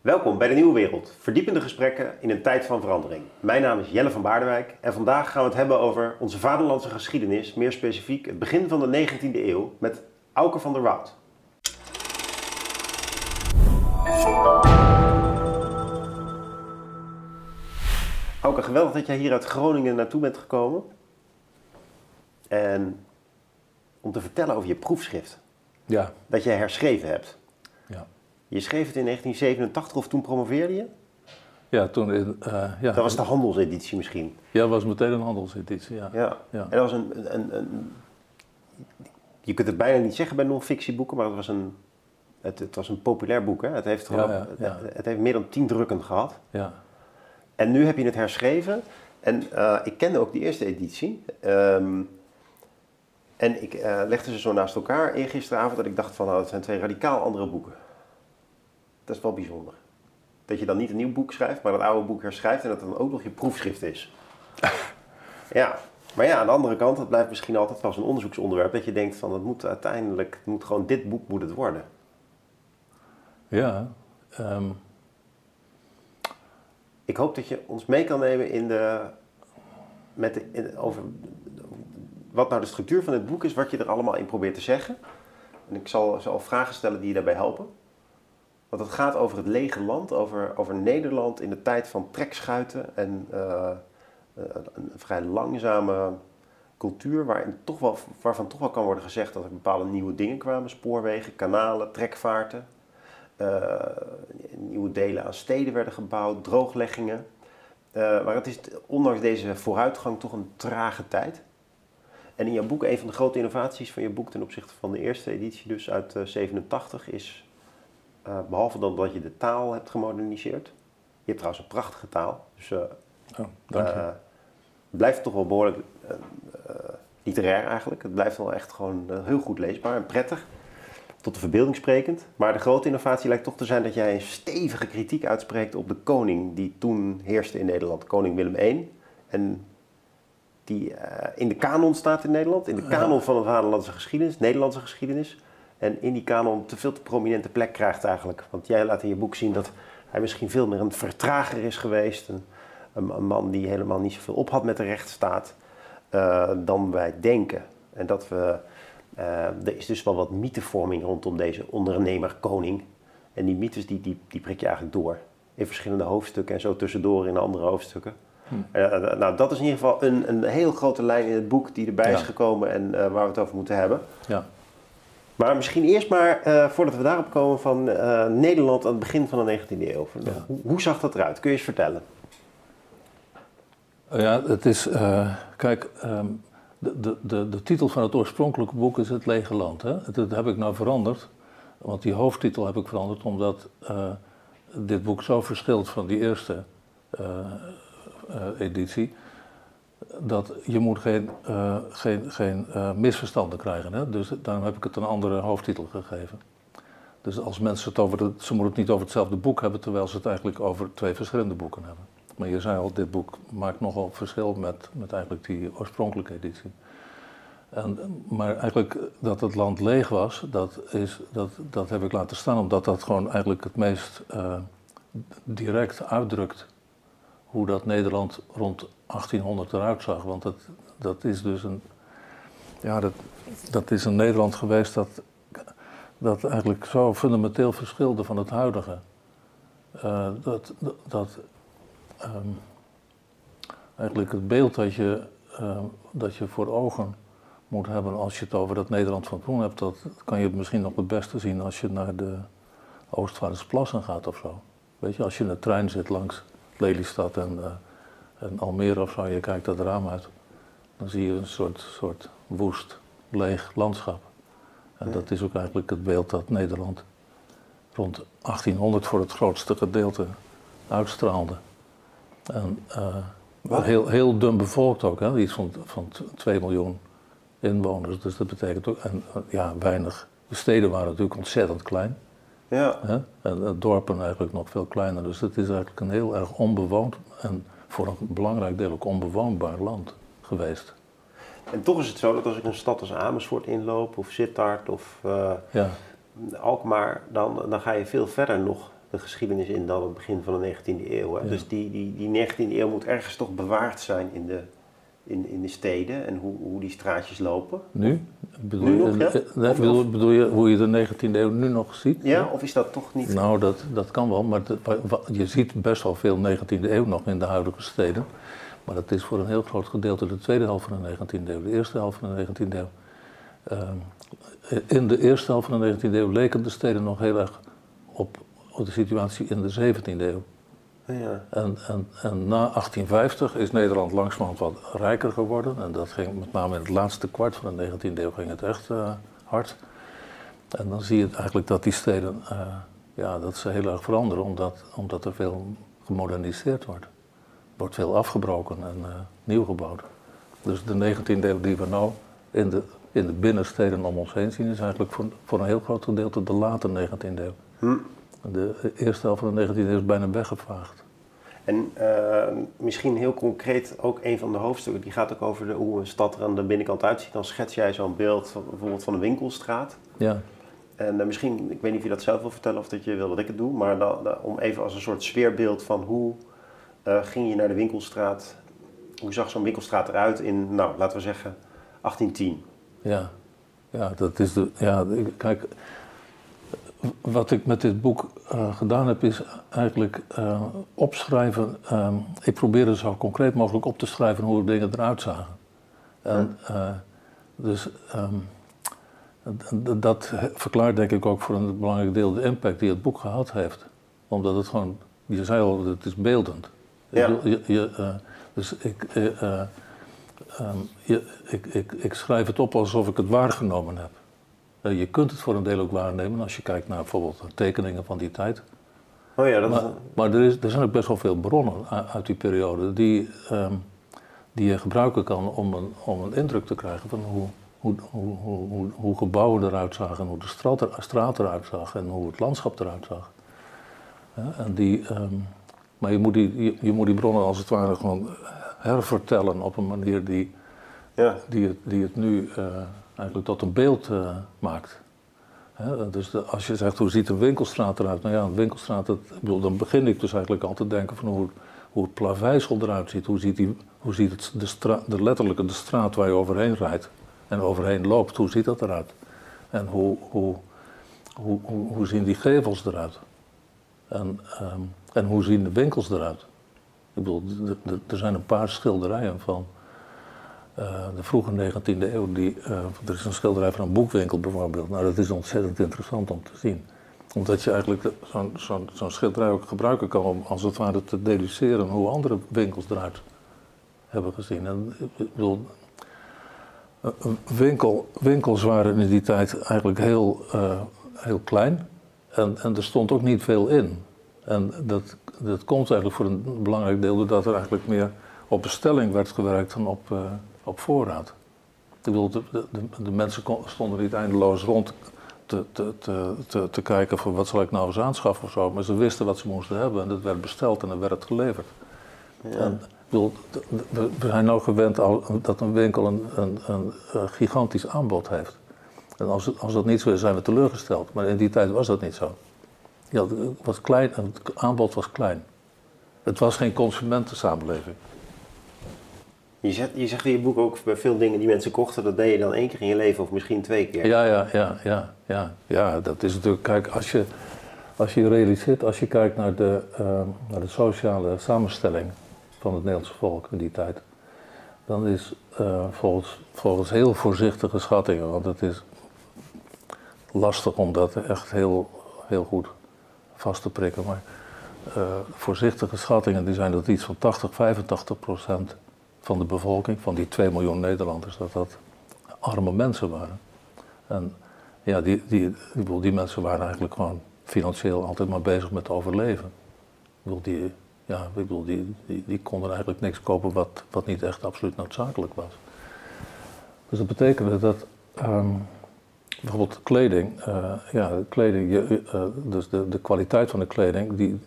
Welkom bij de Nieuwe Wereld, verdiepende gesprekken in een tijd van verandering. Mijn naam is Jelle van Baardewijk en vandaag gaan we het hebben over onze vaderlandse geschiedenis, meer specifiek het begin van de 19e eeuw met Auke van der Woud. Auke, geweldig dat jij hier uit Groningen naartoe bent gekomen. En om te vertellen over je proefschrift. Ja. Dat jij herschreven hebt. Je schreef het in 1987 of toen promoveerde je? Ja, toen uh, ja. Dat was de handelseditie misschien. Ja, dat was meteen een handelseditie, ja. Ja. Ja. En dat was een, een, een, Je kunt het bijna niet zeggen bij non-fictieboeken, maar het was een, het, het was een populair boek. Hè? Het, heeft gewoon, ja, ja. Het, het heeft meer dan tien drukken gehad. ja. En nu heb je het herschreven. En eh, ik kende ook die eerste editie. Ehm, en ik eh, legde ze zo naast elkaar in gisteravond dat ik dacht van nou, dat zijn twee radicaal andere boeken. Dat is wel bijzonder. Dat je dan niet een nieuw boek schrijft, maar dat oude boek herschrijft en dat het dan ook nog je proefschrift is. ja, maar ja, aan de andere kant, het blijft misschien altijd wel zo'n onderzoeksonderwerp dat je denkt van het moet uiteindelijk, het moet gewoon dit boek moet het worden. Ja, ehm, Ik hoop dat je ons mee kan nemen in de, met de, in- over wat nou de structuur van het boek is, wat je er allemaal in probeert te zeggen. En ik zal, zal vragen stellen die je daarbij helpen. Want het gaat over het lege land, over, over Nederland in de tijd van trekschuiten en eh, eh, een vrij langzame cultuur waarin toch wel, waarvan toch wel kan worden gezegd dat er bepaalde nieuwe dingen kwamen. Spoorwegen, kanalen, trekvaarten. Eh, nieuwe delen aan steden werden gebouwd, droogleggingen. Maar het is ondanks deze vooruitgang toch een trage tijd. En in jouw boek, een van de grote innovaties van je boek ten opzichte van de eerste editie, dus uit eh, 87, is, eh, behalve dan dat je de taal hebt gemoderniseerd. Je hebt trouwens een prachtige taal, dus eh oh, dank je. eh, het blijft toch wel behoorlijk eh, eh, literair eigenlijk. Het blijft wel echt gewoon heel goed leesbaar en prettig. Tot de verbeelding sprekend. Maar de grote innovatie lijkt toch te zijn dat jij een stevige kritiek uitspreekt op de koning die toen heerste in Nederland, koning Willem I. En die in de kanon staat in Nederland, in de kanon van de vaderlandse geschiedenis, Nederlandse geschiedenis. En in die kanon te veel te prominente plek krijgt eigenlijk. Want jij laat in je boek zien dat hij misschien veel meer een vertrager is geweest. Een, een, een man die helemaal niet zoveel op had met de rechtsstaat eh, dan wij denken. En dat we, eh, er is dus wel wat mythevorming rondom deze ondernemer-koning. En die mythes die, die, die prik je eigenlijk door. In verschillende hoofdstukken en zo tussendoor in andere hoofdstukken. Eh, eh, nou, dat is in ieder geval een, een heel grote lijn in het boek die erbij is gekomen en waar we het over moeten hebben. Ja. Maar misschien eerst maar, eh, voordat we daarop komen, van eh, Nederland aan het begin van de 19e eeuw. Ja. hoe, hoe zag dat eruit? Kun je eens vertellen? Ja, het is, eh, kijk, ehm, de, de, de, de titel van het oorspronkelijke boek is Het Lege Land. Hè? Dat heb ik nou veranderd, want die hoofdtitel heb ik veranderd omdat dit boek zo verschilt van die eerste editie, dat je moet geen, eh, geen, geen eh, misverstanden krijgen. Hè? Dus daarom heb ik het een andere hoofdtitel gegeven. Dus als mensen het over, het, ze moeten het niet over hetzelfde boek hebben, terwijl ze het eigenlijk over twee verschillende boeken hebben. Maar je zei al, dit boek maakt nogal verschil met, met eigenlijk die oorspronkelijke editie. En, maar eigenlijk dat het land leeg was, dat, is, dat, dat heb ik laten staan, omdat dat gewoon eigenlijk het meest eh, direct uitdrukt hoe dat Nederland rond 1800 eruit zag. Want dat, dat is dus een, ja, dat, dat is een Nederland geweest dat, dat eigenlijk zo fundamenteel verschilde van het huidige. Eh, dat, dat, ehm, eigenlijk het beeld dat je, ehm, dat je voor ogen moet hebben als je het over dat Nederland van toen hebt, dat kan je misschien nog het beste zien als je naar de Oostvaardersplassen gaat of zo. Weet je, als je in de trein zit langs Lelystad en, eh, en Almere of zo, je kijkt dat raam uit, dan zie je een soort, soort woest, leeg landschap. En dat is ook eigenlijk het beeld dat Nederland rond 1800 voor het grootste gedeelte uitstraalde. En eh, heel, heel dun bevolkt ook, hè? iets van, van 2 miljoen inwoners. Dus dat betekent ook, en eh, ja, weinig. De steden waren natuurlijk ontzettend klein. Ja. En de dorpen eigenlijk nog veel kleiner. Dus het is eigenlijk een heel erg onbewoond en voor een belangrijk deel ook onbewoonbaar land geweest. En toch is het zo dat als ik een stad als Amersfoort inloop, of Sittard, of eh, Ja, Alkmaar, dan, dan ga je veel verder nog de geschiedenis in dan het begin van de 19e eeuw. Hè? Dus die, die, die 19e eeuw moet ergens toch bewaard zijn in de, in, in de steden en hoe, hoe die straatjes lopen. Nu? Bedoel, Nu je, nog, ja? bedoel, bedoel je hoe je de 19e eeuw nu nog ziet? Ja, of is dat toch niet? Nou, dat, dat kan wel, maar je ziet best wel veel 19e eeuw nog in de huidige steden. Maar dat is voor een heel groot gedeelte de tweede helft van de 19e eeuw, de eerste helft van de 19e eeuw. Ehm, in de eerste helft van de 19e eeuw leken de steden nog heel erg op, op de situatie in de 17e eeuw. Ja. En, en, en na 1850 is Nederland langzamerhand wat rijker geworden. En dat ging met name in het laatste kwart van de 19e eeuw ging het echt eh, hard. En dan zie je eigenlijk dat die steden eh, ja, dat ze heel erg veranderen, omdat, omdat er veel gemoderniseerd wordt. Er wordt veel afgebroken en eh, nieuw gebouwd. Dus de 19e eeuw die we nou in de, in de binnensteden om ons heen zien, is eigenlijk voor, voor een heel groot gedeelte de late 19e eeuw. Hm. De eerste helft van de 19e eeuw is bijna weggevaagd. En eh, misschien heel concreet ook een van de hoofdstukken, die gaat ook over de, hoe een stad er aan de binnenkant uitziet. Dan schets jij zo'n beeld van, bijvoorbeeld van een winkelstraat. Ja. En eh, misschien, ik weet niet of je dat zelf wil vertellen of dat je wil dat ik het doe, maar dan, dan- om even als een soort sfeerbeeld van hoe eh, ging je naar de winkelstraat, hoe zag zo'n winkelstraat eruit in, nou laten we zeggen, 1810. Ja, ja dat is de. Ja, kijk, wat ik met dit boek eh, gedaan heb, is eigenlijk eh, opschrijven. ehm, ik probeerde zo concreet mogelijk op te schrijven hoe dingen eruit zagen. En, eh, dus ehm, dat verklaart denk ik ook voor een belangrijk deel de impact die het boek gehad heeft. Omdat het gewoon, je zei al, het is beeldend. Ja. Je, je, dus ik, eh, eh, Ehm, je, ik, ik, ik schrijf het op alsof ik het waargenomen heb. Eh, je kunt het voor een deel ook waarnemen als je kijkt naar bijvoorbeeld tekeningen van die tijd. Oh ja, dat Maar, is, maar er, is, er zijn ook best wel veel bronnen uit die periode die, ehm, die je gebruiken kan om een, om een indruk te krijgen van hoe, hoe, hoe, hoe, gebouwen eruit zagen, en hoe de straat, er, straat eruit zag en hoe het landschap eruit zag. Ja, en die, ehm, maar je moet, die, je, je moet die bronnen als het ware gewoon hervertellen op een manier die, ja. die, het, die het nu eh, eigenlijk tot een beeld eh, maakt. Dus de- als je zegt hoe ziet een winkelstraat eruit? Nou ja, een winkelstraat, dat, bedoel, dan begin ik dus eigenlijk al te denken van hoe, hoe het plaveisel eruit ziet. Hoe ziet, die, hoe ziet het de, stra, de letterlijke de straat waar je overheen rijdt en overheen loopt, hoe ziet dat eruit? En hoe, hoe, hoe, hoe, hoe zien die gevels eruit? En, ehm, en hoe zien de winkels eruit? Ik bedoel, er zijn een paar schilderijen van eh, de vroege 19e eeuw. Die, eh, er is een schilderij van een boekwinkel bijvoorbeeld. Nou, dat is ontzettend interessant om te zien. Omdat je eigenlijk zo'n zo'n zo'n schilderij ook gebruiken kan om als het ware te deduceren hoe andere winkels eruit hebben gezien. En, ik bedoel, winkel, winkels waren in die tijd eigenlijk heel, eh, heel klein. En, en er stond ook niet veel in. En dat, dat komt eigenlijk voor een belangrijk deel doordat er eigenlijk meer op bestelling werd gewerkt dan op, eh, op voorraad. Ik bedoel, de, de, de mensen stonden niet eindeloos rond te, te, te, te, kijken van wat zal ik nou eens aanschaffen of zo. Maar ze wisten wat ze moesten hebben en dat werd besteld en dan werd het geleverd. En, ik bedoel, de- de- we zijn nou gewend al, dat een winkel een, een, een, gigantisch aanbod heeft. En als, als dat niet zo is, zijn we teleurgesteld. Maar in die tijd was dat niet zo. Ja, het was klein, het aanbod was klein. Het was geen consumentensamenleving. Je, zegt, je zegt in je boek ook bij veel dingen die mensen kochten, dat deed je dan één keer in je leven of misschien twee keer. Ja, ja, ja, ja, ja. Ja, dat is natuurlijk, kijk, als je, als je realiseert, als je kijkt naar de, eh, naar de sociale samenstelling van het Nederlandse volk in die tijd, dan is eh, volgens, volgens heel voorzichtige schattingen, want het is lastig om dat echt heel, heel goed vast te prikken, maar eh, voorzichtige schattingen die zijn dat iets van 80, 85 procent van de bevolking, van die 2 miljoen Nederlanders, dat dat arme mensen waren. En ja, die, die, ik bedoel, die mensen waren eigenlijk gewoon financieel altijd maar bezig met overleven. Ik bedoel, die, ja, ik bedoel, die, die, konden eigenlijk niks kopen wat, wat niet echt absoluut noodzakelijk was. Dus dat betekende dat ehm, bijvoorbeeld kleding, eh, ja, kleding je, eh, dus de, de kwaliteit van de kleding, die,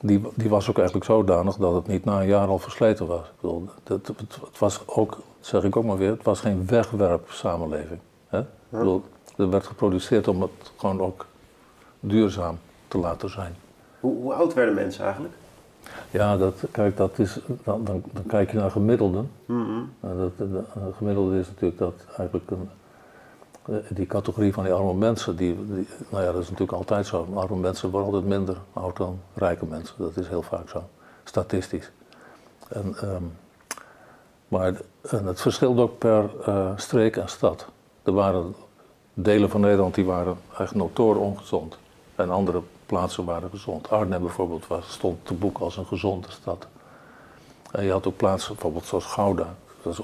die, die was ook eigenlijk zodanig dat het niet na een jaar al versleten was. Ik bedoel, het, het, het was ook, zeg ik ook maar weer, het was geen wegwerpsamenleving. Hè? Ik bedoel, er werd geproduceerd om het gewoon ook duurzaam te laten zijn. Hoe, hoe oud werden mensen eigenlijk? Ja, dat, kijk, dat is, dan, dan, dan kijk je naar gemiddelden. Nou, dat, de, de gemiddelde is natuurlijk dat eigenlijk een, die categorie van die arme mensen, die, nou ja, dat is natuurlijk altijd zo. Arme mensen worden altijd minder oud dan rijke mensen. Dat is heel vaak zo, statistisch. En, ehm, maar en het verschilt ook per eh, streek en stad. Er waren delen van Nederland die waren echt notoor ongezond. En andere plaatsen waren gezond. Arnhem bijvoorbeeld stond te boek als een gezonde stad. En je had ook plaatsen, bijvoorbeeld zoals Gouda. Dat is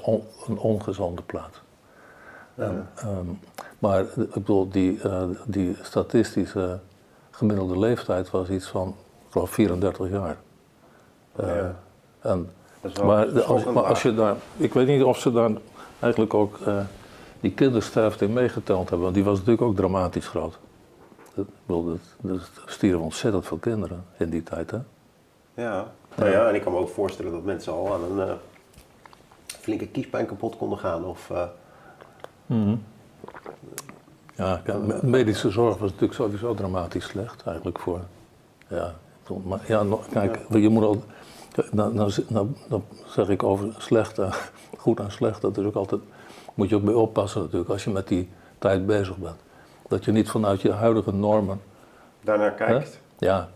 een ongezonde plaats. Ehm, maar ik bedoel, die, eh, die statistische gemiddelde leeftijd was iets van, ik geloof, 34 jaar. Eh, Ja. en, maar, als, maar als je daar, ik weet niet of ze daar eigenlijk ook eh, die kindersterfte in meegeteld hebben, want die was natuurlijk ook dramatisch groot. Dat, ik bedoel, dat, er stierven ontzettend veel kinderen in die tijd. Hè? Ja. Nou ja, en ik kan me ook voorstellen dat mensen al aan een flinke kiespijn kapot konden gaan. Of, eh, Ja, kijk, medische zorg was natuurlijk sowieso dramatisch slecht eigenlijk voor. Ja, maar ja, kijk, je moet al. Nou, nou, nou, nou zeg ik over slecht, en- goed en slecht, dat is ook altijd. Moet je ook mee oppassen natuurlijk als je met die tijd bezig bent. Dat je niet vanuit je huidige normen. daarnaar hè, kijkt. ja,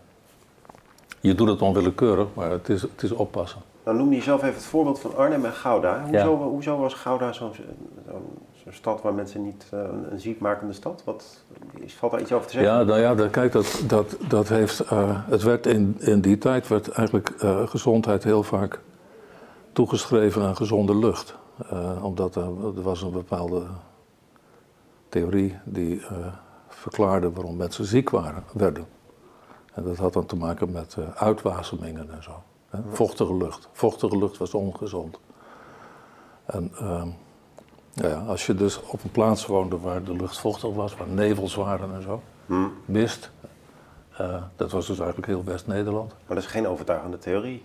je doet het onwillekeurig, maar het is, het is oppassen. Dan noemde je zelf even het voorbeeld van Arnhem en Gouda. Ja. Hoezo, hoezo was Gouda zo'n zo'n- zo'n stad waar mensen niet eh, een, een ziekmakende stad? Wat, is, valt daar iets over te zeggen? Ja, nou ja, dat, kijk, dat, dat, dat heeft, eh, het werd in, in die tijd werd eigenlijk eh, gezondheid heel vaak toegeschreven aan gezonde lucht. Omdat er, er was een bepaalde theorie die verklaarde waarom mensen ziek waren, werden. En dat had dan te maken met uitwasemingen en zo. Hè? Vochtige lucht. Vochtige lucht was ongezond. En ehm, ja, ja, als je dus op een plaats woonde waar de lucht vochtig was, waar nevels waren en zo, Hm. mist. eh, dat was dus eigenlijk heel West-Nederland. Maar dat is geen overtuigende theorie.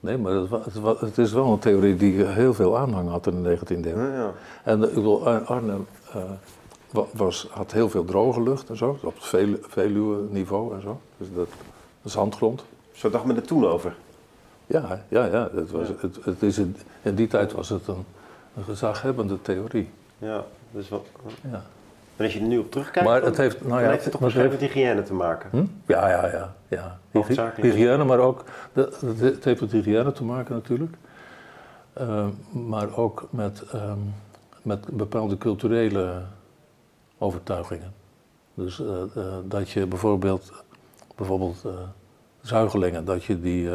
Nee, maar het, het, is wel een theorie die heel veel aanhang had in de 19e eeuw. Ja, ja. En eh, ik bedoel, Arnhem eh, wa- was, had heel veel droge lucht en zo, op het Velu- Veluwe-niveau en zo. Dus dat, zandgrond. Zo dacht men er toen over. Ja, ja, ja. Het was, Ja. Het, het is in, in die tijd was het een, een gezaghebbende theorie. Ja, dus wat, Ja. en als je er nu op terugkijkt, Maar dan, het heeft, nou ja, heeft het toch maar het waarschijnlijk met hygiëne te maken. Hm? Ja, ja, ja. ja. Hygiëne, maar ook. Het heeft met hygiëne te maken natuurlijk. Eh, maar ook met, ehm, met bepaalde culturele overtuigingen. Dus eh, eh, dat je bijvoorbeeld, bijvoorbeeld eh, zuigelingen, dat je die,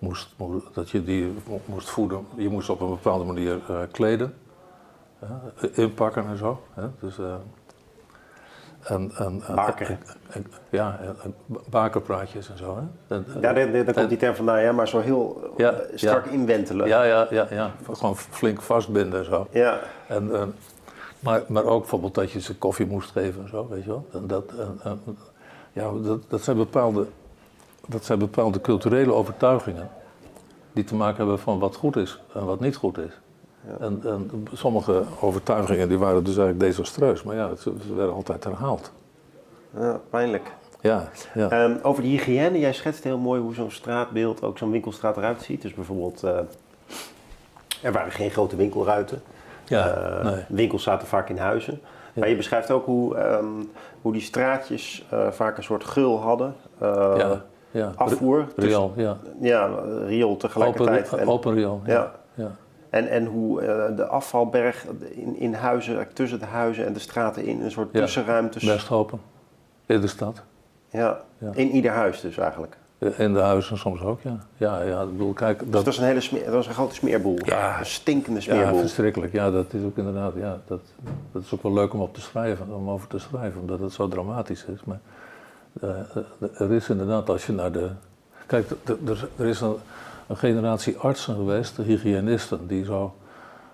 moest, mo- dat je die mo- moest voeden. Je moest op een bepaalde manier eh, kleden, hè, inpakken en zo. Hè. Dus, eh, en, en, Baken. ja, en- en bakerpraatjes en zo. Hè. En- Ja, daar, komt die term vandaan, ja, maar zo heel eh, Ja, strak ja. inwentelen. ja, ja, ja, ja, gewoon flink vastbinden en zo. Ja. En, maar, maar ook bijvoorbeeld dat je ze koffie moest geven en zo, weet je wel. En dat, ja, dat, dat, zijn bepaalde, dat zijn bepaalde culturele overtuigingen die te maken hebben van wat goed is en wat niet goed is. Ja. En, en sommige overtuigingen die waren dus eigenlijk desastreus, maar ja, ze, ze werden altijd herhaald. ja, pijnlijk. Ja, ja. Ehm, over die hygiëne, jij schetst heel mooi hoe zo'n straatbeeld, ook zo'n winkelstraat eruit ziet. Dus bijvoorbeeld, eh, er waren geen grote winkelruiten. ja Eh, nee. Winkels zaten vaak in huizen. Ja. Maar je beschrijft ook hoe, ehm, hoe die straatjes eh, vaak een soort gul hadden. Ja, ja. Afvoer. Dus- Riool, ja. ja, riool tegelijkertijd. Open, En- open riool, ja. Ja. ja. En, en hoe eh, de afvalberg in, in huizen, tussen de huizen en de straten in, een soort Ja. tussenruimtes. Best open. In de stad. Ja, Ja. in ieder huis dus eigenlijk. In de huizen soms ook, ja. Ja, ja, ik bedoel, kijk, Dus dat, was een hele smeer, dat was een grote smeerboel. Ja. Een stinkende ja, smeerboel. verschrikkelijk. Ja, dat is ook inderdaad, ja, dat, dat is ook wel leuk om op te schrijven, om over te schrijven, omdat het zo dramatisch is. Maar eh, eh, er is inderdaad, als je naar de... Kijk, er, is een, generatie artsen geweest, de hygiënisten, die zo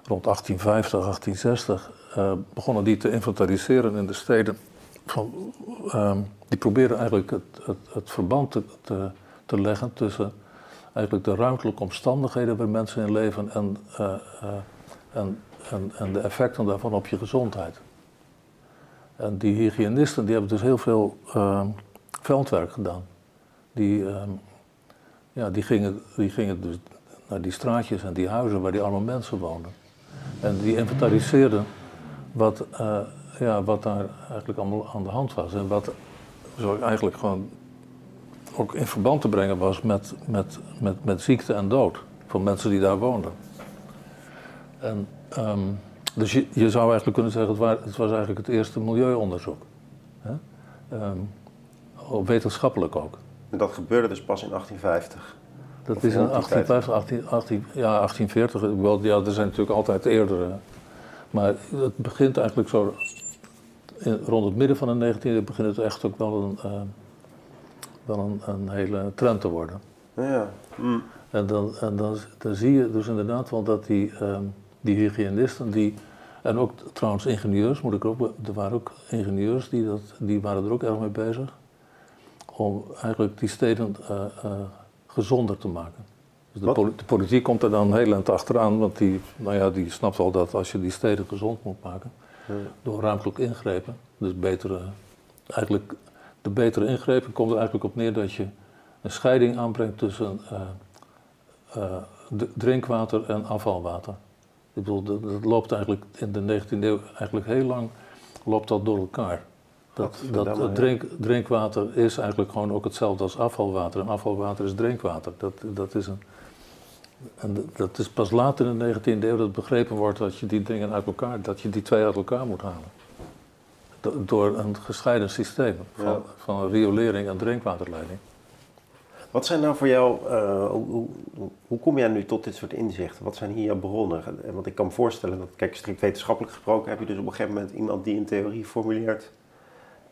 rond 1850, 1860 eh, begonnen die te inventariseren in de steden. Van, ehm, die probeerden eigenlijk het, het, verband te, te, leggen tussen eigenlijk de ruimtelijke omstandigheden waar mensen in leven en, eh, eh, en, en, en de effecten daarvan op je gezondheid. En die hygiënisten die hebben dus heel veel ehm, veldwerk gedaan. Die, ehm, ja, die, gingen, die gingen dus naar die straatjes en die huizen waar die arme mensen woonden. En die inventariseerden wat, eh, ja, wat daar eigenlijk allemaal aan de hand was. En wat eigenlijk gewoon ook in verband te brengen was met, met, met, met ziekte en dood van mensen die daar woonden. En, ehm, dus je, zou eigenlijk kunnen zeggen, het, was, het was eigenlijk het eerste milieuonderzoek. Hè? Um, wetenschappelijk ook. En dat gebeurde dus pas in 1850? Dat is in 1850, 18, 18, ja, 1840. Wel, ja, er zijn natuurlijk altijd eerdere. Maar het begint eigenlijk zo. In, rond het midden van de 19e begint het echt ook wel een, uh, wel een, een, hele trend te worden. Ja. Mm. En, dan, en dan, dan zie je dus inderdaad wel dat die, um, die hygiënisten, die, en ook trouwens ingenieurs, moet ik ook, er waren ook ingenieurs die, dat, die waren er ook erg mee bezig. Om eigenlijk die steden uh, uh, gezonder te maken. Dus de, de, politiek komt er dan heel eind achteraan, want die, nou ja, die snapt wel dat als je die steden gezond moet maken, ja. door ruimtelijke ingrepen, dus betere, eigenlijk de betere ingrepen komt er eigenlijk op neer dat je een scheiding aanbrengt tussen uh, uh, drinkwater en afvalwater. Ik bedoel, dat, dat, loopt eigenlijk in de 19e eeuw eigenlijk heel lang loopt dat door elkaar. Dat, dat, dat drink, drinkwater is eigenlijk gewoon ook hetzelfde als afvalwater. En afvalwater is drinkwater. Dat, dat, is, een, en dat is pas later in de 19e eeuw dat begrepen wordt dat je die dingen uit elkaar, dat je die twee uit elkaar moet halen. Door een gescheiden systeem van, ja. van riolering en drinkwaterleiding. Wat zijn nou voor jou, uh, hoe, hoe, hoe, kom jij nu tot dit soort inzichten? Wat zijn hier jouw bronnen? Want ik kan me voorstellen dat, kijk, strikt wetenschappelijk gesproken heb je dus op een gegeven moment iemand die een theorie formuleert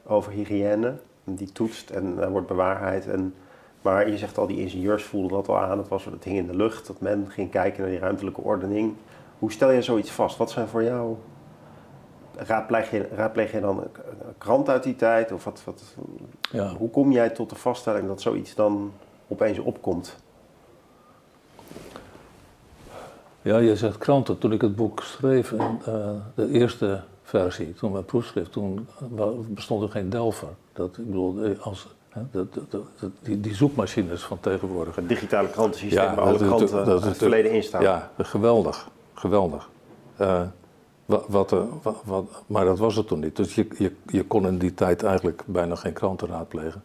over hygiëne, die toetst en uh, wordt bewaarheid. En, maar je zegt al, die ingenieurs voelden dat al aan, het, was, het hing in de lucht, dat men ging kijken naar die ruimtelijke ordening. Hoe stel je zoiets vast? Wat zijn voor jou, raadpleeg je, raadpleeg je dan een krant uit die tijd? Of wat, wat, ja. Hoe kom jij tot de vaststelling dat zoiets dan opeens opkomt? Ja, je zegt kranten. Toen ik het boek schreef, uh, de eerste versie, toen mijn proefschrift, toen bestond er geen Delver. Dat, ik bedoel, als, hè, dat, dat, die, die, zoekmachines van tegenwoordig. Het digitale krantensysteem ja, waar alle kranten dat, het verleden in staan. Ja, geweldig. Geweldig. Uh, wat, wat, maar dat was het toen niet. Dus je, je, je kon in die tijd eigenlijk bijna geen kranten raadplegen.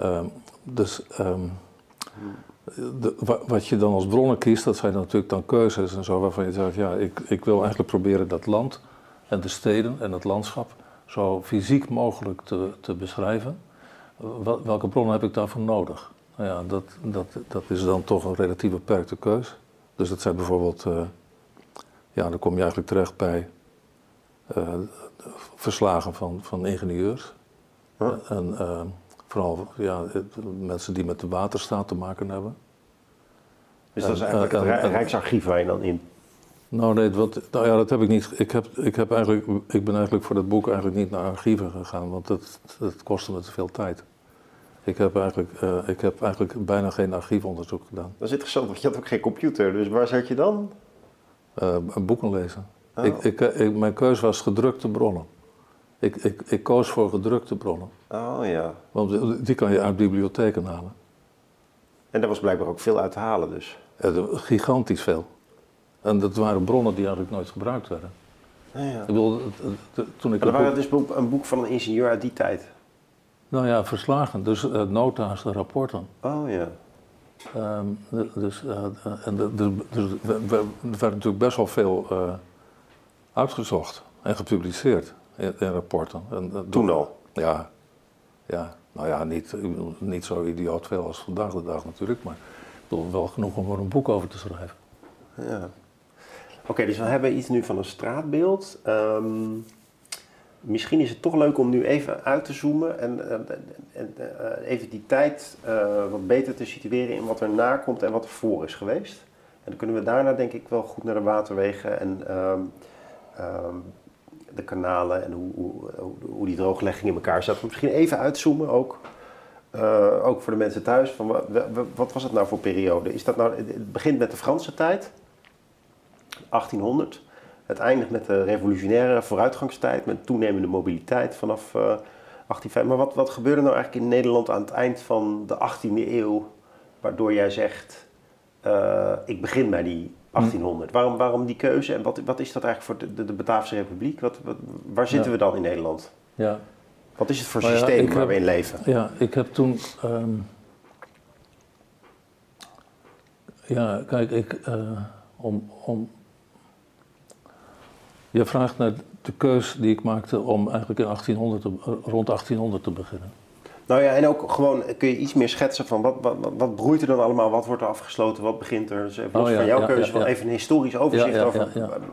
Uh, dus um, de, wat je dan als bronnen kiest, dat zijn natuurlijk dan keuzes en zo, waarvan je zegt, ja, ik, ik wil eigenlijk proberen dat land en de steden en het landschap zo fysiek mogelijk te, te beschrijven. Welke bronnen heb ik daarvoor nodig? Nou ja, dat, dat, dat is dan toch een relatief beperkte keus. Dus dat zijn bijvoorbeeld, uh, ja, dan kom je eigenlijk terecht bij uh, verslagen van, van ingenieurs. Huh? En uh, vooral ja, mensen die met de waterstaat te maken hebben. Dus dat is eigenlijk het Rijksarchief waar je dan in nou nee, wat, nou ja, dat heb ik niet. Ik, heb, ik, heb eigenlijk, ik ben eigenlijk voor dat boek eigenlijk niet naar archieven gegaan, want dat, dat kostte me te veel tijd. Ik heb, eigenlijk, uh, ik heb eigenlijk bijna geen archiefonderzoek gedaan. Dat is interessant, want je had ook geen computer, dus waar zat je dan? Uh, boeken lezen. Oh. Ik, ik, ik, mijn keuze was gedrukte bronnen. Ik, ik, ik koos voor gedrukte bronnen. Oh ja. Want die kan je uit bibliotheken halen. En daar was blijkbaar ook veel uit te halen dus? Gigantisch veel. En dat waren bronnen die eigenlijk nooit gebruikt werden. Ja, ja. Ik bedoel, toen ik maar dat boek... dus een boek van een ingenieur uit die tijd? Nou ja, verslagen, dus uh, nota's, de rapporten. Oh ja. Um, dus, uh, en de, de, dus er werd natuurlijk best wel veel uh, uitgezocht en gepubliceerd in, in rapporten. En, Toen al? Ja, ja. Nou ja, niet, niet zo idioot veel als vandaag de dag natuurlijk, maar wel genoeg om er een boek over te schrijven. Ja. Oké, dus we hebben iets nu van een straatbeeld. Um, misschien is het toch leuk om nu even uit te zoomen en, en, en uh, even die tijd uh, wat beter te situeren in wat er na komt en wat er voor is geweest. En dan kunnen we daarna denk ik wel goed naar de waterwegen en um, um, de kanalen en hoe, hoe, hoe, die drooglegging in elkaar zat. Misschien even uitzoomen ook. Ook voor de mensen thuis. Van, wat, wat was het nou voor periode? Is dat nou, het begint met de Franse tijd. 1800. Het eindigt met de revolutionaire vooruitgangstijd, met toenemende mobiliteit vanaf uh, 18, maar wat, wat gebeurde nou eigenlijk in Nederland aan het eind van de 18e eeuw, waardoor jij zegt, uh, ik begin bij die 1800. Waarom, waarom die keuze en wat, wat is dat eigenlijk voor de, de, Bataafse Republiek? Wat, wat waar zitten we dan in Nederland? Ja. Wat is het voor systeem waar we in leven? Ja, ik heb toen. Um, ja, kijk, ik. Uh, om, om, je vraagt naar de keus die ik maakte om eigenlijk in 1800 rond 1800 te beginnen. Nou ja, en ook gewoon kun je iets meer schetsen van wat, wat, wat, broeit er dan allemaal, wat wordt er afgesloten, wat begint er. Dus even los oh van jouw keuze, even een historisch overzicht over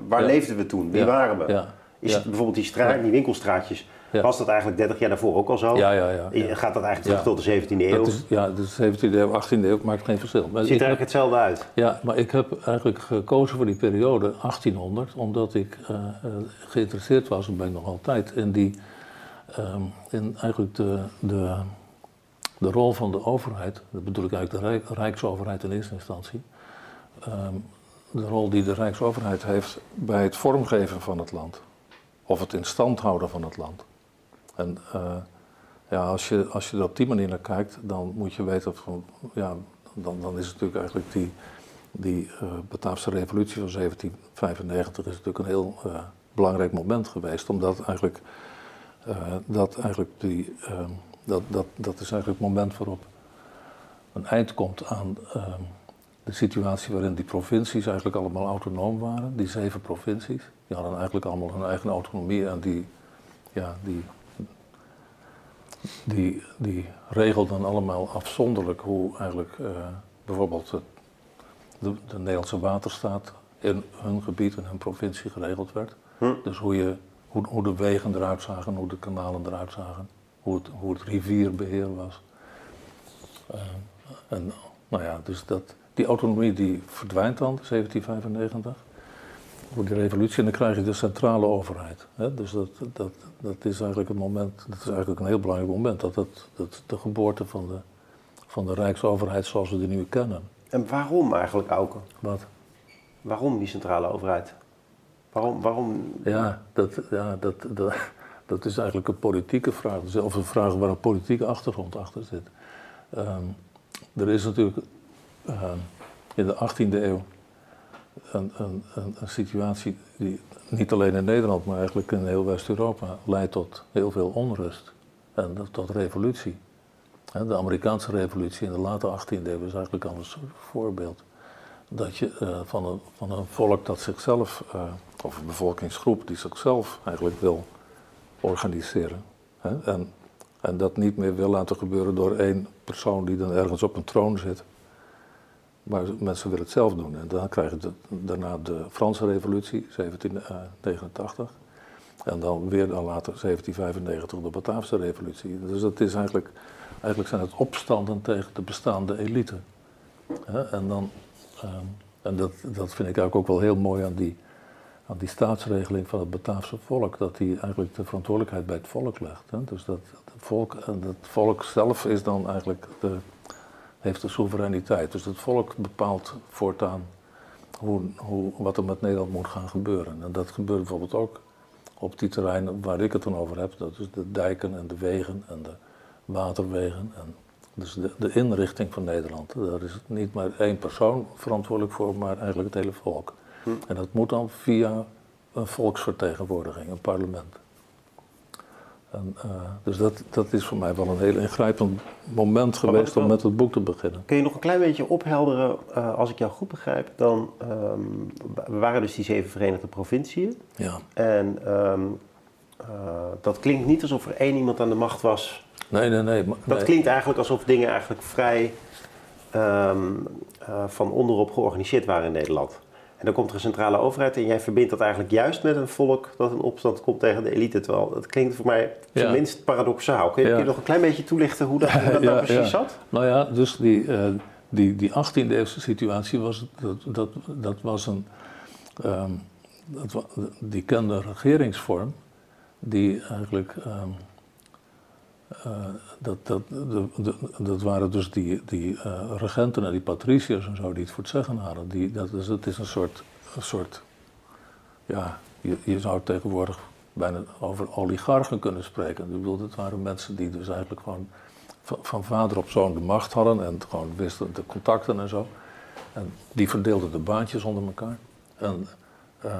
waar leefden we toen, wie waren we. Is het bijvoorbeeld die, straat, die winkelstraatjes, was dat eigenlijk 30 jaar daarvoor ook al zo? Ja, ja, ja. Gaat dat eigenlijk terug tot de 17e eeuw? Is, ja, de 17e eeuw, 18e eeuw maakt geen verschil. Maar Ziet er eigenlijk hetzelfde uit? Ja, maar ik heb eigenlijk gekozen voor die periode 1800, omdat ik uh, geïnteresseerd was, en ben ik nog altijd, in die, um, in eigenlijk de, de de rol van de overheid, dat bedoel ik eigenlijk de Rijksoverheid in eerste instantie, ehm, de rol die de Rijksoverheid heeft bij het vormgeven van het land, of het in stand houden van het land. En uh, ja, als je, als je er op die manier naar kijkt, dan moet je weten van, ja, dan, dan is het natuurlijk eigenlijk die, die uh, Bataafse revolutie van 1795 is natuurlijk een heel uh, belangrijk moment geweest, omdat eigenlijk, dat eigenlijk die ehm, dat, dat, dat is eigenlijk het moment waarop een eind komt aan ehm, de situatie waarin die provincies eigenlijk allemaal autonoom waren. Die zeven provincies. Die hadden eigenlijk allemaal hun eigen autonomie en die, ja, die, die, die regelden allemaal afzonderlijk hoe eigenlijk uh, bijvoorbeeld de, de, Nederlandse waterstaat in hun gebied, in hun provincie geregeld werd. Hm. Dus hoe, je, hoe, hoe de wegen eruit zagen, hoe de kanalen eruit zagen hoe het, hoe het rivierbeheer was. Uh, en, nou ja, dus dat, die autonomie die verdwijnt dan, 1795, voor die revolutie, en dan krijg je de centrale overheid. Hè? Dus dat, dat, dat is eigenlijk een moment, dat is eigenlijk een heel belangrijk moment, dat, dat, dat de geboorte van de, van de Rijksoverheid zoals we die nu kennen. En waarom eigenlijk, Auken? Wat? Waarom die centrale overheid? Waarom? waarom... Ja, dat, ja dat, dat, dat is eigenlijk een politieke vraag. Of een vraag waar een politieke achtergrond achter zit. Ehm, er is natuurlijk ehm, in de 18e eeuw een, een, een, situatie die niet alleen in Nederland, maar eigenlijk in heel West-Europa leidt tot heel veel onrust en tot revolutie. De Amerikaanse revolutie in de late 18e eeuw is eigenlijk al een soort voorbeeld. Dat je uh, van, een, van een volk dat zichzelf, uh, of een bevolkingsgroep die zichzelf eigenlijk wil organiseren. Hè? En, en dat niet meer wil laten gebeuren door één persoon die dan ergens op een troon zit. Maar mensen willen het zelf doen. En dan krijg je daarna de Franse revolutie, 1789. En dan weer dan later 1795 de Bataafse revolutie. Dus dat is eigenlijk, eigenlijk zijn het opstanden tegen de bestaande elite. En, dan, ehm, en dat, dat vind ik eigenlijk ook wel heel mooi aan die aan die staatsregeling van het Bataafse volk, dat die eigenlijk de verantwoordelijkheid bij het volk legt. Dus dat het volk, het volk zelf is dan eigenlijk de, heeft de soevereiniteit. Dus het volk bepaalt voortaan hoe, hoe, wat er met Nederland moet gaan gebeuren. En dat gebeurt bijvoorbeeld ook op die terreinen waar ik het dan over heb. Dat is de dijken en de wegen en de waterwegen. En dus de, de inrichting van Nederland. Daar is niet maar één persoon verantwoordelijk voor, maar eigenlijk het hele volk. En dat moet dan via een volksvertegenwoordiging, een parlement. En, uh, dus dat, dat is voor mij wel een heel ingrijpend moment geweest om met het boek te beginnen. Kun je nog een klein beetje ophelderen, uh, als ik jou goed begrijp, dan um, we waren dus die zeven Verenigde Provinciën. Ja. En um, uh, dat klinkt niet alsof er één iemand aan de macht was. Nee, nee, nee. Maar, dat klinkt eigenlijk alsof dingen eigenlijk vrij um, van onderop georganiseerd waren in Nederland. En dan komt er een centrale overheid en jij verbindt dat eigenlijk juist met een volk dat in opstand komt tegen de elite. Terwijl dat klinkt voor mij tenminste paradoxaal. Kun je, nog een klein beetje toelichten hoe dat, hoe dat nou precies zat? Nou ja, dus die, uh, die, die 18e eeuwse situatie was, dat, dat, dat was een, um, dat, die kende regeringsvorm die eigenlijk um, uh, dat, dat, de, dat waren dus die, die uh, regenten en die patriciërs en zo die het voor het zeggen hadden. Die, dat is, het is een soort, een soort ja, je, zou tegenwoordig bijna over oligarchen kunnen spreken. Ik het waren mensen die dus eigenlijk gewoon van, vader op zoon de macht hadden en gewoon wisten de contacten en zo. En die verdeelden de baantjes onder elkaar. En, uh,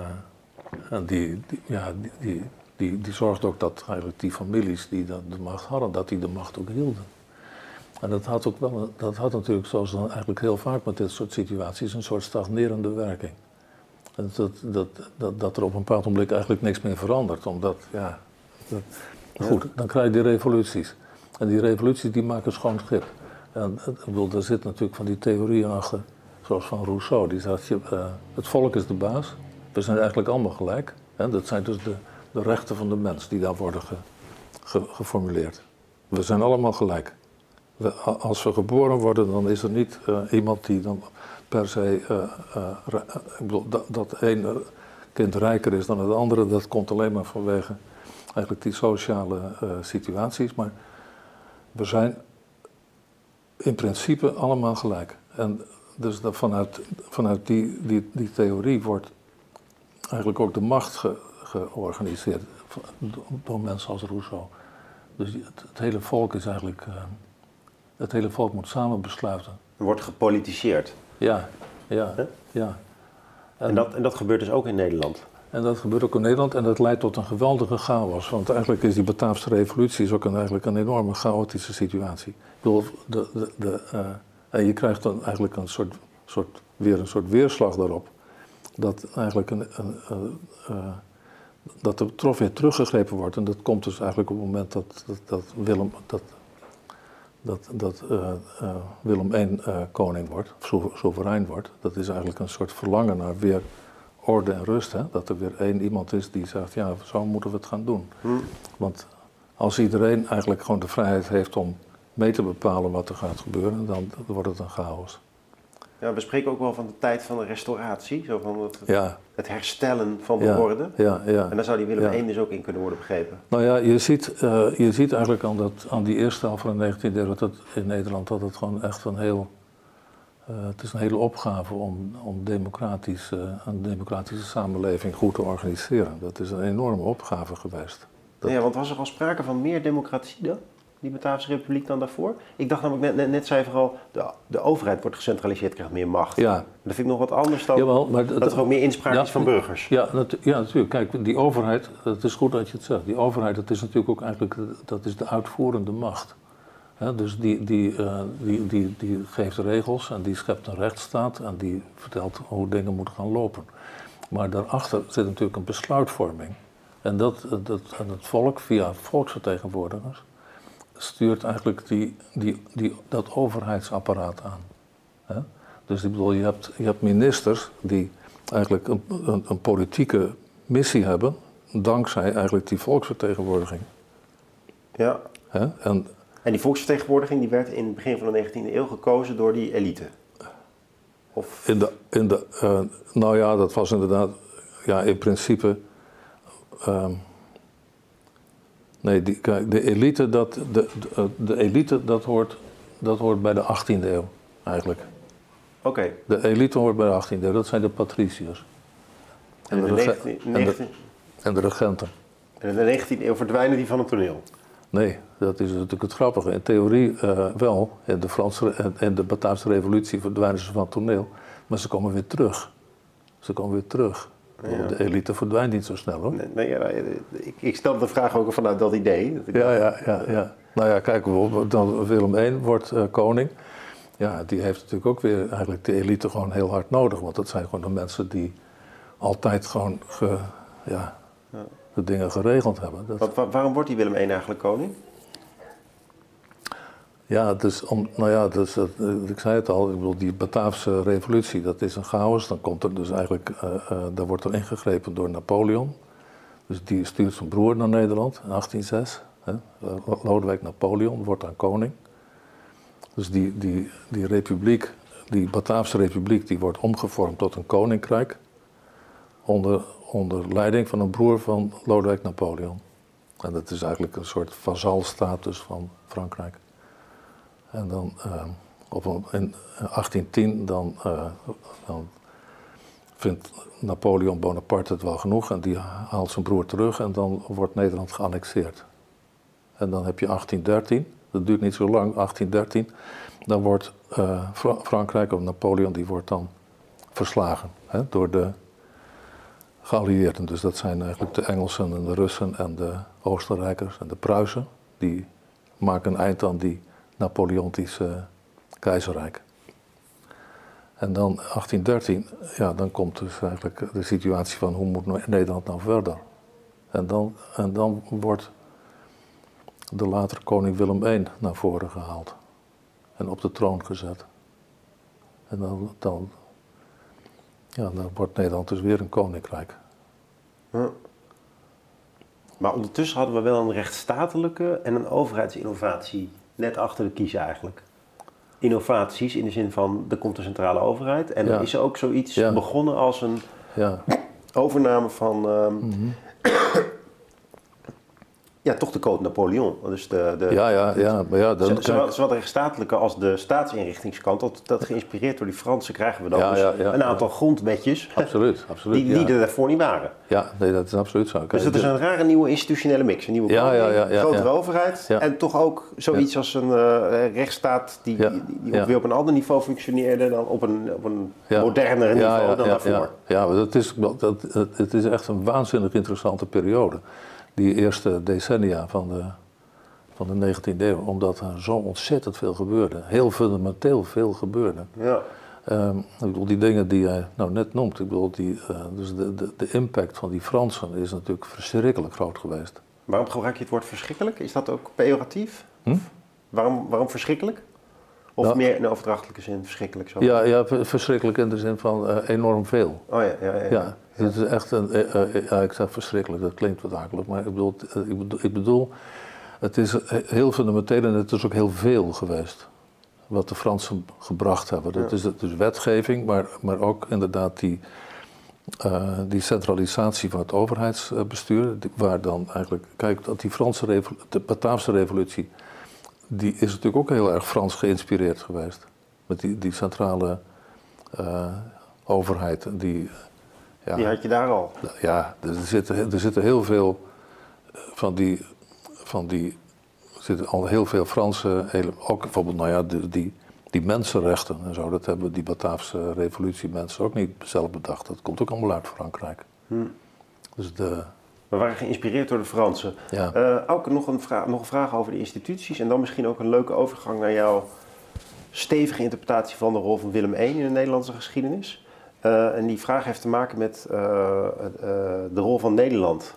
en die, ja, die, die, die zorgde ook dat eigenlijk die families die dat de macht hadden, dat die de macht ook hielden. En dat had ook wel, dat had natuurlijk, zoals dan eigenlijk heel vaak met dit soort situaties, een soort stagnerende werking. Dat, dat, dat, dat er op een bepaald moment eigenlijk niks meer verandert, omdat, ja, dat, goed, dan krijg je die revoluties. En die revoluties die maken schoon schip. En ik bedoel, daar zit natuurlijk van die theorieën achter, zoals van Rousseau, die zegt, je, uh, het volk is de baas, we zijn eigenlijk allemaal gelijk. Hè? Dat zijn dus de, de rechten van de mens die daar worden ge, ge, geformuleerd. We zijn allemaal gelijk. We, als we geboren worden, dan is er niet uh, iemand die dan per se. Ik bedoel, dat, dat kind rijker is dan het andere, dat komt alleen maar vanwege eigenlijk die sociale situaties. Maar we zijn in principe allemaal gelijk. En dus vanuit, vanuit die, die, die theorie wordt eigenlijk ook de macht georganiseerd door mensen als Rousseau. Dus het, het hele volk is eigenlijk, uh, het hele volk moet samen besluiten. Wordt gepolitiseerd. Ja, ja, huh? ja. En, en, dat, en dat gebeurt dus ook in Nederland? En dat gebeurt ook in Nederland en dat leidt tot een geweldige chaos. Want eigenlijk is die Bataafse revolutie is ook een, eigenlijk een enorme chaotische situatie. Ik bedoel, de, de, de, uh, en je krijgt dan eigenlijk een soort, soort, weer een soort weerslag daarop. Dat eigenlijk een, een, een uh, dat er trof weer teruggegrepen wordt. En dat komt dus eigenlijk op het moment dat, dat, dat Willem, dat, dat, dat uh, uh, Willem I uh, koning wordt, of soeverein wordt. Dat is eigenlijk een soort verlangen naar weer orde en rust. Hè? Dat er weer één iemand is die zegt, ja, zo moeten we het gaan doen. Hmm. Want als iedereen eigenlijk gewoon de vrijheid heeft om mee te bepalen wat er gaat gebeuren, dan wordt het een chaos. Ja, we spreken ook wel van de tijd van de restauratie, zo van het, Ja, het herstellen van de ja, orde. ja, ja. En daar zou die Willem. I dus ook in kunnen worden begrepen. Nou ja, je ziet, eh, je ziet eigenlijk aan, dat, aan die eerste helft van de 19e eeuw dat het in Nederland dat het gewoon echt een heel. eh, het is een hele opgave om, om democratisch, eh, een democratische samenleving goed te organiseren. Dat is een enorme opgave geweest. Dat- Ja, want was er al sprake van meer democratie dan? Die Bataafse Republiek dan daarvoor? Ik dacht namelijk, net, net, net zei vooral, de, de overheid wordt gecentraliseerd, krijgt meer macht. Ja, Dat vind ik nog wat anders dan jawel, maar dat er ook meer inspraak Ja, is van burgers. Ja, natu- ja, natuurlijk. Kijk, die overheid, het is goed dat je het zegt. Die overheid, dat is natuurlijk ook eigenlijk dat is de uitvoerende macht. Dus die, die, eh, die, die, die geeft regels en die schept een rechtsstaat en die vertelt hoe dingen moeten gaan lopen. Maar daarachter zit natuurlijk een besluitvorming. En, dat, dat, en het volk, via volksvertegenwoordigers, stuurt eigenlijk die, die, die, dat overheidsapparaat aan. Hè? Dus ik bedoel, je hebt, je hebt ministers die eigenlijk een, een, een politieke missie hebben, dankzij eigenlijk die volksvertegenwoordiging. Ja. Hè? En En die volksvertegenwoordiging die werd in het begin van de 19e eeuw gekozen door die elite. Of, in de, in de eh, nou ja, dat was inderdaad, ja, in principe. ehm, nee, die, kijk, de elite, dat, de, de, de elite dat, hoort, dat hoort bij de 18e eeuw, eigenlijk. Oké, De elite hoort bij de 18e eeuw, dat zijn de patriciërs. en de rege- 19e, en de- 19e en de regenten. en in de 19e eeuw verdwijnen die van het toneel. Nee, dat is natuurlijk het grappige. In theorie eh, wel. In de Franse en, en de Bataafse revolutie verdwijnen ze van het toneel. Maar ze komen weer terug. Ze komen weer terug. Ja. De elite verdwijnt niet zo snel hoor. Nee, nee, ja, ik, ik stel de vraag ook vanuit dat idee. Dat ik Ja, ja, ja, ja. Nou ja, kijk bijvoorbeeld, dan Willem I wordt eh, koning. Ja, die heeft natuurlijk ook weer eigenlijk de elite gewoon heel hard nodig. Want dat zijn gewoon de mensen die altijd gewoon ge- ja, de dingen geregeld hebben. Dat, Wat, waarom wordt die Willem I eigenlijk koning? Ja, dus om, nou ja, dus, eh, ik zei het al, ik bedoel, die Bataafse revolutie, dat is een chaos. Dan komt er dus eigenlijk, eh, eh, daar wordt er ingegrepen door Napoleon. Dus die stuurt zijn broer naar Nederland in 1806. Hè. Lodewijk Napoleon wordt dan koning. Dus die, die, die republiek, die Bataafse republiek, die wordt omgevormd tot een koninkrijk. Onder, onder leiding van een broer van Lodewijk Napoleon. En dat is eigenlijk een soort vazalstatus van Frankrijk. En dan eh, op een, in 1810 dan, eh, dan vindt Napoleon Bonaparte het wel genoeg en die haalt zijn broer terug en dan wordt Nederland geannexeerd. En dan heb je 1813, dat duurt niet zo lang, 1813, dan wordt uh, Frankrijk of Napoleon, die wordt dan verslagen hè, door de geallieerden. Dus dat zijn eigenlijk de Engelsen en de Russen en de Oostenrijkers en de Pruisen. Die maken een eind aan die Napoleontische keizerrijk. En dan 1813, ja, dan komt dus eigenlijk de situatie van hoe moet Nederland nou verder? En dan, en dan wordt de latere koning Willem I naar voren gehaald en op de troon gezet. En dan, dan, ja, dan wordt Nederland dus weer een koninkrijk. Maar ondertussen hadden we wel een rechtsstatelijke en een overheidsinnovatie net achter de kiezen eigenlijk. Innovaties in de zin van, er komt de centrale overheid. En er is er ook zoiets begonnen als een ja. overname van um, ja, toch de code Napoleon. Dus de, de, ja, ja, ja. Maar ja dan, zowel, zowel de rechtsstatelijke als de staatsinrichtingskant, dat, dat geïnspireerd door die Fransen krijgen we dan ja, dus ja, ja, een aantal grondwetjes. Absoluut, absoluut. Die, die er daarvoor niet waren. Ja, nee, dat is absoluut zo. Dus dat is een rare nieuwe institutionele mix. Een nieuwe koning, grotere overheid en toch ook zoiets als een uh, rechtsstaat die, die, die weer op een ander niveau functioneerde dan op een, op een moderner niveau dan daarvoor. Ja, dat is, dat, het is echt een waanzinnig interessante periode die eerste decennia van de, van de 19e eeuw, omdat er zo ontzettend veel gebeurde. Heel fundamenteel veel gebeurde. Ja. Um, ik bedoel, die dingen die jij nou net noemt, ik bedoel, die, uh, dus de, de, de, impact van die Fransen is natuurlijk verschrikkelijk groot geweest. Waarom gebruik je het woord verschrikkelijk? Is dat ook pejoratief? Hm? Waarom, waarom verschrikkelijk? Of nou, meer in de overdrachtelijke zin verschrikkelijk? Zo? Ja, ja, verschrikkelijk in de zin van uh, enorm veel. Oh ja, ja, ja. ja. Het is echt een, uh, ja, ik zeg verschrikkelijk, dat klinkt wat akelig, maar ik bedoel, ik bedoel, ik bedoel, het is heel fundamenteel en het is ook heel veel geweest. Wat de Fransen gebracht hebben. Dat is dus wetgeving, maar, maar ook inderdaad die, uh, die centralisatie van het overheidsbestuur. Waar dan eigenlijk, kijk, dat die Franse de Bataafse revolutie, die is natuurlijk ook heel erg Frans geïnspireerd geweest. Met die, die centrale uh, overheid, die ja. Die had je daar al. Ja, er zitten, er zitten heel veel eh, van die, van die er zitten al heel veel Franse, ook bijvoorbeeld, nou ja, die, die, die mensenrechten en zo, dat hebben die Bataafse revolutiemensen ook niet zelf bedacht. Dat komt ook allemaal uit Frankrijk. Hm. Dus de, we waren geïnspireerd door de Fransen. Ja. Uh, ook nog een, vraag, nog een vraag over de instituties en dan misschien ook een leuke overgang naar jouw stevige interpretatie van de rol van Willem I in de Nederlandse geschiedenis. Uh, en die vraag heeft te maken met uh, uh, de rol van Nederland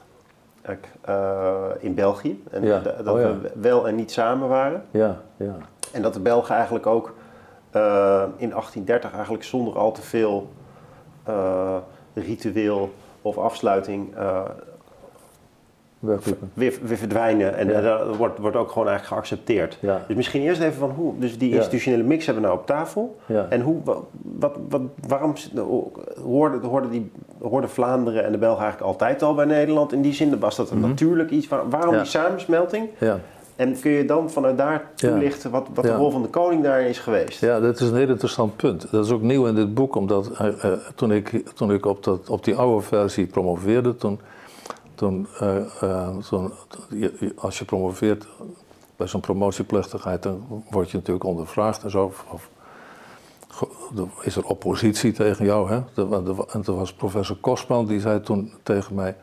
in België. En ja. dat oh, ja. we wel en niet samen waren. Ja, ja. En dat de Belgen eigenlijk ook in 1830 eigenlijk zonder al te veel ritueel of afsluiting weer, weer, verdwijnen. En ja. dat wordt, wordt ook gewoon eigenlijk geaccepteerd. Ja. Dus misschien eerst even van hoe. Dus die institutionele mix hebben we nou op tafel. En hoe, wat, wat, waarom hoorden, hoorden, die, hoorden Vlaanderen en de Belgen eigenlijk altijd al bij Nederland? In die zin was dat een mm natuurlijk iets. waarom die samensmelting? En kun je dan vanuit daar toelichten wat, wat de rol van de koning daar is geweest? Ja, dat is een heel interessant punt. Dat is ook nieuw in dit boek, omdat uh, toen ik, toen ik op, dat, op die oude versie promoveerde, toen toen, uh, als je promoveert bij zo'n promotieplechtigheid, dan word je natuurlijk ondervraagd en zo. Of, is er oppositie tegen jou? Hè? En toen was professor Kosman, die zei toen tegen mij: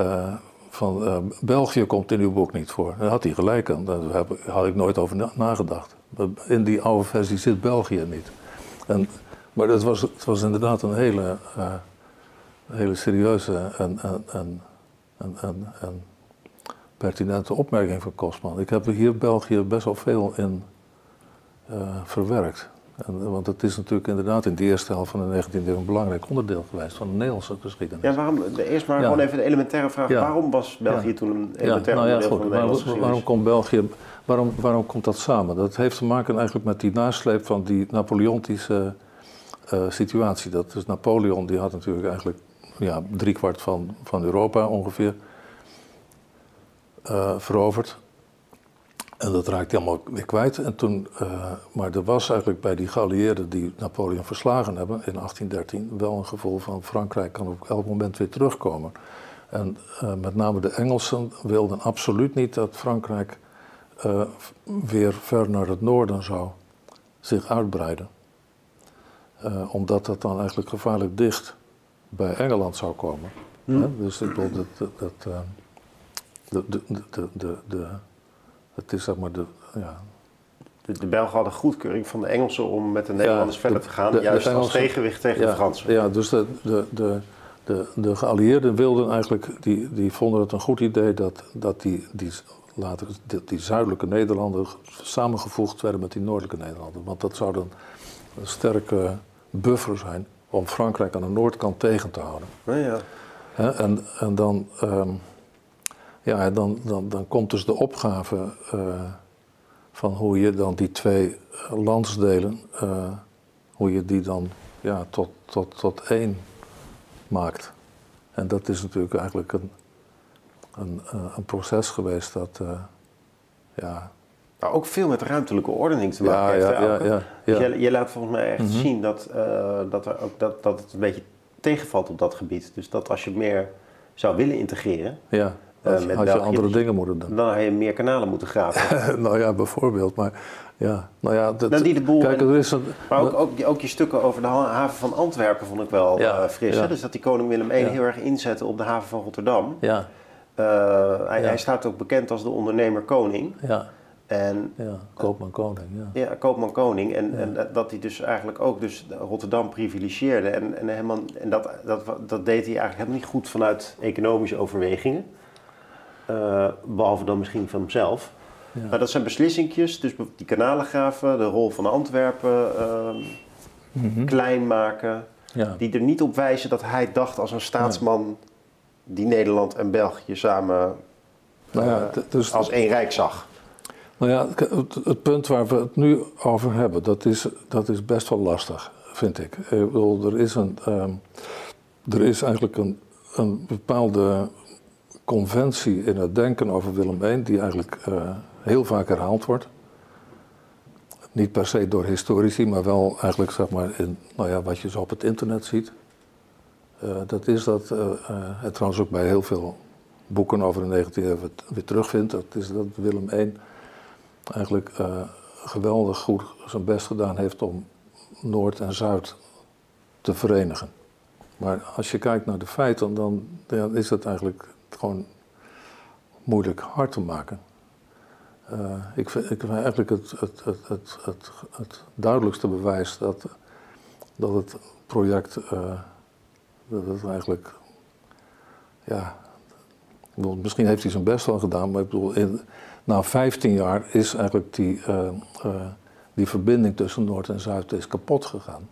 uh, van België komt in uw boek niet voor. Daar had hij gelijk aan, daar had ik nooit over nagedacht. In die oude versie zit België niet. En, maar het was, het was inderdaad een hele, hele serieuze en, en een, een, een pertinente opmerking van Kosman. Ik heb hier België best wel veel in uh, verwerkt. En, want het is natuurlijk inderdaad in de eerste helft van de 19e eeuw een belangrijk onderdeel geweest van de Nederlandse geschiedenis. Ja, waarom, eerst maar gewoon even de elementaire vraag. Waarom was België toen een elementair nou onderdeel van de Nederlandse geschiedenis? Waarom komt België, waarom, waarom komt dat samen? Dat heeft te maken eigenlijk met die nasleep van die Napoleontische uh, situatie. Dat is Napoleon, die had natuurlijk eigenlijk ja, driekwart van, van Europa ongeveer uh, veroverd. En dat raakte helemaal weer kwijt. En toen, uh, maar er was eigenlijk bij die geallieerden die Napoleon verslagen hebben in 1813 wel een gevoel van Frankrijk kan op elk moment weer terugkomen. En uh, met name de Engelsen wilden absoluut niet dat Frankrijk weer ver naar het noorden zou zich uitbreiden. omdat dat dan eigenlijk gevaarlijk dicht bij Engeland zou komen. Hm. Dus ik bedoel, dat, dat, de, de, de, de, de het is zeg maar de. Ja. De, de Belgen hadden goedkeuring van de Engelsen om met de Nederlanders verder te gaan, juist als tegenwicht tegen ja, de Fransen. Ja, dus de, de, de, de, de geallieerden wilden eigenlijk, die, die vonden het een goed idee dat, dat die, die, later, die, die zuidelijke Nederlanden samengevoegd werden met die noordelijke Nederlanden. Want dat zou dan een sterke buffer zijn om Frankrijk aan de noordkant tegen te houden. Ja, ja. en, en dan. Um, ja, dan, dan, dan komt dus de opgave uh, van hoe je dan die twee landsdelen, uh, hoe je die dan ja, tot, tot, tot één maakt. En dat is natuurlijk eigenlijk een, een, uh, een proces geweest dat, ja... Ook veel met ruimtelijke ordening te maken ja, heeft. Ja, ja, ja, dus je, je, laat volgens mij echt mm -hmm. zien dat, dat, er ook, dat, dat het een beetje tegenvalt op dat gebied. Dus dat als je meer zou willen integreren... Ja als, uh, had je andere dingen moeten doen. Dan had je meer kanalen moeten graven. nou ja, bijvoorbeeld. Maar ja, nou ja, dat, die de boel kijk, er is een, maar ook, ook, ook, je stukken over de haven van Antwerpen vond ik wel uh, fris. Hè? Dus dat die koning Willem I heel erg inzette op de haven van Rotterdam. Ja. Uh, hij, hij, staat ook bekend als de ondernemer koning. Ja. En, ja, koopman koning. Ja, ja koopman koning. En, ja. en dat hij dus eigenlijk ook dus Rotterdam privilegieerde. En, en, helemaal, en dat, dat, dat deed hij eigenlijk helemaal niet goed vanuit economische overwegingen. Uh, behalve dan misschien van hemzelf. Ja. Maar dat zijn beslissingjes, dus die kanalen de rol van Antwerpen uh, mm -hmm. klein maken, die er niet op wijzen dat hij dacht als een staatsman die Nederland en België samen nou ja, uh, dus als één rijk zag. Nou ja, het, het, punt waar we het nu over hebben, dat is, dat is best wel lastig, vind ik. ik er, is een, um, er is eigenlijk een, een bepaalde conventie in het denken over Willem I, die eigenlijk uh, heel vaak herhaald wordt. Niet per se door historici, maar wel eigenlijk zeg maar in nou ja, wat je zo op het internet ziet. Uh, dat is dat, uh, het trouwens ook bij heel veel boeken over de 19e eeuw weer terugvindt. Dat is dat Willem I eigenlijk geweldig goed zijn best gedaan heeft om Noord en Zuid te verenigen. Maar als je kijkt naar de feiten, dan, is het eigenlijk gewoon moeilijk hard te maken. Uh, ik, vind, ik vind eigenlijk het, het, het, het, duidelijkste bewijs dat, dat het project, uh, dat het eigenlijk, ja, misschien heeft hij zijn best wel gedaan, maar ik bedoel, in, na 15 jaar is eigenlijk die, uh, die verbinding tussen Noord en Zuid is kapot gegaan.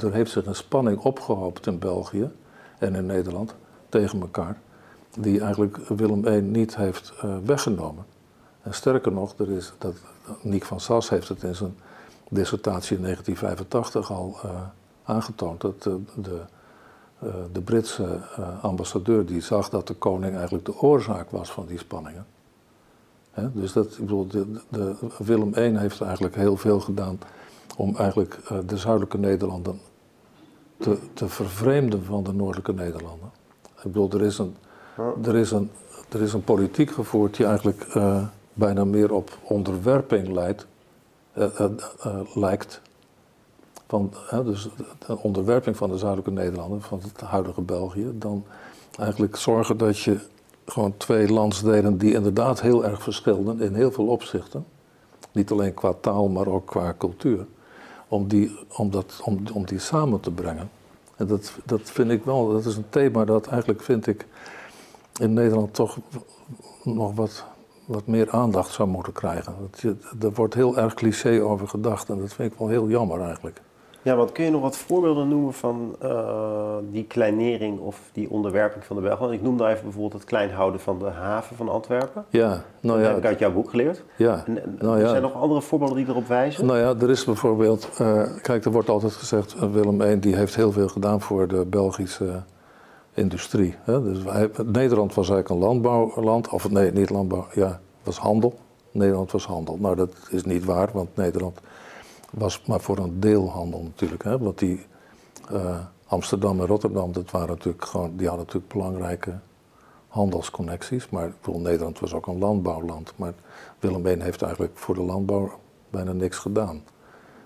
Er heeft zich een spanning opgehoopt in België en in Nederland tegen elkaar die eigenlijk Willem I niet heeft uh, weggenomen. En sterker nog, er is, dat, Niek van Sas heeft het in zijn dissertatie in 1985 al aangetoond, dat de, de Britse ambassadeur die zag dat de koning eigenlijk de oorzaak was van die spanningen. He, dus dat, ik bedoel, de, de, Willem I heeft eigenlijk heel veel gedaan om eigenlijk de zuidelijke Nederlanden te, te vervreemden van de noordelijke Nederlanden. Ik bedoel, er is een er, is een, er is een politiek gevoerd die eigenlijk uh, bijna meer op onderwerping leidt, uh, uh, lijkt. Van, dus de onderwerping van de zuidelijke Nederlanden, van het huidige België, dan eigenlijk zorgen dat je gewoon twee landsdelen die inderdaad heel erg verschilden in heel veel opzichten, niet alleen qua taal, maar ook qua cultuur, om die, om dat, om, om die samen te brengen. En dat, dat vind ik wel, dat is een thema dat eigenlijk vind ik in Nederland toch nog wat, wat meer aandacht zou moeten krijgen. Er wordt heel erg cliché over gedacht en dat vind ik wel heel jammer eigenlijk. Ja, want kun je nog wat voorbeelden noemen van uh, die kleinering of die onderwerping van de Belgen? Ik noemde even bijvoorbeeld het klein houden van de haven van Antwerpen. Ja, nou ja. Dat heb ik uit jouw boek geleerd. Ja. En, en nou ja. Zijn er nog andere voorbeelden die erop wijzen? Nou ja, er is bijvoorbeeld, uh, kijk, er wordt altijd gezegd, uh, Willem I die heeft heel veel gedaan voor de Belgische industrie. Hè? Dus wij, Nederland was eigenlijk een landbouwland, of nee, niet landbouw, ja, was handel. Nederland was handel. Nou, dat is niet waar, want Nederland was maar voor een deel handel natuurlijk. Hè? Want die uh, Amsterdam en Rotterdam, dat waren natuurlijk gewoon, die hadden natuurlijk belangrijke handelsconnecties. Maar bedoel, Nederland was ook een landbouwland. Maar Willem I heeft eigenlijk voor de landbouw bijna niks gedaan.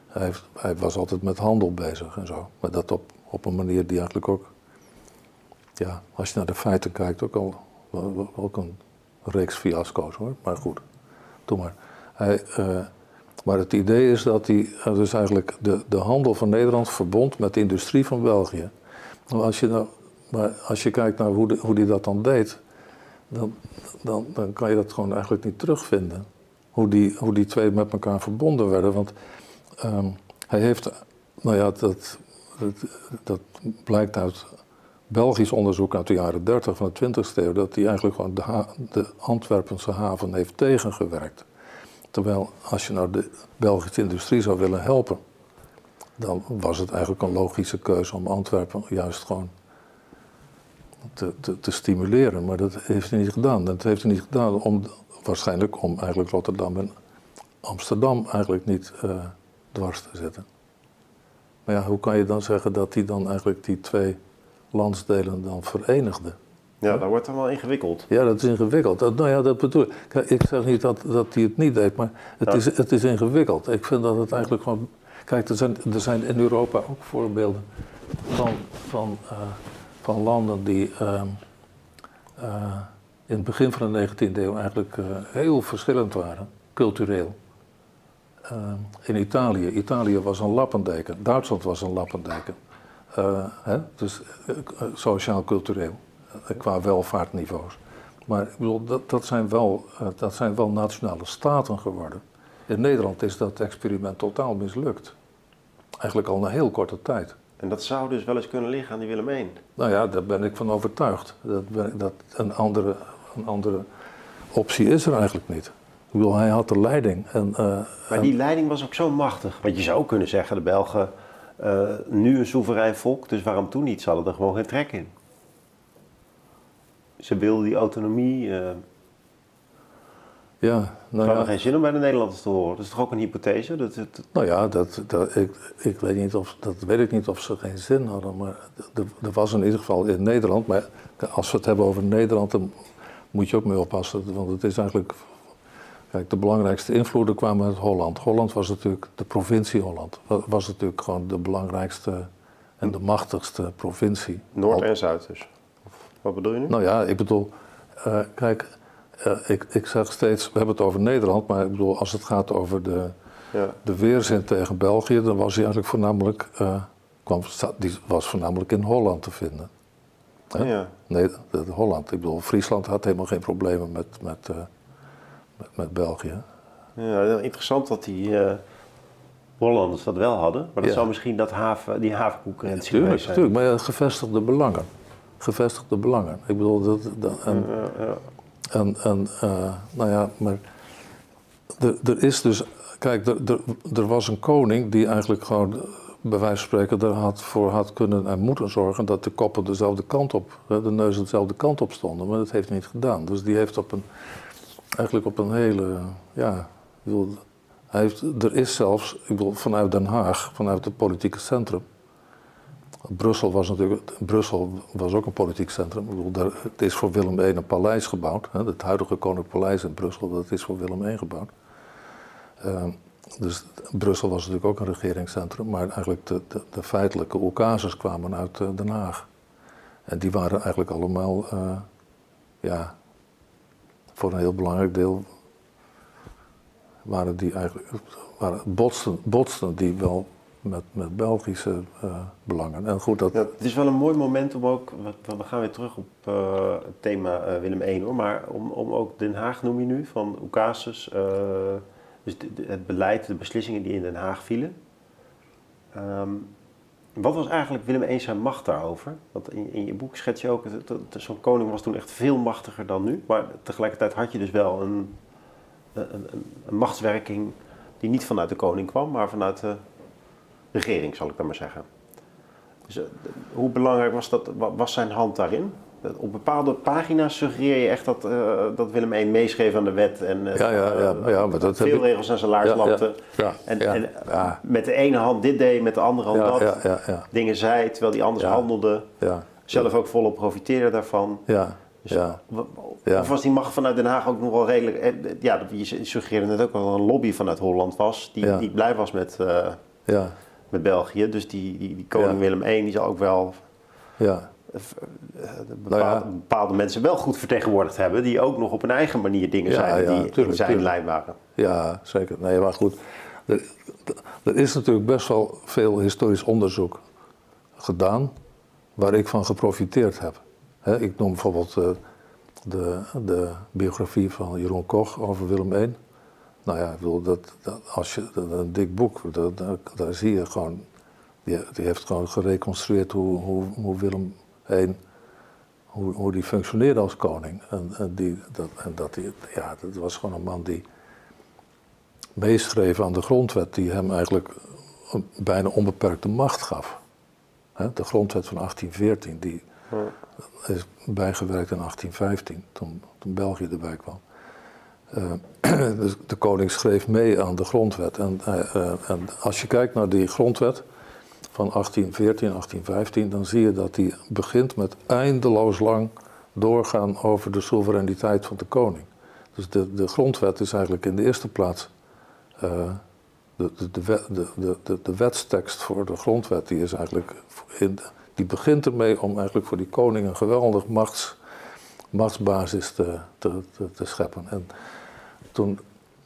Hij, heeft, hij, was altijd met handel bezig en zo. Maar dat op, op een manier die eigenlijk ook, ja, als je naar de feiten kijkt, ook al ook een reeks fiasco's hoor. Maar goed, doe maar. Hij, uh, maar het idee is dat hij dus eigenlijk de, de handel van Nederland verbond met de industrie van België. Als je, nou, maar als je kijkt naar hoe, de, hoe die dat dan deed, dan, dan, dan kan je dat gewoon eigenlijk niet terugvinden. Hoe die, hoe die twee met elkaar verbonden werden. Want um, hij heeft, nou ja, dat, dat, blijkt uit Belgisch onderzoek uit de jaren 30 van de 20e eeuw, dat hij eigenlijk gewoon de, de Antwerpense haven heeft tegengewerkt. Terwijl als je nou de Belgische industrie zou willen helpen, dan was het eigenlijk een logische keuze om Antwerpen juist gewoon te, te, stimuleren. Maar dat heeft hij niet gedaan. Dat heeft hij niet gedaan om, waarschijnlijk om eigenlijk Rotterdam en Amsterdam eigenlijk niet uh, dwars te zetten. Maar ja, hoe kan je dan zeggen dat hij dan eigenlijk die twee landsdelen dan verenigde? Ja, dat wordt dan wel ingewikkeld. Ja, dat is ingewikkeld. Dat, nou ja, dat bedoel ik. Ik zeg niet dat, dat hij het niet deed, maar het, is, het is ingewikkeld. Ik vind dat het eigenlijk gewoon. Kijk, er zijn, er zijn in Europa ook voorbeelden van, van, uh, van landen die uh, uh, in het begin van de 19e eeuw eigenlijk heel verschillend waren, cultureel. in Italië. Italië was een lappendeken. Duitsland was een lappendeken. Hè? Dus sociaal-cultureel. Eh, qua welvaartniveaus. Maar ik bedoel, dat, dat, zijn wel, eh, dat zijn wel nationale staten geworden. In Nederland is dat experiment totaal mislukt. Eigenlijk al na heel korte tijd. En dat zou dus wel eens kunnen liggen aan die Willem I? Nou ja, daar ben ik van overtuigd. Dat, dat een, andere, een andere optie is er eigenlijk niet. Ik bedoel, hij had de leiding. En, uh, maar die leiding was ook zo machtig. Want je zou kunnen zeggen, de Belgen, uh, nu een soeverein volk, dus waarom toen niet? Ze hadden er gewoon geen trek in ze wilden die autonomie. Uh, ja, nou ja. geen zin om bij de Nederlanders te horen. Dat is toch ook een hypothese? Dat, dat... Nou ja, dat, dat, ik, ik weet niet of, dat weet ik niet of ze geen zin hadden. Maar er was in ieder geval in Nederland. Maar als we het hebben over Nederland, dan moet je ook mee oppassen. Want het is eigenlijk. Kijk, de belangrijkste invloeden kwamen uit Holland. Holland was natuurlijk, de provincie Holland, was natuurlijk gewoon de belangrijkste en de machtigste provincie. Noord en Zuid dus. Wat bedoel je nu? Nou ja, ik bedoel, uh, kijk, uh, ik, ik zeg steeds, we hebben het over Nederland, maar ik bedoel, als het gaat over de, ja. de weerzin tegen België, dan was hij eigenlijk voornamelijk, uh, kwam, die was voornamelijk in Holland te vinden. Ja. Nee, de, de Holland. Ik bedoel, Friesland had helemaal geen problemen met, met, met, met, België. Ja, interessant dat die Hollanders dat wel hadden, maar dat zou misschien dat haven, die havenconcurrentie ja, tuurlijk, zijn. Tuurlijk, maar ja, gevestigde belangen gevestigde belangen. Ik bedoel, dat, dat en, ja, ja. en, en uh, nou ja, maar er is dus, kijk, er was een koning die eigenlijk gewoon, bij wijze van spreken, er had, voor had kunnen en moeten zorgen dat de koppen dezelfde kant op, de neuzen dezelfde kant op stonden, maar dat heeft hij niet gedaan. Dus die heeft op een, eigenlijk op een hele, ja, ik bedoel, hij heeft, er is zelfs, ik bedoel, vanuit Den Haag, vanuit het politieke centrum, Brussel was natuurlijk Brussel was ook een politiek centrum. Daar, het is voor Willem I een paleis gebouwd. Hè, het huidige Koninklijk Paleis in Brussel, dat is voor Willem I gebouwd. Uh, dus Brussel was natuurlijk ook een regeringscentrum, maar eigenlijk de, de, feitelijke ocases kwamen uit uh, Den Haag. En die waren eigenlijk allemaal, uh, ja, voor een heel belangrijk deel waren die eigenlijk, waren botsten, botsten die wel met, met Belgische uh, belangen. En goed, dat... Het is wel een mooi moment om ook, we gaan weer terug op uh, het thema uh, Willem I hoor, maar om, om ook Den Haag noem je nu, van Ocasus, dus het beleid, de beslissingen die in Den Haag vielen. Um, wat was eigenlijk Willem I zijn macht daarover? Want in, in je boek schets je ook, zo'n koning was toen echt veel machtiger dan nu, maar tegelijkertijd had je dus wel een, een, een, een machtswerking die niet vanuit de koning kwam, maar vanuit de regering, zal ik dan maar zeggen. Dus, uh, hoe belangrijk was, dat, was zijn hand daarin? Op bepaalde pagina's suggereer je echt dat, uh, dat Willem I meeschreef aan de wet. En, uh, ja, ja, ja, ja, maar dat veel regels aan zijn laars lapte. Ja, en, en met de ene hand dit deed, met de andere hand dat. Dingen zei, terwijl hij anders handelde. Zelf ook volop profiteerde daarvan. Ja. Dus. Of was die macht vanuit Den Haag ook nog wel redelijk... eh, Ja, je suggereerde net ook al een lobby vanuit Holland was... die, die blij was met, uh, ja. Met België. Dus die, die, die koning Willem I die zal ook wel... Ja. Bepaalde, nou bepaalde, mensen wel goed vertegenwoordigd hebben... die ook nog op een eigen manier dingen zeiden die tuurlijk, in zijn tuurlijk. lijn waren. Ja, zeker. Nee, maar goed. Er, er is natuurlijk best wel veel historisch onderzoek gedaan... waar ik van geprofiteerd heb ik noem bijvoorbeeld uh, de, de, biografie van Jeroen Koch over Willem I. Nou ja, ik bedoel, dat, dat als je, dat, een dik boek, dat, daar zie je gewoon, die, die, heeft gewoon gereconstrueerd hoe, hoe, hoe Willem I, hoe, hoe die functioneerde als koning. En, en, die, dat, en dat, die, ja, dat was gewoon een man die meeschreef aan de grondwet die hem eigenlijk een bijna onbeperkte macht gaf. de grondwet van 1814, die is bijgewerkt in 1815, toen, toen België erbij kwam. Uh, de koning schreef mee aan de grondwet. En, uh, en, als je kijkt naar die grondwet van 1814, 1815, dan zie je dat die begint met eindeloos lang doorgaan over de soevereiniteit van de koning. Dus de, de grondwet is eigenlijk in de eerste plaats uh, de, de, de, de, wetstekst voor de grondwet, die is eigenlijk die begint ermee om eigenlijk voor die koning een geweldig machts, machtsbasis te, te, te, scheppen. En toen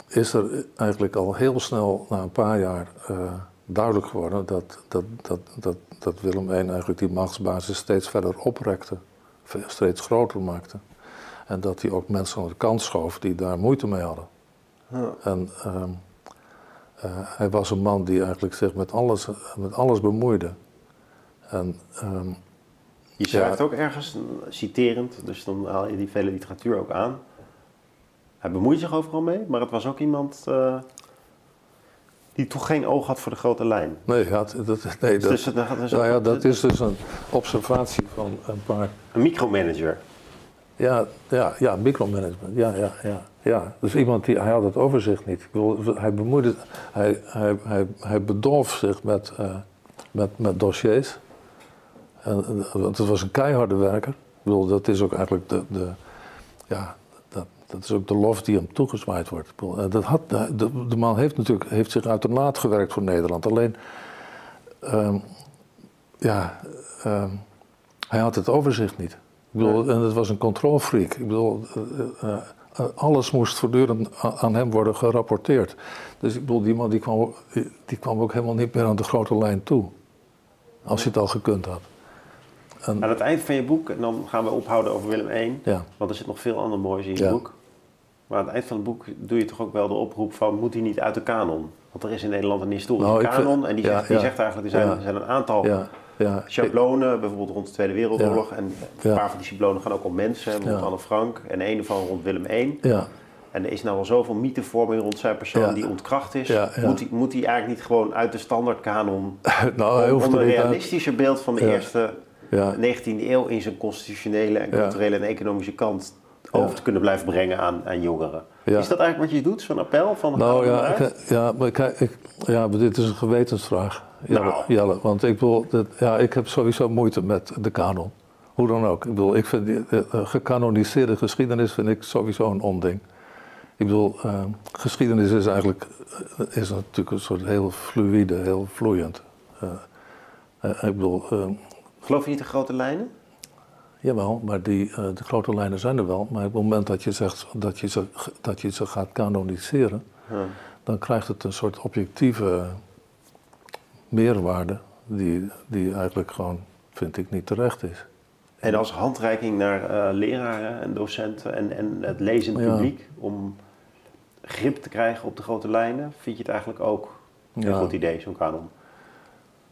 is er eigenlijk al heel snel, na een paar jaar, uh, duidelijk geworden dat, dat, dat, dat, dat Willem I eigenlijk die machtsbasis steeds verder oprekte, steeds groter maakte. En dat hij ook mensen aan de kant schoof die daar moeite mee hadden. Ja. En uh, uh, hij was een man die eigenlijk zich met alles, met alles bemoeide. En, um, je schrijft ook ergens, citerend, dus dan haal je die vele literatuur ook aan. Hij bemoeit zich overal mee, maar het was ook iemand uh, die toch geen oog had voor de grote lijn. Nee, dat, dat, nee, dus dat, dus, dat, nou ja, dat is dus een observatie van een paar... Een micromanager. Ja, ja, ja, micromanagement. Ja, ja, ja, ja. Dus iemand die, hij had het overzicht niet. Ik bedoel, hij bemoeide, hij, hij, hij, hij bedolf zich met, uh, met, met dossiers. En, want het was een keiharde werker. Ik bedoel, dat is ook eigenlijk de, de ja, dat, is ook de lof die hem toegezwaaid wordt. Dat had, de, de, man heeft natuurlijk heeft zich uitermate gewerkt voor Nederland. Alleen, um, ja, um, hij had het overzicht niet. Ik bedoel, en het was een controlfreak. Ik bedoel, uh, uh, alles moest voortdurend aan hem worden gerapporteerd. Dus ik bedoel, die man die kwam, die kwam ook helemaal niet meer aan de grote lijn toe. Als hij het al gekund had. Aan het eind van je boek, en dan gaan we ophouden over Willem I, ja. want er zit nog veel ander moois in je boek. Maar aan het eind van het boek doe je toch ook wel de oproep van, moet hij niet uit de kanon? Want er is in Nederland een historische nou, kanon en die, zegt, die zegt eigenlijk, er zijn, er zijn een aantal schablonen, bijvoorbeeld rond de Tweede Wereldoorlog. En een paar van die schablonen gaan ook om mensen, rond Anne Frank en een van rond Willem I. En er is nou al zoveel mythevorming rond zijn persoon die ontkracht is. Moet, hij, moet hij eigenlijk niet gewoon uit de standaardkanon nou, om, om een realistischer beeld van de eerste ja. 19e eeuw in zijn constitutionele en culturele en economische kant over te kunnen blijven brengen aan, aan jongeren. Is dat eigenlijk wat je doet, zo'n appel? Van nou ja, ik, ja, maar kijk, ik, ja, maar dit is een gewetensvraag, Jelle. Nou. Jelle want ik, bedoel, dat, ja, ik heb sowieso moeite met de kanon. Hoe dan ook. Ik bedoel, ik vind die, gecanoniseerde geschiedenis vind ik sowieso een onding. Ik bedoel, uh, geschiedenis is eigenlijk is natuurlijk een soort heel fluïde, heel vloeiend. Uh, uh, ik bedoel, Geloof je niet de grote lijnen? Jawel, maar die, uh, de grote lijnen zijn er wel. Maar op het moment dat je zegt dat je ze, dat je ze gaat kanoniseren, dan krijgt het een soort objectieve meerwaarde die, die eigenlijk gewoon, vind ik, niet terecht is. En als handreiking naar uh, leraren en docenten en, en het lezend publiek om grip te krijgen op de grote lijnen, vind je het eigenlijk ook een goed idee, zo'n kanon?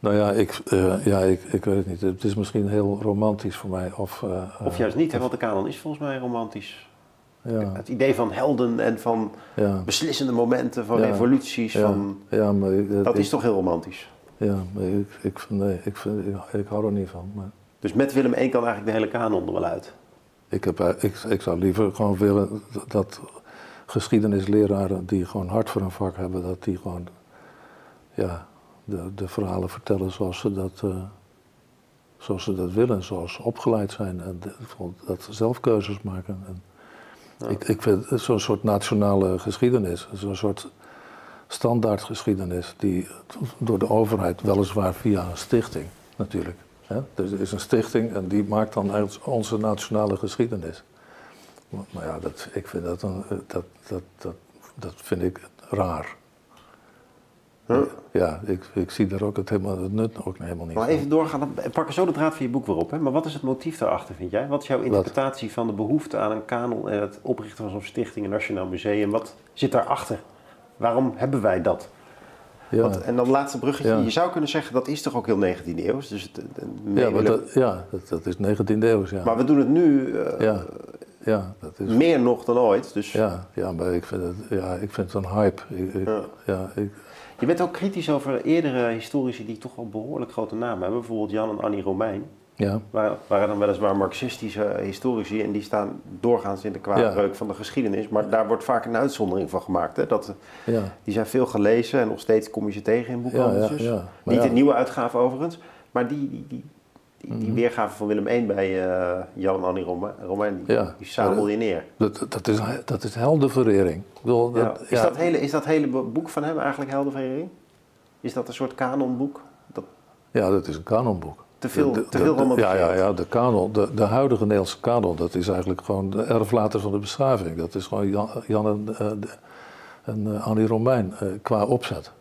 Nou ja, ik, uh, ja ik, ik weet het niet. Het is misschien heel romantisch voor mij. Of, uh, of juist niet, hè, want de kanon is volgens mij romantisch. Ja. Het idee van helden en van ja. beslissende momenten, van revoluties, van, ja, maar dat is toch heel romantisch? Ja, maar ik, ik, nee, ik, vind, ik, hou er niet van. Maar... Dus met Willem I kan eigenlijk de hele kanon er wel uit. Ik, heb, eh, ik, ik zou liever gewoon willen dat geschiedenisleraren die gewoon hard voor een vak hebben, dat die gewoon ja, de, de verhalen vertellen zoals ze dat, uh, zoals ze dat willen, zoals ze opgeleid zijn en dat ze zelf keuzes maken. En ja. ik, ik vind zo'n soort nationale geschiedenis, zo'n soort standaardgeschiedenis die door de overheid, weliswaar via een stichting natuurlijk. Hè? Dus er is een stichting en die maakt dan onze nationale geschiedenis. Maar ja, dat, ik vind dat, een, dat, dat, dat, dat vind ik raar. Huh? Ja, ik, ik zie daar ook het, helemaal, het nut ook helemaal niet Maar even doorgaan, dan pakken zo de draad van je boek weer op. Hè? Maar wat is het motief daarachter, vind jij? Wat is jouw interpretatie van de behoefte aan een kanon en het oprichten van zo'n stichting, een nationaal museum? Wat zit daarachter? Waarom hebben wij dat? Ja. Want, en dan laatste bruggetje, je zou kunnen zeggen dat is toch ook heel 19e eeuw. Dus het, ja, maar dat, ja dat, dat, is 19e eeuw. Ja. Maar we doen het nu uh, ja. Ja, dat is... meer nog dan ooit. Dus... Ja, ja, maar ik vind het, ja, ik vind het een hype. Ik, ik, ja. ik... Je bent ook kritisch over eerdere historici die toch wel behoorlijk grote namen hebben. Bijvoorbeeld Jan en Annie Romein. Ja. Waren, waren dan weliswaar marxistische historici en die staan doorgaans in de kwaadreuk ja. van de geschiedenis. Maar daar wordt vaak een uitzondering van gemaakt. Hè? Dat, ja. Die zijn veel gelezen en nog steeds kom je ze tegen in boekhandels. Ja, ja, Niet de nieuwe uitgave overigens, maar die, die, die, die, die weergave van Willem I bij uh, Jan en Annie Romein, die, die sabel je neer. Dat, dat, is, dat is heldenverering. Ik bedoel, dat, is, dat hele, is dat hele boek van hem eigenlijk heldenverering? Is dat een soort kanonboek? Dat... Ja, dat is een kanonboek. Te veel, de, te veel de, ja, ja, ja, de kanon, de, de huidige Nederlandse kanon, dat is eigenlijk gewoon de erflater van de beschaving. Dat is gewoon Jan, Jan en, uh, en uh, Annie Romein qua opzet.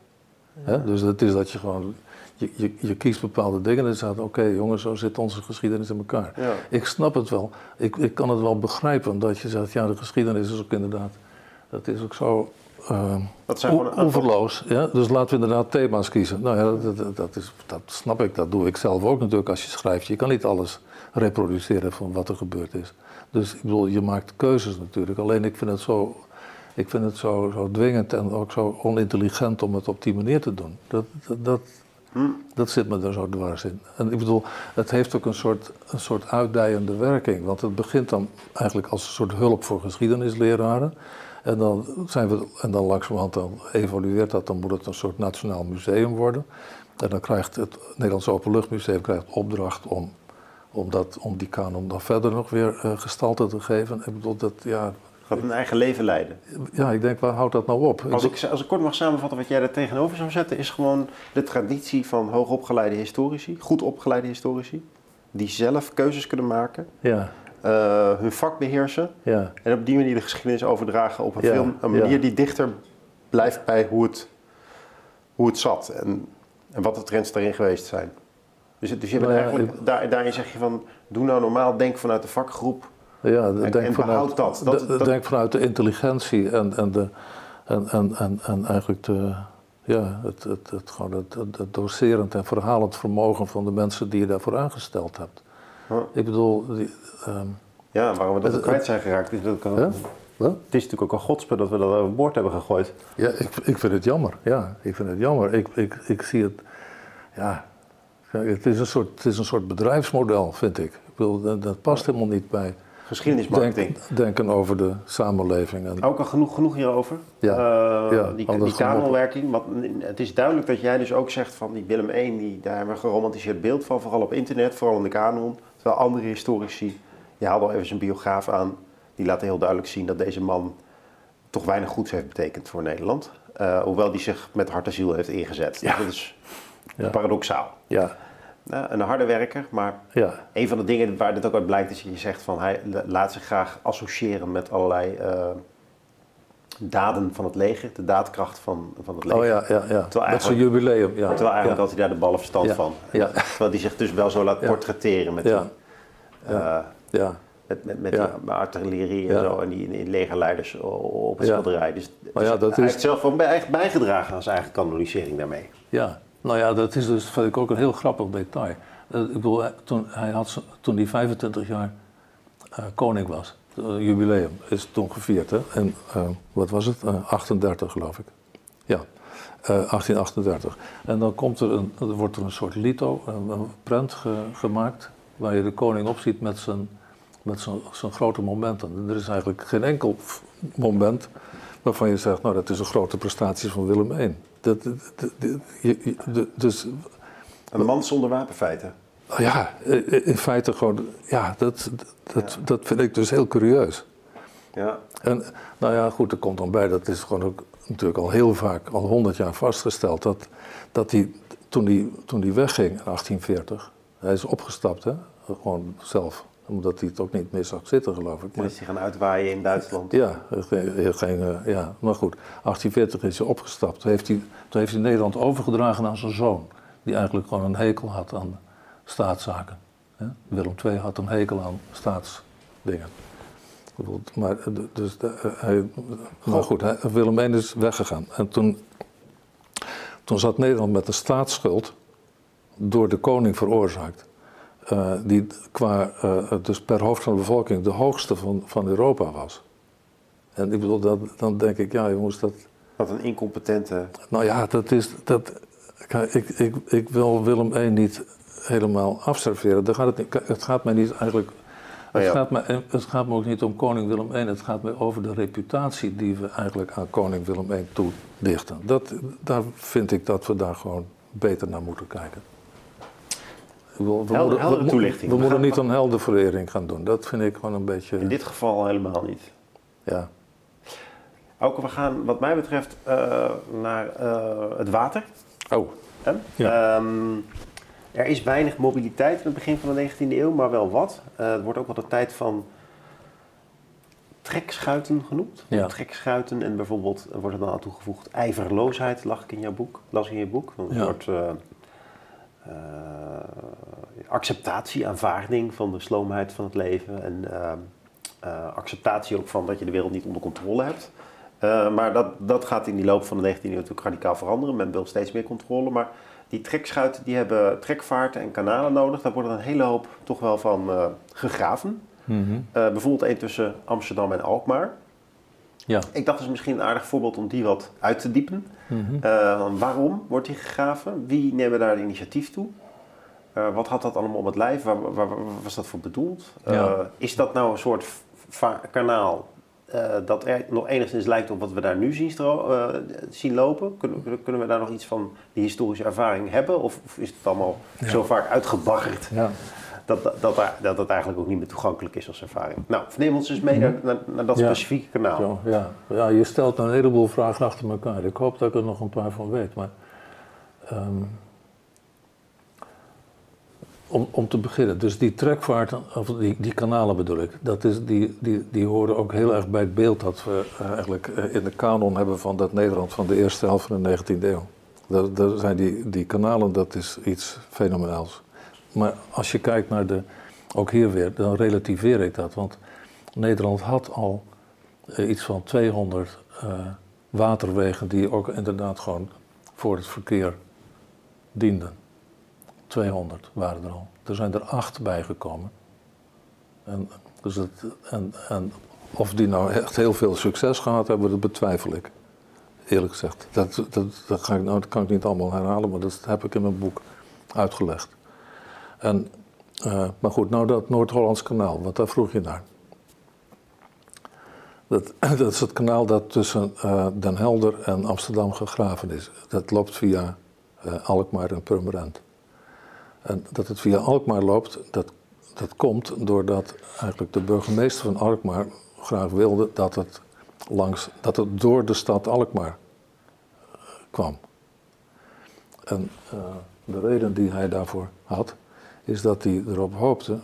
Ja. Dus dat is dat je gewoon, je, je, je kiest bepaalde dingen en dan staat, oké okay, jongens, zo zit onze geschiedenis in elkaar. Ja. Ik snap het wel, ik, ik kan het wel begrijpen, dat je zegt, ja, de geschiedenis is ook inderdaad, dat is ook zo uh, dat zijn gewoon oeverloos. Ja? Dus laten we inderdaad thema's kiezen. Nou ja, dat, dat, dat, is, dat snap ik, dat doe ik zelf ook natuurlijk als je schrijft. Je kan niet alles reproduceren van wat er gebeurd is. Dus ik bedoel, je maakt keuzes natuurlijk. Alleen ik vind het zo, ik vind het zo, zo dwingend en ook zo onintelligent om het op die manier te doen. Dat, dat, dat, zit me er zo dwars in. En ik bedoel, het heeft ook een soort, een soort uitdijende werking. Want het begint dan eigenlijk als een soort hulp voor geschiedenisleraren. En dan, zijn we, en dan langzamerhand dan evolueert dat, dan moet het een soort nationaal museum worden. En dan krijgt het Nederlands Openluchtmuseum krijgt opdracht om, om, dat, om die kanon dan verder nog weer uh, gestalte te geven. Ik bedoel, dat, ja, Gaat een eigen leven leiden. Ja, ik denk, waar houdt dat nou op? Als ik, als ik kort mag samenvatten wat jij daar tegenover zou zetten, is gewoon de traditie van hoogopgeleide historici, goed opgeleide historici, die zelf keuzes kunnen maken. Ja. Uh, hun vak beheersen. Ja. En op die manier de geschiedenis overdragen op een ja. film. Een manier die dichter blijft bij hoe het, hoe het zat. En, en wat de trends daarin geweest zijn. Dus, dus je bent Nou eigenlijk, daar, daarin zeg je van, doe nou normaal, denk vanuit de vakgroep. Ja, En- denk, en vanuit, dat. Dat- de- dat- denk vanuit de intelligentie en, en, de, en, en, en, en eigenlijk de, ja, het, het, het, gewoon het, doserend en verhalend vermogen van de mensen die je daarvoor aangesteld hebt. Huh. Ik bedoel, die, ehm, Ja, waarom we dat Het- kwijt zijn geraakt. Is dat hè? het is natuurlijk ook een godspe dat we dat overboord hebben gegooid. Ja, ik, ik vind het jammer. Ja, ik vind het jammer. Ik, ik, ik zie het, ja, het is, een soort, het is een soort bedrijfsmodel, vind ik. Ik bedoel, dat, dat past helemaal niet bij Geschiedenismarketing. denk, denken over de samenleving. En, Ook al genoeg, genoeg hierover. Ja. Eh, Ja, die, die. Want het is duidelijk dat jij dus ook zegt van die Willem I, die, daar hebben we een geromantiseerd beeld van. Vooral op internet, vooral in de kanon. Terwijl andere historici, je haalde al even zijn biograaf aan. Die laten heel duidelijk zien dat deze man toch weinig goeds heeft betekend voor Nederland. Eh, hoewel die zich met hart en ziel heeft ingezet. Ja. Dat is Ja. paradoxaal. ja, een harde werker, maar ja, een van de dingen waar dit ook uit blijkt is dat je zegt van hij la- laat zich graag associëren met allerlei eh, daden van het leger, de daadkracht van, van het leger. oh ja, ja, ja. Met eigenlijk- jubileum, ja. Terwijl eigenlijk had hij daar de ballen verstand van. Ja. Terwijl hij zich dus wel zo laat portretteren met, die, eh, ja. met, met, met Ja. die artillerie en zo en die, die legerleiders op het schilderij. Dus, Maar ja, dus dat hij is- heeft zelf wel bijgedragen aan zijn eigen kanonisering daarmee. Ja, nou ja, dat is dus vind ik ook een heel grappig detail. Eh, ik bedoel, hij- toen hij, had, toen hij 25 jaar eh, koning was, jubileum is toen gevierd, hè? En eh, wat was het? Eh, 38 geloof ik. Ja, eh, 1838. En dan komt er een, er wordt er een soort lito, een, prent ge- gemaakt waar je de koning op ziet met zijn, met zijn grote momenten. En er is eigenlijk geen enkel moment waarvan je zegt, nou dat is een grote prestatie van Willem I. Dat, dus, een man zonder wapenfeiten. Ja, in feite gewoon, ja, dat, dat, dat vind ik dus heel curieus. Ja. En nou ja, goed, er komt dan bij, dat is gewoon ook natuurlijk al heel vaak, al honderd jaar vastgesteld, dat, dat hij, toen hij toen die wegging in 1840, hij is opgestapt, hè, gewoon zelf, omdat hij het ook niet meer zag zitten, geloof ik. Maar is hij gaan uitwaaien in Duitsland? Ja, geen, geen, eh, ja, maar goed, 1840 is hij opgestapt. Toen heeft hij, toen heeft hij Nederland overgedragen aan zijn zoon, die eigenlijk gewoon een hekel had aan staatszaken. Willem II had een hekel aan staatsdingen. Maar, eh, dus, eh, hij, maar goed, hij, Willem I is weggegaan. En toen, toen zat Nederland met een staatsschuld door de koning veroorzaakt. Uh, die qua, uh, dus per hoofd van de bevolking de hoogste van, van Europa was. En ik bedoel, dat, dan denk ik, ja jongens, dat... Wat een incompetente... Nou ja, dat is... Dat, ik, ik, ik wil Willem I niet helemaal afserveren. Daar gaat het, het gaat mij niet eigenlijk het, gaat me, het gaat me ook niet om koning Willem I, het gaat me over de reputatie die we eigenlijk aan koning Willem I toedichten. Dat, daar vind ik dat we daar gewoon beter naar moeten kijken. We, we, helder, we, toelichting. we, moeten niet een heldenverering gaan doen. Dat vind ik gewoon een beetje... In dit geval helemaal niet. Ja. Ook we gaan wat mij betreft uh, naar uh, het water. Oh. Ja. Um, er is weinig mobiliteit in het begin van de 19e eeuw, maar wel wat. Uh, het wordt ook wel de tijd van trekschuiten genoemd. Ja. Trekschuiten en bijvoorbeeld wordt er dan aan toegevoegd ijverloosheid, lag ik in jouw boek, las in je boek. Een Ja. soort uh, uh, acceptatie, aanvaarding van de sloomheid van het leven en acceptatie ook van dat je de wereld niet onder controle hebt. maar dat, dat gaat in die loop van de 19e eeuw natuurlijk radicaal veranderen. Men wil steeds meer controle, maar die trekschuiten die hebben trekvaarten en kanalen nodig. Daar wordt een hele hoop toch wel van gegraven. Mm -hmm. uh, bijvoorbeeld één tussen Amsterdam en Alkmaar. Ja. Ik dacht, dat is misschien een aardig voorbeeld om die wat uit te diepen. Mm -hmm. uh, waarom wordt die gegraven? Wie nemen daar de initiatief toe? wat had dat allemaal op het lijf? Waar, waar, waar was dat voor bedoeld? Ja. is dat nou een soort kanaal dat er nog enigszins lijkt op wat we daar nu zien, zien lopen? Kunnen, kunnen, we daar nog iets van die historische ervaring hebben? Of, of is het allemaal Ja. zo vaak uitgebaggerd Ja. Dat, dat, dat, dat eigenlijk ook niet meer toegankelijk is als ervaring? Nou, neem ons eens mee naar, naar, naar dat Mhm. Ja. specifieke kanaal. Zo, ja. ja, je stelt een heleboel vragen achter elkaar. Ik hoop dat ik er nog een paar van weet. Maar ehm, om, om te beginnen, dus die trekvaart, of die, die kanalen bedoel ik, dat is, die, die, die horen ook heel erg bij het beeld dat we eh, eigenlijk eh, in de kanon hebben van dat Nederland van de eerste helft van de 19e eeuw. Daar, daar zijn die, die kanalen, dat is iets fenomenaals. Maar als je kijkt naar de, ook hier weer, dan relativeer ik dat. Want Nederland had al eh, iets van 200 eh, waterwegen die ook inderdaad gewoon voor het verkeer dienden. 200 waren er al. Er zijn er acht bijgekomen. En, dus het, en, en of die nou echt heel veel succes gehad hebben, dat betwijfel ik. Eerlijk gezegd. Dat, dat, dat, ga ik, nou, dat kan ik niet allemaal herhalen, maar dat heb ik in mijn boek uitgelegd. En, eh, maar goed, nou dat Noord-Hollands kanaal, want daar vroeg je naar. Dat, dat is het kanaal dat tussen eh, Den Helder en Amsterdam gegraven is. Dat loopt via eh, Alkmaar en Purmerend. En dat het via Alkmaar loopt, dat, dat komt doordat eigenlijk de burgemeester van Alkmaar graag wilde dat het, langs, dat het door de stad Alkmaar kwam. En de reden die hij daarvoor had, is dat hij erop hoopte,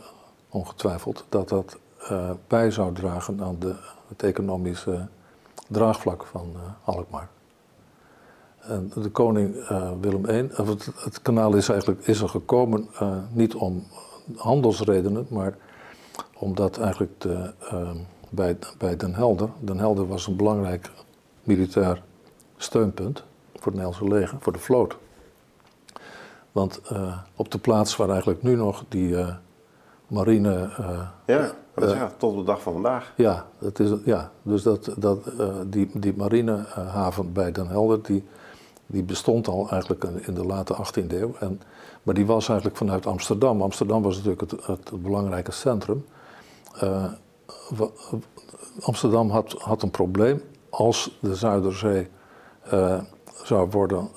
ongetwijfeld, dat dat eh, bij zou dragen aan de, het economische draagvlak van eh, Alkmaar. En de koning eh, Willem I, of het, het kanaal is eigenlijk is er gekomen niet om handelsredenen, maar omdat eigenlijk de, bij, bij Den Helder, Den Helder was een belangrijk militair steunpunt voor het Nederlandse leger, voor de vloot. Want eh, op de plaats waar eigenlijk nu nog die eh, marine eh, Ja, dat is, ja, tot de dag van vandaag. ja, dat is, ja, dus dat, dat, die, die marinehaven bij Den Helder, die, die bestond al eigenlijk in de late 18e eeuw. En, maar die was eigenlijk vanuit Amsterdam. Amsterdam was natuurlijk het, het belangrijke centrum. Amsterdam had, had een probleem als de Zuiderzee zou worden.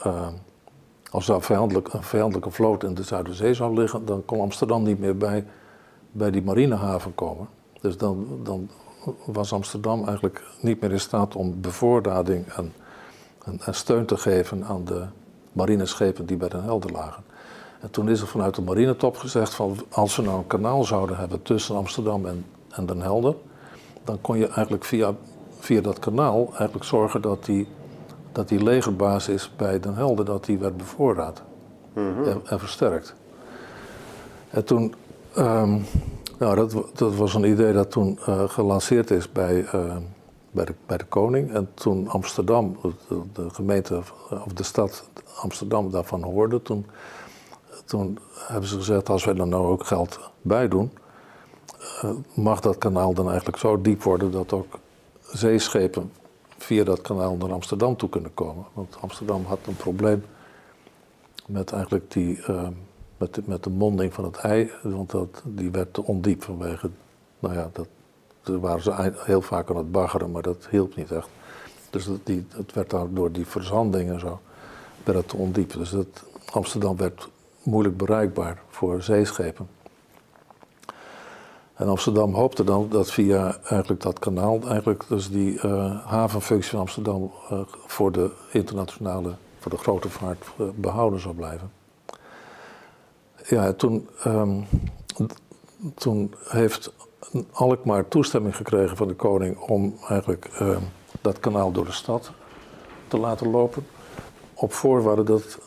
Als er een vijandelijke vloot in de Zuiderzee zou liggen, dan kon Amsterdam niet meer bij, bij die marinehaven komen. Dus dan, dan was Amsterdam eigenlijk niet meer in staat om bevoorrading en, en, steun te geven aan de marineschepen die bij Den Helder lagen. En toen is er vanuit de marinetop gezegd van als we nou een kanaal zouden hebben tussen Amsterdam en, en Den Helder, dan kon je eigenlijk via, via dat kanaal eigenlijk zorgen dat die, dat die legerbasis bij Den Helder dat die werd bevoorraad mhm. en, versterkt. En toen, um, nou dat, dat was een idee dat toen uh, gelanceerd is bij, uh, bij, de, bij de koning. En toen Amsterdam, de, de, gemeente of de stad Amsterdam daarvan hoorde, toen, toen hebben ze gezegd als wij er nou ook geld bij doen, uh, mag dat kanaal dan eigenlijk zo diep worden dat ook zeeschepen via dat kanaal naar Amsterdam toe kunnen komen. Want Amsterdam had een probleem met eigenlijk die, uh, met, de, met de monding van het ei, want dat, die werd te ondiep vanwege, nou ja, dat, daar waren ze heel vaak aan het baggeren, maar dat hielp niet echt. Dus dat, die, het werd daar door die verzanding en zo, werd het te ondiep. Dus dat, Amsterdam werd moeilijk bereikbaar voor zeeschepen. En Amsterdam hoopte dan dat via eigenlijk dat kanaal, eigenlijk dus die uh, havenfunctie van Amsterdam uh, voor de internationale, voor de grote vaart uh, behouden zou blijven. Ja, toen, um, toen heeft Alkmaar toestemming gekregen van de koning om eigenlijk ehm, dat kanaal door de stad te laten lopen. Op voorwaarde dat,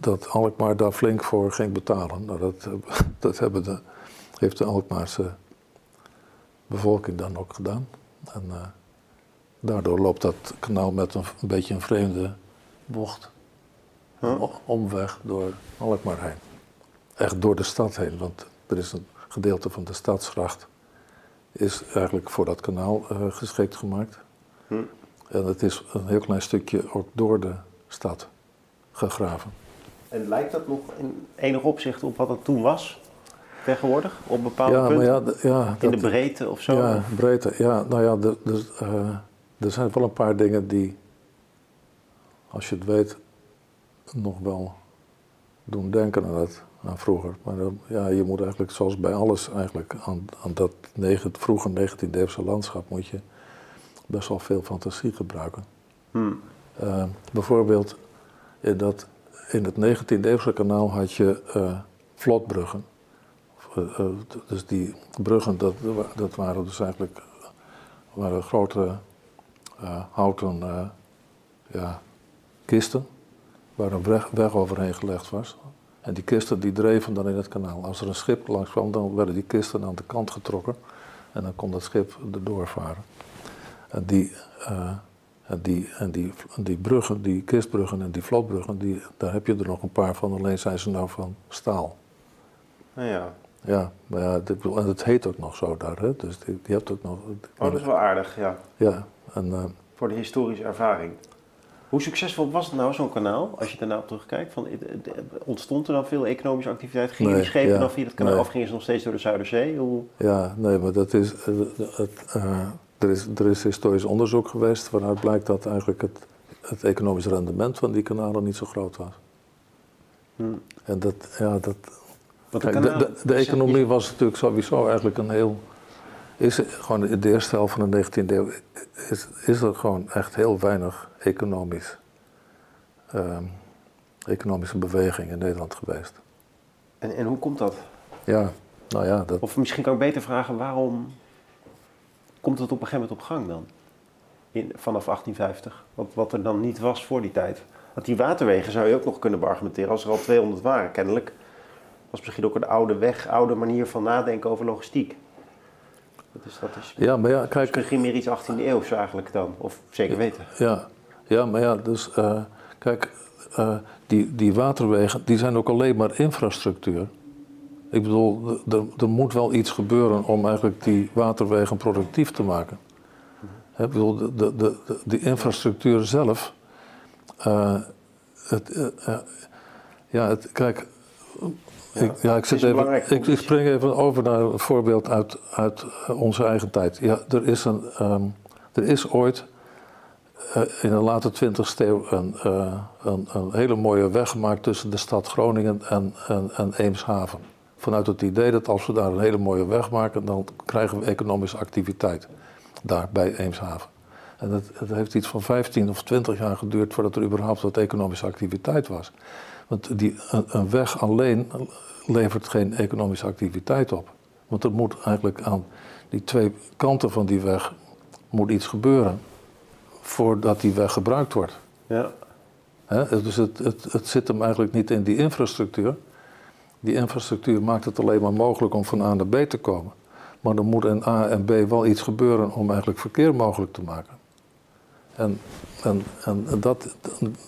dat Alkmaar daar flink voor ging betalen. Nou, dat, dat hebben de, heeft de Alkmaarse bevolking dan ook gedaan. En uh, daardoor loopt dat kanaal met een, een beetje een vreemde bocht. Huh? Omweg door Alkmaar heen. Echt door de stad heen, want er is een gedeelte van de stadsgracht is eigenlijk voor dat kanaal uh, geschikt gemaakt. Hm. En het is een heel klein stukje ook door de stad gegraven. En lijkt dat nog in enig opzicht op wat het toen was? Tegenwoordig op bepaalde ja, punten? Maar ja, ja, in de breedte of zo? Ja, breedte. Ja, nou ja, de, de, uh, er zijn wel een paar dingen die, als je het weet, nog wel doen denken aan, het, aan vroeger. Maar dan, ja, je moet eigenlijk, zoals bij alles eigenlijk, aan, aan dat negen, vroege 19e eeuwse landschap moet je best wel veel fantasie gebruiken. Hmm. Uh, bijvoorbeeld in, dat, in het 19e eeuwse kanaal had je uh, vlotbruggen. Eh, eh, dus die bruggen, dat, dat waren dus eigenlijk waren grote uh, houten ja, kisten waar een weg, weg, overheen gelegd was. En die kisten die dreven dan in het kanaal. Als er een schip langs kwam, dan werden die kisten aan de kant getrokken en dan kon dat schip erdoor varen. En die, en die, en die, die bruggen, die kistbruggen en die vlotbruggen, die, daar heb je er nog een paar van, alleen zijn ze nou van staal. Nou ja. Ja, maar ja, dit, en het heet ook nog zo daar, hè? dus die, die hebt ook nog... Oh, dat is wel aardig, ja. Ja, en... Uh, Voor de historische ervaring. Hoe succesvol was het nou, zo'n kanaal, als je daarna op terugkijkt? Van, ontstond er dan veel economische activiteit? Gingen die schepen dan via het kanaal nee. of gingen ze nog steeds door de Zuiderzee? Hoe... Ja, nee, maar dat is, uh, het, uh, er is... Er is historisch onderzoek geweest waaruit blijkt dat eigenlijk het, het economisch rendement van die kanalen niet zo groot was. Hmm. En dat, ja, dat, de, de, economie was natuurlijk sowieso eigenlijk een heel. Is gewoon in de eerste helft van de 19e eeuw is, is er gewoon echt heel weinig economisch, um, economische beweging in Nederland geweest. En, en hoe komt dat? Ja, nou ja. Dat... Of misschien kan ik beter vragen waarom komt het op een gegeven moment op gang dan? In, vanaf 1850. Wat, wat er dan niet was voor die tijd. Want die waterwegen zou je ook nog kunnen beargumenteren als er al 200 waren, kennelijk was misschien ook een oude weg, oude manier van nadenken over logistiek. Dat is, dat is, ja, maar ja, kijk. Misschien meer iets 18e eeuw eigenlijk dan, of zeker weten. Ja, ja maar ja, dus uh, kijk, uh, die, die waterwegen die zijn ook alleen maar infrastructuur. Ik bedoel, er moet wel iets gebeuren om eigenlijk die waterwegen productief te maken. ik bedoel, de, de, de, de infrastructuur zelf uh, het, ja, het, kijk, ik, ja, ik, zit even, ik, ik, spring even over naar een voorbeeld uit, uit onze eigen tijd. Ja, er is, een, um, er is ooit uh, in de late 20e eeuw een, uh, een, een, hele mooie weg gemaakt tussen de stad Groningen en, en, en Eemshaven. Vanuit het idee dat als we daar een hele mooie weg maken, dan krijgen we economische activiteit daar bij Eemshaven. En het, heeft iets van 15 of 20 jaar geduurd voordat er überhaupt wat economische activiteit was. Want die, een, een weg alleen levert geen economische activiteit op. Want er moet eigenlijk aan die twee kanten van die weg moet iets gebeuren voordat die weg gebruikt wordt. Ja. dus het, het, het zit hem eigenlijk niet in die infrastructuur. Die infrastructuur maakt het alleen maar mogelijk om van A naar B te komen. Maar er moet in A en B wel iets gebeuren om eigenlijk verkeer mogelijk te maken. En, en, en, dat,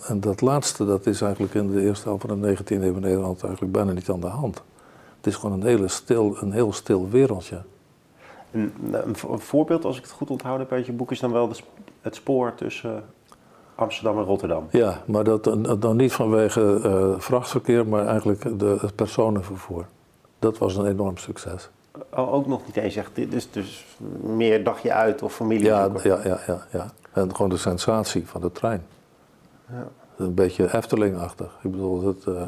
en dat laatste, dat is eigenlijk in de eerste helft van de 19e eeuw in Nederland eigenlijk bijna niet aan de hand. Het is gewoon een, hele stil, een heel stil wereldje. Een, een, voorbeeld, als ik het goed onthouden heb uit je boek, is dan wel het spoor tussen Amsterdam en Rotterdam. Ja, maar dat dan niet vanwege uh, vrachtverkeer, maar eigenlijk de, het personenvervoer. Dat was een enorm succes. Oh, ook nog niet eens echt. Dus, dus meer dagje uit of familie. Ja, ja, ja, ja, ja. En gewoon de sensatie van de trein. Ja. Een beetje Efteling-achtig. Ik bedoel, het. Uh... Ja.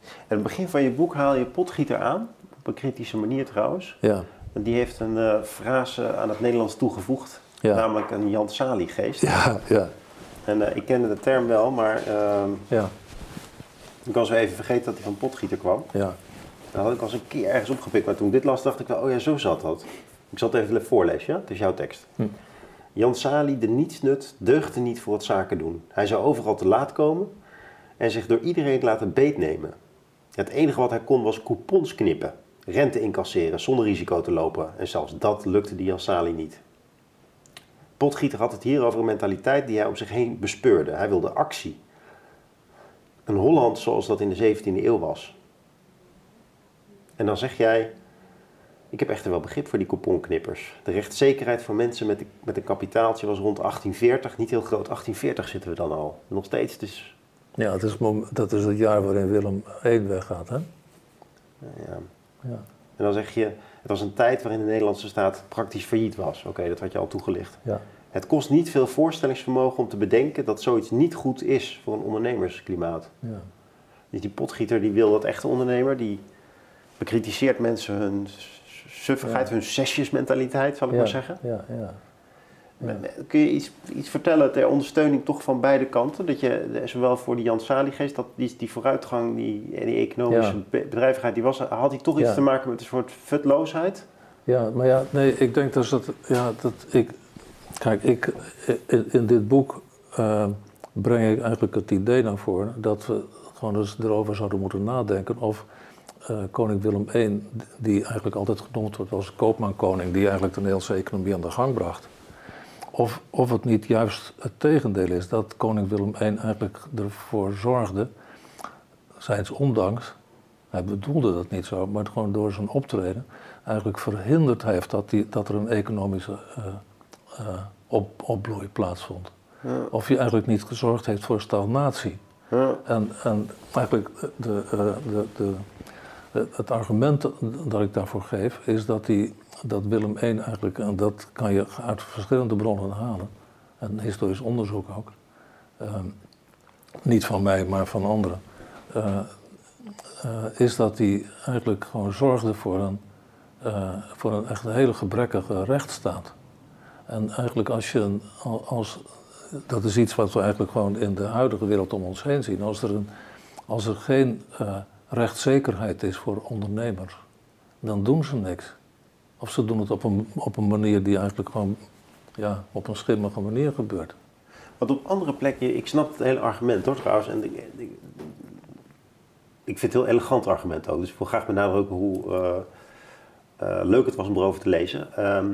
En het begin van je boek haal je potgieter aan, op een kritische manier trouwens. Ja. Die heeft een uh, frase aan het Nederlands toegevoegd, ja. namelijk een Jan Sali-geest. Ja, ja. En uh, ik kende de term wel, maar uh, ja. ik was even vergeten dat hij van potgieter kwam. Ja. Dat had ik eens een keer ergens opgepikt, maar toen ik dit las dacht ik wel, oh ja, zo zat dat. Ik zal het even voorlezen, ja? Het is jouw tekst. Hm. Jan Sali, de nietsnut, deugde niet voor het zaken doen. Hij zou overal te laat komen en zich door iedereen laten beetnemen. Het enige wat hij kon was coupons knippen, rente incasseren zonder risico te lopen. En zelfs dat lukte die Jan Sali niet. Potgieter had het hier over een mentaliteit die hij om zich heen bespeurde. Hij wilde actie. Een Holland zoals dat in de 17e eeuw was. En dan zeg jij, ik heb echter wel begrip voor die couponknippers. De rechtszekerheid voor mensen met, met een kapitaaltje was rond 1840, niet heel groot. 1840 zitten we dan al. Nog steeds dus. Ja, het is, dat is het jaar waarin Willem I weggaat, hè? Ja. ja. En dan zeg je, het was een tijd waarin de Nederlandse staat praktisch failliet was. Oké, dat had je al toegelicht. Ja. Het kost niet veel voorstellingsvermogen om te bedenken dat zoiets niet goed is voor een ondernemersklimaat. Ja. Dus die potgieter die wil dat echte ondernemer, die bekritiseert mensen hun suffigheid, hun zesjesmentaliteit, zal ik maar zeggen. Ja, ja. Kun je iets, iets vertellen ter ondersteuning toch van beide kanten? Dat je zowel voor die Jan Sali-geest, dat die, die vooruitgang, die, die economische bedrijvigheid, die was, had die toch iets te maken met een soort futloosheid? Ja, maar ja, nee, ik denk dus dat, ja, dat ik, kijk, ik, in, in dit boek uh, breng ik eigenlijk het idee naar voren dat we gewoon eens erover zouden moeten nadenken of uh, koning Willem I, die eigenlijk altijd genoemd wordt als koopman-koning, die eigenlijk de Nederlandse economie aan de gang bracht. Of, of het niet juist het tegendeel is, dat koning Willem I eigenlijk ervoor zorgde, zijns ondanks, hij bedoelde dat niet zo, maar gewoon door zijn optreden, eigenlijk verhinderd heeft dat, die, dat er een economische uh, uh, op, opbloei plaatsvond. Ja. Of hij eigenlijk niet gezorgd heeft voor stagnatie. Ja. En, en eigenlijk de, de, de, het argument dat ik daarvoor geef is dat, die, dat Willem I eigenlijk, en dat kan je uit verschillende bronnen halen, en historisch onderzoek ook, ehm, niet van mij, maar van anderen, uh, uh, is dat hij eigenlijk gewoon zorgde voor een, uh, voor een echt hele gebrekkige rechtsstaat. En eigenlijk als je een, als, dat is iets wat we eigenlijk gewoon in de huidige wereld om ons heen zien, als er, een, als er geen rechtszekerheid is voor ondernemers, dan doen ze niks. Of ze doen het op een, op een manier die eigenlijk gewoon ja, op een schimmige manier gebeurt. Want op andere plekken, ik snap het hele argument hoor trouwens. En ik, ik, vind het een heel elegant argument ook. Dus ik wil graag benadrukken hoe uh, uh, leuk het was om erover te lezen. Uh,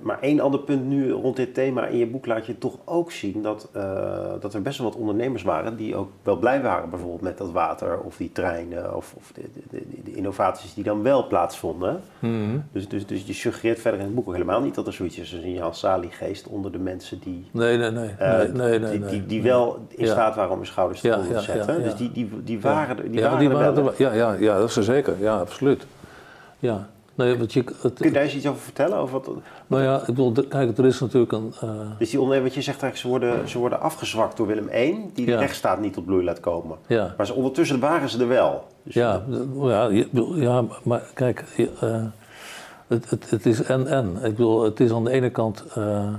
maar één ander punt nu rond dit thema. In je boek laat je toch ook zien dat, uh, dat er best wel wat ondernemers waren die ook wel blij waren, bijvoorbeeld met dat water of die treinen of, of de, de, de, innovaties die dan wel plaatsvonden. Mm dus, dus, dus je suggereert verder in het boek ook helemaal niet dat er zoiets is als een Jan Sali-geest onder de mensen die, nee, nee, nee, uh, nee, nee, nee, die, die, die, wel in staat waren om hun schouders te ja, zetten. dus die, die, die waren, die ja, waren, die waren er wel. Ja, ja, ja, dat is er zeker. Ja, absoluut. Ja. Nee, wat je, het, Kun je daar eens iets over vertellen? Over wat, nou ja, ik bedoel, kijk, er is natuurlijk een... Uh... Dus die ondernemers, wat je zegt eigenlijk, ze worden, ze worden afgezwakt door Willem I, die de ja. rechtsstaat niet tot bloei laat komen. Ja. Maar ze, ondertussen waren ze er wel. Dus ja, ja, ja, maar kijk, uh, het, het, het is en-en. Ik bedoel, het is aan de ene kant... Uh,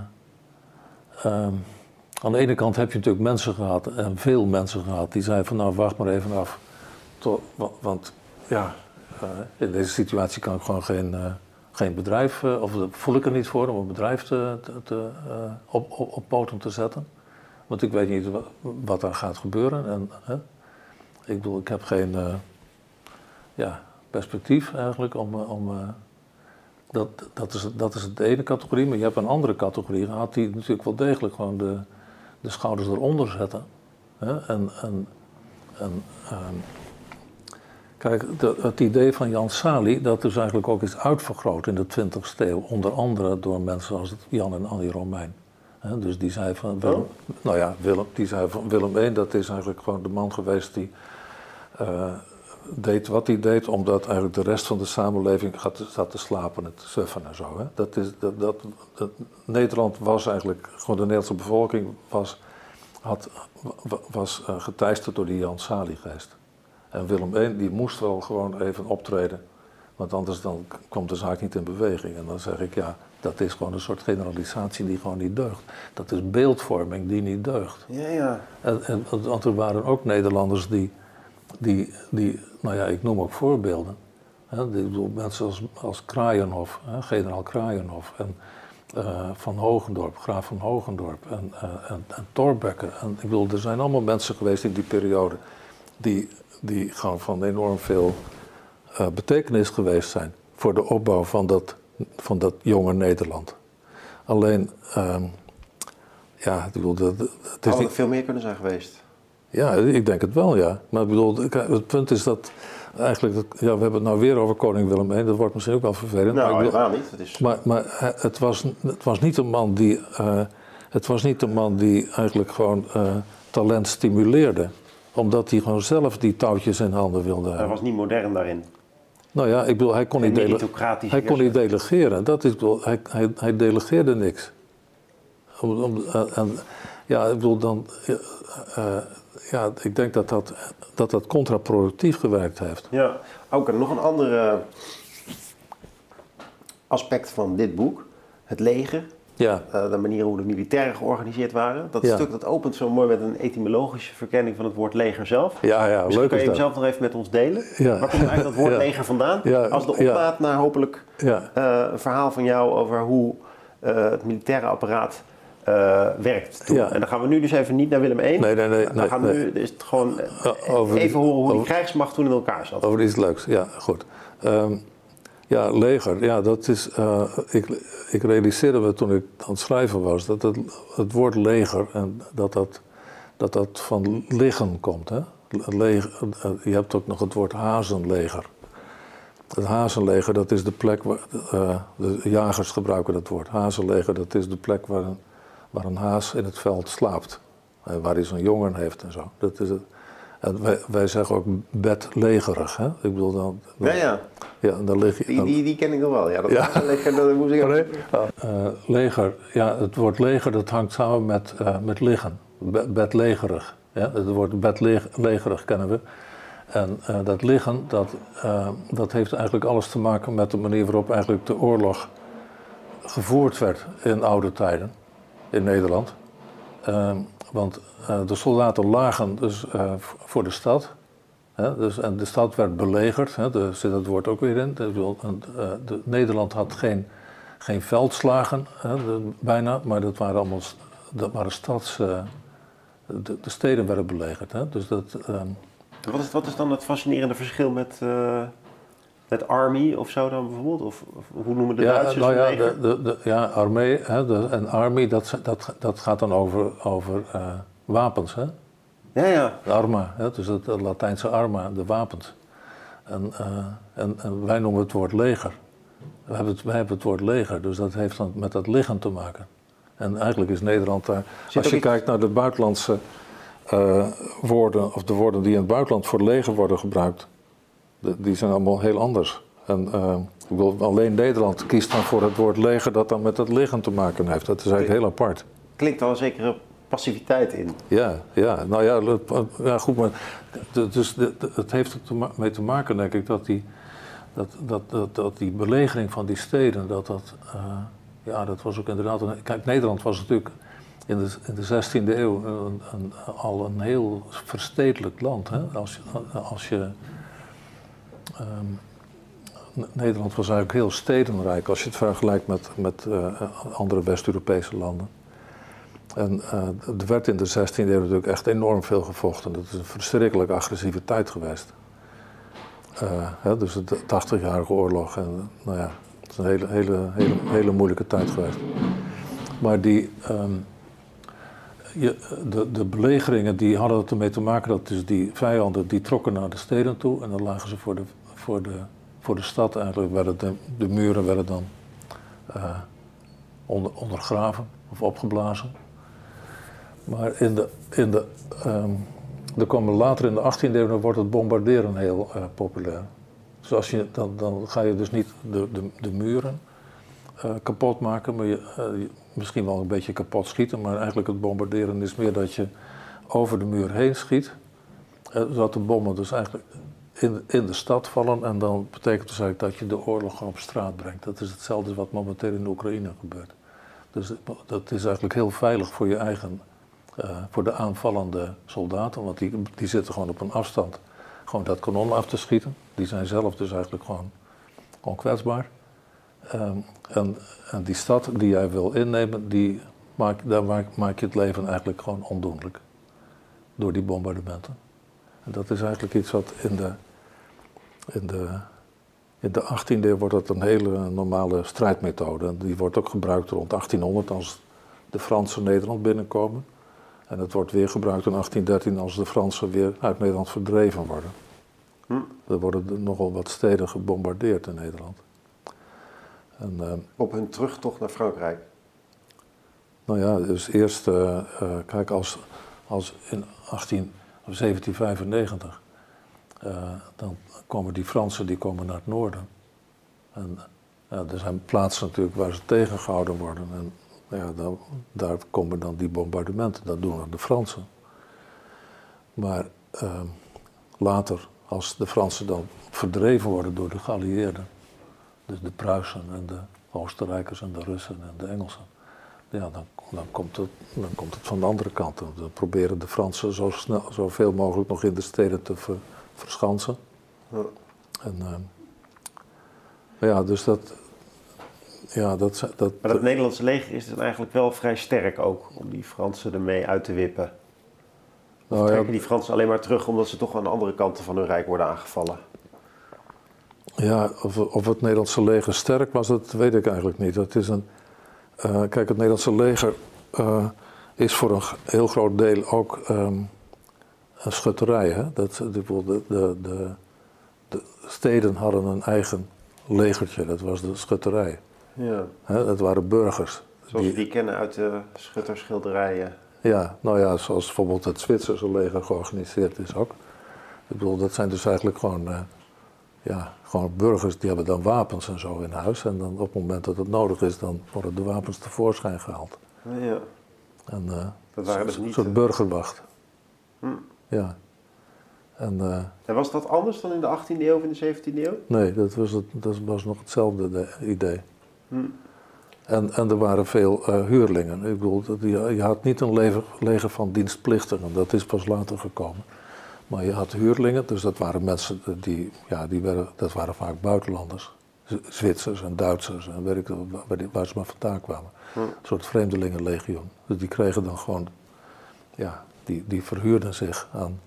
aan de ene kant heb je natuurlijk mensen gehad, en veel mensen gehad, die zeiden van nou, wacht maar even af. Tot, want ja, in deze situatie kan ik gewoon geen, uh, geen bedrijf, uh, of voel ik er niet voor om een bedrijf te, op, op, op, poten te zetten. Want ik weet niet wat, er gaat gebeuren. En, ik bedoel, ik heb geen ja, perspectief eigenlijk om. om dat, dat, is, dat is de ene categorie, maar je hebt een andere categorie gehad die natuurlijk wel degelijk gewoon de, de schouders eronder zetten. Hè? En, en, um, Kijk, de, het idee van Jan Sali, dat dus eigenlijk ook is uitvergroot in de 20e eeuw, onder andere door mensen als Jan en Annie Romein. He, dus die zei van Willem, nou ja, Willem, die zei van Willem I, dat is eigenlijk gewoon de man geweest die uh, deed wat hij deed, omdat eigenlijk de rest van de samenleving gaat, zat te slapen en te suffen en zo. Hè. Dat is, dat, dat, dat, Nederland was eigenlijk, gewoon de Nederlandse bevolking was, had, was uh, geteisterd door die Jan Sali-geest. En Willem I die moest wel gewoon even optreden. Want anders dan kwam de zaak niet in beweging. En dan zeg ik, ja, dat is gewoon een soort generalisatie die gewoon niet deugt. Dat is beeldvorming die niet deugt. Ja, ja. En, en, want er waren ook Nederlanders die, die, die nou ja, ik noem ook voorbeelden. Hè, die, bedoel, mensen als, als Kraaienhof, hè, generaal Kraaienhof. En uh, Van Hogendorp, graaf van Hogendorp. En, uh, en. En ik bedoel, er zijn allemaal mensen geweest in die periode die die gewoon van enorm veel uh, betekenis geweest zijn voor de opbouw van dat, van dat jonge Nederland. Alleen, uh, ja, ik bedoel, dat, het is Had er veel meer kunnen zijn geweest? Ja, ik denk het wel, ja. Maar ik bedoel, het punt is dat eigenlijk, ja, we hebben het nou weer over koning Willem I, dat wordt misschien ook wel vervelend. Nou, maar helemaal niet. Het is... Maar, maar het, was, het was niet een man die, uh, het was niet een man die eigenlijk gewoon uh, talent stimuleerde omdat hij gewoon zelf die touwtjes in handen wilde hebben. Hij was niet modern daarin. Nou ja, ik bedoel, hij kon, niet, dele hij kon niet delegeren. Dat is, bedoel, hij, hij, hij delegeerde niks. Om, om, eh, en, ja, ik bedoel, dan... Uh, ja, ik denk dat dat, dat dat contraproductief gewerkt heeft. Ja, ook nog een ander aspect van dit boek. Het leger ja. Uh, de manier hoe de militairen georganiseerd waren. Dat ja. stuk dat opent zo mooi met een etymologische verkenning van het woord leger zelf. Ja, ja, Misschien leuk kan je hem zelf nog even met ons delen. Ja. Waar komt eigenlijk dat woord leger vandaan? Als de opmaat naar hopelijk uh, een verhaal van jou over hoe uh, het militaire apparaat werkt. Toen. En dan gaan we nu dus even niet naar Willem I. Nee, nee, nee. Dan gaan we nu gewoon even horen hoe over, die krijgsmacht toen in elkaar zat. Over iets leuks, ja, goed. Um, ja, leger. Ja, dat is. Uh, ik, ik realiseerde me toen ik aan het schrijven was dat het, het woord leger en dat dat, dat dat van liggen komt. Hè? Leger, je hebt ook nog het woord hazenleger. Het hazenleger, dat is de plek waar. Uh, de jagers gebruiken dat woord. Hazenleger, dat is de plek waar een, waar een haas in het veld slaapt. waar hij zijn jongen heeft en zo. Dat is het. En wij, wij zeggen ook bedlegerig, hè? Ik bedoel dan... ja, ja. Ja, dan lig je... Die, die, die ken ik nog wel, ja. Dat ja. leger, dat moest ik nee. uh, leger, ja, het woord leger dat hangt samen met, uh, met liggen. bedlegerig. Ja? Het woord bedlegerig kennen we. En uh, dat liggen, dat, dat heeft eigenlijk alles te maken met de manier waarop eigenlijk de oorlog gevoerd werd in oude tijden in Nederland. Ehm, want uh, de soldaten lagen dus uh, voor de stad. Hè, dus, en de stad werd belegerd, hè, daar zit het woord ook weer in. De, Nederland had geen, geen veldslagen, hè, bijna, maar dat waren allemaal dat waren stads. De, de, steden werden belegerd. Hè, dus dat, wat, is, wat is dan het fascinerende verschil met Met Army of zo dan bijvoorbeeld? Of, of hoe noemen de ja, Duitsers nou ja, het de, de, de- ja, armee hè, de- en army, dat, dat, dat gaat dan over, over eh, wapens, hè? Ja, ja. De arma, hè? dus het, het Latijnse arma, de wapens. En, eh, en, en wij noemen het woord leger. We hebben het, wij hebben het woord leger, dus dat heeft dan met dat lichaam te maken. En eigenlijk is Nederland daar. Zit Als je iets- kijkt naar de buitenlandse eh, woorden, of de woorden die in het buitenland voor leger worden gebruikt, die zijn allemaal heel anders. En eh, ik bedoel, alleen Nederland kiest dan voor het woord leger dat dan met het lichaam te maken heeft. Dat is eigenlijk heel apart. Klinkt al een zekere passiviteit in. Ja, ja, nou ja, dat- ja goed, maar dus het heeft er te maken, denk ik, dat die, dat, dat, dat, dat die belegering van die steden, dat dat, eh, ja, dat was ook inderdaad, een, kijk, Nederland was natuurlijk in de, in de 16e eeuw een, een- al een heel verstedelijk land. Hè? Als, je- als je, ehm, Nederland was eigenlijk heel stedenrijk als je het vergelijkt met, met eh, andere West-Europese landen. En eh, er werd in de 16e eeuw natuurlijk echt enorm veel gevochten. Dat is een verschrikkelijk agressieve tijd geweest. Eh, dus de 80-jarige oorlog. En, nou ja, het is een hele, hele, hele, hele moeilijke tijd geweest. Maar die, ehm, je, de, de belegeringen die hadden ermee te maken dat dus die vijanden die trokken naar de steden toe. En dan lagen ze voor de, voor de, voor de stad eigenlijk. Werden de, de muren werden dan eh, onder, ondergraven of opgeblazen. Maar in de, in de, ehm, er komen later in de 18e eeuw wordt het bombarderen heel eh, populair. Dus als je, dan, dan ga je dus niet de, de, de muren eh, kapot maken, maar je, misschien wel een beetje kapot schieten. Maar eigenlijk het bombarderen is meer dat je over de muur heen schiet. zodat de bommen dus eigenlijk in, in de stad vallen. En dan betekent dus eigenlijk dat je de oorlog gewoon op straat brengt. Dat is hetzelfde wat momenteel in de Oekraïne gebeurt. Dus dat is eigenlijk heel veilig voor je eigen, eh, voor de aanvallende soldaten. Want die, die zitten gewoon op een afstand gewoon dat kanon af te schieten. Die zijn zelf dus eigenlijk gewoon, gewoon kwetsbaar. Ehm, en, en die stad die jij wil innemen, die maak, daar maak, maak je het leven eigenlijk gewoon ondoenlijk. Door die bombardementen. En dat is eigenlijk iets wat in de, in de, in de 18e eeuw wordt dat een hele normale strijdmethode. Die wordt ook gebruikt rond 1800 als de Fransen Nederland binnenkomen. En het wordt weer gebruikt in 1813 als de Fransen weer uit Nederland verdreven worden. Hm. Er worden nogal wat steden gebombardeerd in Nederland. En, eh, Op hun terugtocht naar Frankrijk. nou ja, dus eerst, eh, eh, kijk, als, als in 18, of 1795, eh, dan komen die Fransen die komen naar het noorden. En er zijn plaatsen natuurlijk waar ze tegengehouden worden. En ja, dan, daar komen dan die bombardementen, dat doen dan de Fransen. Maar eh, later, als de Fransen dan verdreven worden door de geallieerden, dus de Pruisen en de Oostenrijkers en de Russen en de Engelsen, ja, dan, dan, komt het, dan komt het van de andere kant. Dan proberen de Fransen zo snel, zoveel mogelijk nog in de steden te ver- verschansen. Ja. En, eh, ja, dus dat. Ja, dat, dat, Maar dat Nederlandse leger is dan eigenlijk wel vrij sterk ook om die Fransen ermee uit te wippen. Of nou ja, trekken die Fransen alleen maar terug omdat ze toch aan de andere kanten van hun rijk worden aangevallen? Ja, of, of het Nederlandse leger sterk was, dat weet ik eigenlijk niet. Dat is een, eh, kijk, het Nederlandse leger eh, is voor een heel groot deel ook ehm, een schutterij. Hè? Dat, de, de, de, de, de steden hadden een eigen legertje, dat was de schutterij. Ja. Hè? Dat waren burgers. Zoals we die kennen uit de schutterschilderijen. Ja, nou ja, zoals bijvoorbeeld het Zwitserse leger georganiseerd is ook. Ik bedoel, dat zijn dus eigenlijk gewoon, eh, ja, gewoon burgers die hebben dan wapens en zo in huis. En dan op het moment dat het nodig is, dan worden de wapens tevoorschijn gehaald. Ja. En, eh, Dat waren een dus niet, soort eh, burgerwacht. Hm. Ja. En eh, En was dat anders dan in de 18e eeuw of in de 17e eeuw? nee, dat was, het, dat was nog hetzelfde de- idee. Hm. En, en er waren veel eh, huurlingen. Ik bedoel, je, je had niet een leger, leger van dienstplichtigen, dat is pas later gekomen. Maar je had huurlingen, dus dat waren mensen die, ja, die werden, dat waren vaak buitenlanders. Zwitsers en Duitsers en weet ik wel, waar, die- waar ze maar vandaan kwamen. Hm. Een soort vreemdelingenlegioen. Dus die kregen dan gewoon, ja, die, die verhuurden zich aan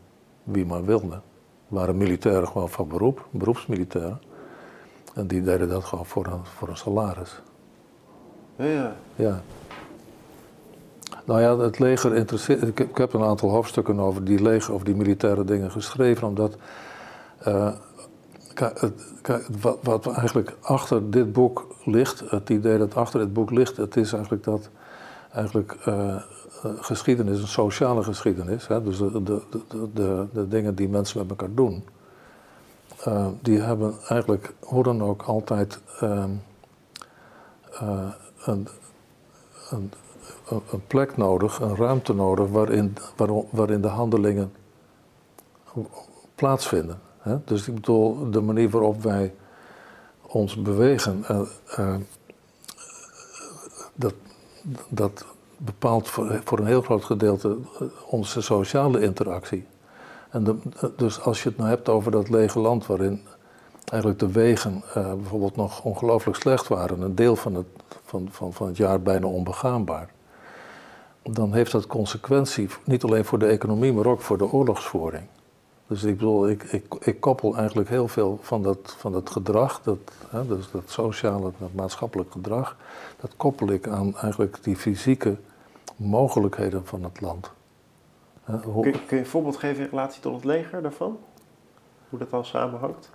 wie maar wilde. waren militairen gewoon van beroep, beroepsmilitairen. En die deden dat gewoon voor een, voor een salaris. Ja. Ja. Nou ja, het leger interesseert. Ik, heb- ik heb een aantal hoofdstukken over die leger, over die militaire dingen geschreven, omdat. kijk, wat, wat eigenlijk achter dit boek ligt, het idee dat achter dit boek ligt, het is eigenlijk dat eigenlijk eh, geschiedenis, een sociale geschiedenis, hè, dus de, de, de, de, dingen die mensen met elkaar doen, eh, die hebben eigenlijk hoe dan ook altijd ehm, eh, een, een, plek nodig, een ruimte nodig waarin, waarin de handelingen plaatsvinden. Hè? Dus ik bedoel, de manier waarop wij ons bewegen, eh, eh, dat, dat bepaalt voor, een heel groot gedeelte eh, onze sociale interactie. En de, dus als je het nou hebt over dat lege land waarin eigenlijk de wegen eh, bijvoorbeeld nog ongelooflijk slecht waren, een deel van het, van, van, van het jaar bijna onbegaanbaar, dan heeft dat consequentie niet alleen voor de economie, maar ook voor de oorlogsvoering. Dus ik bedoel, ik, ik, ik koppel eigenlijk heel veel van dat, van dat gedrag, dat, hè, dus dat sociale, dat maatschappelijk gedrag, dat koppel ik aan eigenlijk die fysieke mogelijkheden van het land. Hoe- Kun, je- kun je een voorbeeld geven in relatie tot het leger daarvan? Hoe dat dan samenhangt?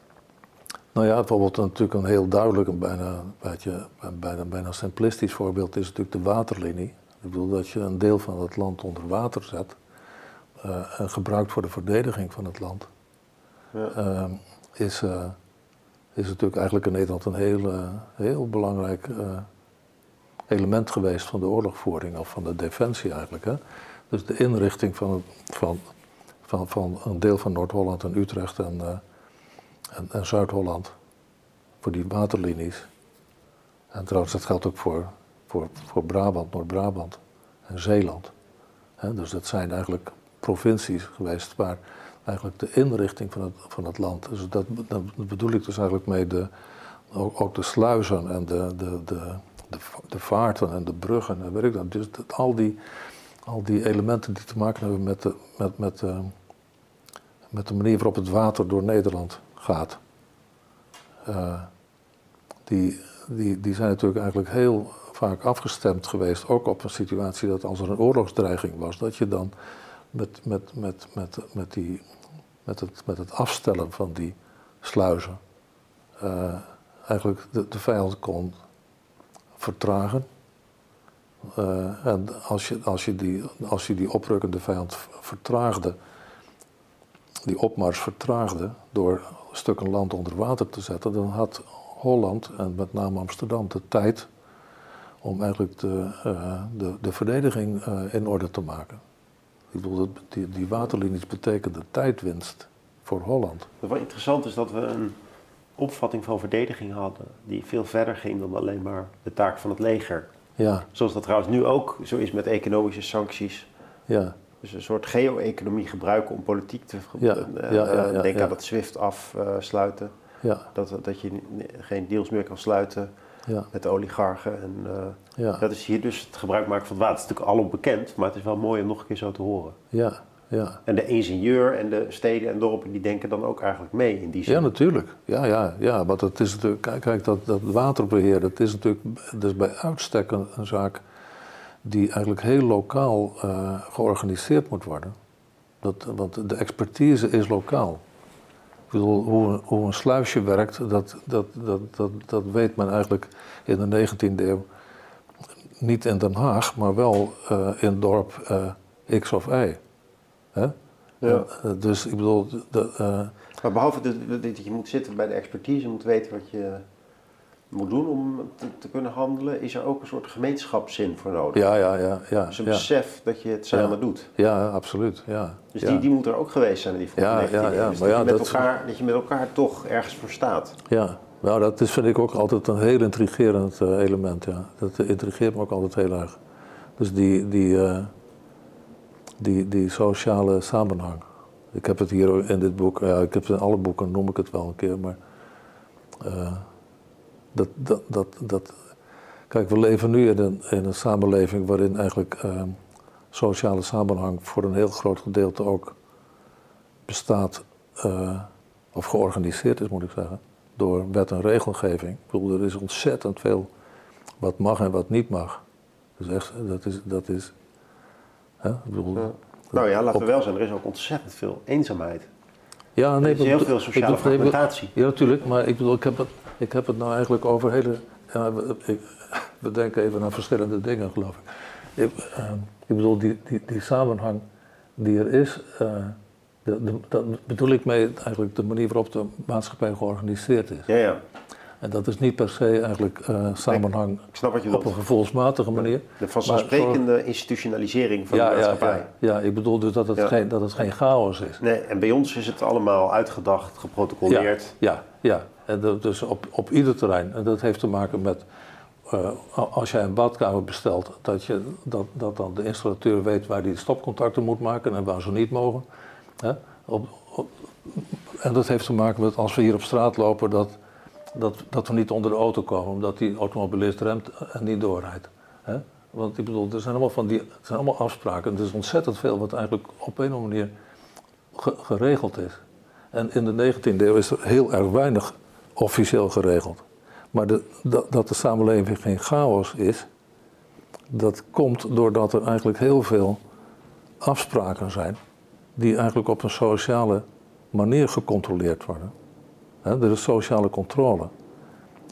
Nou ja, bijvoorbeeld natuurlijk een heel duidelijk, een bijna, een bijna, bijna simplistisch voorbeeld is natuurlijk de waterlinie. Ik bedoel dat je een deel van het land onder water zet eh, en gebruikt voor de verdediging van het land. Ja. eh, is, eh, is natuurlijk eigenlijk in Nederland een heel, heel belangrijk eh, element geweest van de oorlogvoering, of van de defensie eigenlijk. Hè? Dus de inrichting van, van, van, van een deel van Noord-Holland en Utrecht en, eh, en, en Zuid-Holland, voor die waterlinies. En trouwens, dat geldt ook voor, voor, voor Brabant, Noord-Brabant en Zeeland. Dus dat zijn eigenlijk provincies geweest waar eigenlijk de inrichting van het, van het land. Dus dat, dat bedoel ik dus eigenlijk mee de, ook, ook de sluizen en de, de, de, de, de vaarten en de bruggen en weet ik dat. Dus al, die, al die elementen die te maken hebben met de, met, met, eh, met de manier waarop het water door Nederland gaat. eh, die, die, die zijn natuurlijk eigenlijk heel vaak afgestemd geweest, ook op een situatie dat als er een oorlogsdreiging was, dat je dan met, met, met, met, met, die, met, het, met het afstellen van die sluizen eh, eigenlijk de, de vijand kon vertragen. Eh, en als je, als, je die, als je die oprukkende vijand vertraagde, die opmars vertraagde door stukken land onder water te zetten, dan had Holland en met name Amsterdam de tijd om eigenlijk de, eh, de, de verdediging eh, in orde te maken. Ik bedoel, die, die waterlinies betekenden tijdwinst voor Holland. Wat interessant is dat we een opvatting van verdediging hadden die veel verder ging dan alleen maar de taak van het leger. Ja, Zoals dat trouwens nu ook zo is met economische sancties. ja, Dus een soort geo-economie gebruiken om politiek te Ja, eh, ja, ja, eh, Denk aan het SWIFT afsluiten. ja, dat, dat je geen deals meer kan sluiten met de oligarchen. En, ja, Dat is hier dus het gebruik maken van het water. Het is natuurlijk alom bekend, maar het is wel mooi om nog een keer zo te horen. ja, ja. En de ingenieur en de steden en dorpen die denken dan ook eigenlijk mee in die zin. Ja, natuurlijk. Ja, ja, ja. Want het is natuurlijk, kijk, kijk, dat, dat waterbeheer, dat is natuurlijk dat is bij uitstek een, een zaak die eigenlijk heel lokaal eh, georganiseerd moet worden. Dat, want de expertise is lokaal. Ik bedoel, hoe, een- hoe een sluisje werkt, dat, dat, dat, dat, dat weet men eigenlijk in de 19e eeuw niet in Den Haag, maar wel eh, in dorp eh, X of Y. Hè? Ja. Eh, dus ik bedoel, de, eh, Maar behalve dat, je moet zitten bij de expertise, je moet weten wat je moet doen om te, te kunnen handelen, is er ook een soort gemeenschapszin voor nodig. Ja, ja, ja. ja, Dus een ja. besef dat je het samen Ja. doet. Ja, absoluut. Ja. Dus ja. die, die moet er ook geweest zijn in die vroege Ja, 19e ja, eeuw. ja, Dus maar dat, ja, je met dat- elkaar, dat je met elkaar toch ergens voor staat. ja. Nou, dat is, vind ik ook altijd een heel intrigerend eh, element. Ja. Dat intrigeert me ook altijd heel erg. Dus die, die, die, sociale samenhang. Ik heb het hier in dit boek, ja, ik heb het in alle boeken noem ik het wel een keer, maar eh, dat, dat, dat, dat. Kijk, we leven nu in een, in een samenleving waarin eigenlijk eh, sociale samenhang voor een heel groot gedeelte ook bestaat, eh, of georganiseerd is, moet ik zeggen. door wet en regelgeving. Ik bedoel, er is ontzettend veel wat mag en wat niet mag. Dus echt, dat is. Dat is hè? Ik bedoel, Ja. Nou ja, laten we wel zijn, er is ook ontzettend veel eenzaamheid. Ja, nee, er is heel veel sociale ik fragmentatie. Ja, natuurlijk, maar ik bedoel, ik heb het, ik heb het nou eigenlijk over hele. Ja, we, ik, we denken even aan verschillende dingen, geloof ik. Ik, eh, ik bedoel, die, die, die samenhang die er is, de, de, dat bedoel ik mee eigenlijk de manier waarop de maatschappij georganiseerd is. Ja, ja, En dat is niet per se eigenlijk eh, samenhang ik snap wat je op een gevoelsmatige manier. De vanzelfsprekende institutionalisering van Ja, de maatschappij. ja, ja, ik bedoel dus dat het, Ja. geen, dat het geen chaos is. Nee, en bij ons is het allemaal uitgedacht, geprotocoleerd. Ja, ja. En dat, dus op, op ieder terrein. En dat heeft te maken met, eh, als jij een badkamer bestelt, dat, je, dat, dat dan de installateur weet waar hij de stopcontacten moet maken en waar ze niet mogen. Hè? Op, op- en dat heeft te maken met als we hier op straat lopen, dat, dat, dat we niet onder de auto komen, omdat die automobilist remt en niet doorrijdt. Want ik bedoel, er zijn allemaal, van die, het zijn allemaal afspraken. Er is ontzettend veel wat eigenlijk op een of andere manier ge- geregeld is. En in de 19e eeuw is er heel erg weinig officieel geregeld. Maar de, dat de samenleving geen chaos is, dat komt doordat er eigenlijk heel veel afspraken zijn die eigenlijk op een sociale manier gecontroleerd worden. Er is sociale controle.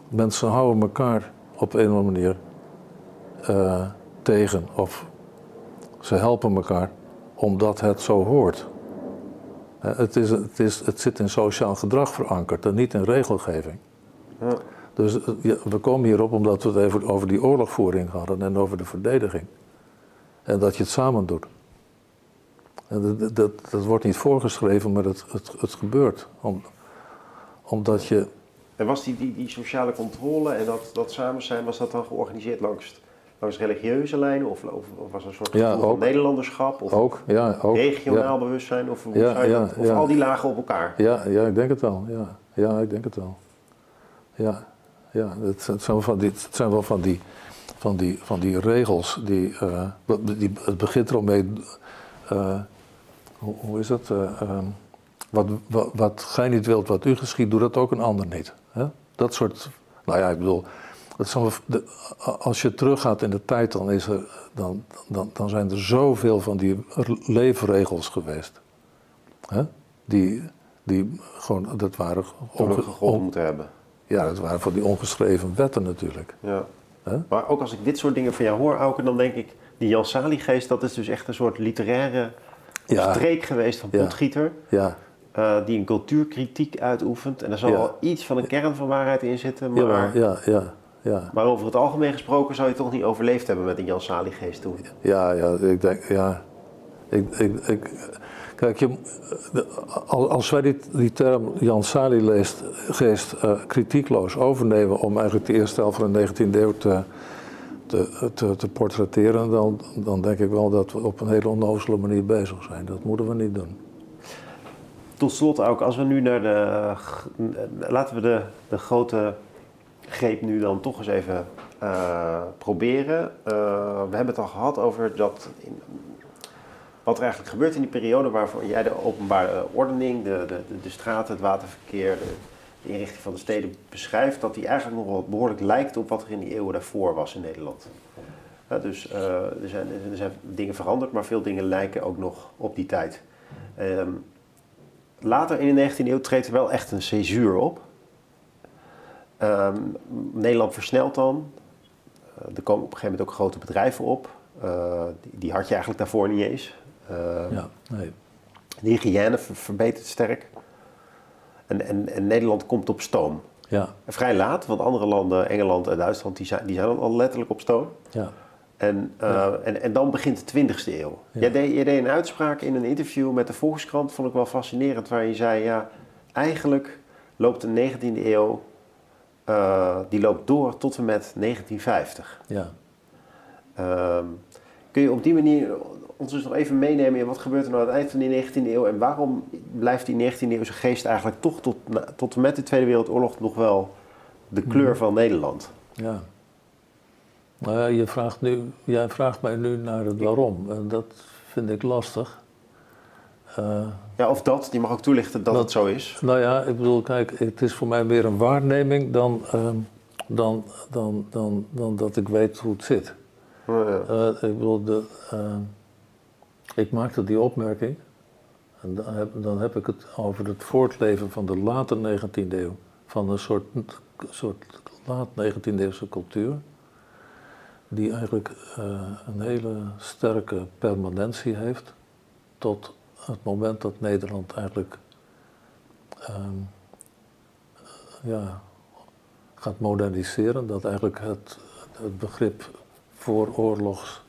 Mensen houden elkaar op een of andere manier eh, tegen of ze helpen elkaar omdat het zo hoort. Het, is, het, is, het zit in sociaal gedrag verankerd en niet in regelgeving. Ja. Dus eh, ja, we komen hierop omdat we het even over die oorlogvoering hadden en over de verdediging. En dat je het samen doet. En dat, dat, dat wordt niet voorgeschreven, maar het, het, het gebeurt. Om, omdat je. En was die, die, die sociale controle en dat, dat samen zijn, was dat dan georganiseerd langs, langs religieuze lijnen? Of, of, of was er een soort Ja, van. Nederlanderschap? Of Ook, ja, ook. regionaal bewustzijn? Of, hoe Ja, zou je ja, dat- of al die lagen op elkaar? Ja, ja, ik denk het wel. Ja, ja ik denk het wel. Ja, ja het, het zijn wel van die, het zijn wel van die, van die, van die regels die, eh, die. Het begint er al mee. eh, hoe, hoe is dat? eh, ehm, wat, wat, wat gij niet wilt, wat u geschiet, doe dat ook een ander niet. Hè? Dat soort. Nou ja, ik bedoel. Als je teruggaat in de tijd, dan, is er, dan, dan, dan zijn er zoveel van die leefregels geweest. Hè? Die, die gewoon, dat waren on- moeten hebben. ja, dat waren van die ongeschreven wetten natuurlijk. Ja. Hè? Maar ook als ik dit soort dingen van jou hoor, Auke, dan denk ik... Die Jan Sali-geest, dat is dus echt een soort literaire Ja. streek geweest van. Potgieter. Ja, eh, die een cultuurkritiek uitoefent. En er zal Ja. wel iets van een kern van waarheid in zitten. Maar, ja, ja, ja, ja. maar over het algemeen gesproken zou je toch niet overleefd hebben met een Jan Sali-geest toen. Ja, ja, ik denk, ja. Ik, ik, ik, kijk, je, als wij die, die term Jan Sali leest, geest eh, kritiekloos overnemen om eigenlijk de eerste helft van de 19e eeuw te, te, te, te portretteren, dan, dan denk ik wel dat we op een hele onnozele manier bezig zijn. Dat moeten we niet doen. Tot slot ook, als we nu naar de... g- Laten we de, de grote greep nu dan toch eens even eh, proberen. Eh, we hebben het al gehad over dat... Wat er eigenlijk gebeurt in die periode waarvoor jij de openbare ordening, de, de, de, straten, het waterverkeer, de, inrichting van de steden beschrijft, dat die eigenlijk nog behoorlijk lijkt op wat er in die eeuwen daarvoor was in Nederland. Dus eh, er, zijn, er zijn dingen veranderd, maar veel dingen lijken ook nog op die tijd. Ehm, later in de 19e eeuw treedt er wel echt een césuur op. Ehm, Nederland versnelt dan. Eh, er komen op een gegeven moment ook grote bedrijven op. Eh, die, die had je eigenlijk daarvoor niet eens. Eh, Ja, nee. De hygiëne ver- verbetert sterk. En, en, en Nederland komt op stoom. Ja, En vrij laat, want andere landen, Engeland en Duitsland, die zijn, die zijn al letterlijk op stoom. ja. En, eh, en, en dan begint de 20e eeuw. Ja. Jij, deed, jij deed een uitspraak in een interview met de Volkskrant, vond ik wel fascinerend, waar je zei, ja, eigenlijk loopt de 19e eeuw, eh, die loopt door tot en met 1950. ja. Ehm, kun je op die manier ons dus nog even meenemen in wat gebeurt er nou aan het eind van die 19e eeuw en waarom blijft die 19e eeuwse geest eigenlijk toch tot, tot en met de Tweede Wereldoorlog nog wel de kleur Mhm. van Nederland? Ja. Nou ja, je vraagt nu, jij vraagt mij nu naar het waarom. En dat vind ik lastig. Eh, ja, of dat, die mag ook toelichten dat, Dat- het zo is. nou ja, ik bedoel, kijk, het is voor mij meer een waarneming dan, ehm, dan, dan, dan, dan dat ik weet hoe het zit. Ja, ja. Eh, ik bedoel, de, eh, ik maakte die opmerking. En dan heb, dan heb ik het over het voortleven van de late 19e eeuw. Van een soort, soort laat 19e eeuwse cultuur. Die eigenlijk eh, een hele sterke permanentie heeft. Tot het moment dat Nederland eigenlijk ehm, ja, gaat moderniseren. Dat eigenlijk het, het begrip vooroorlogs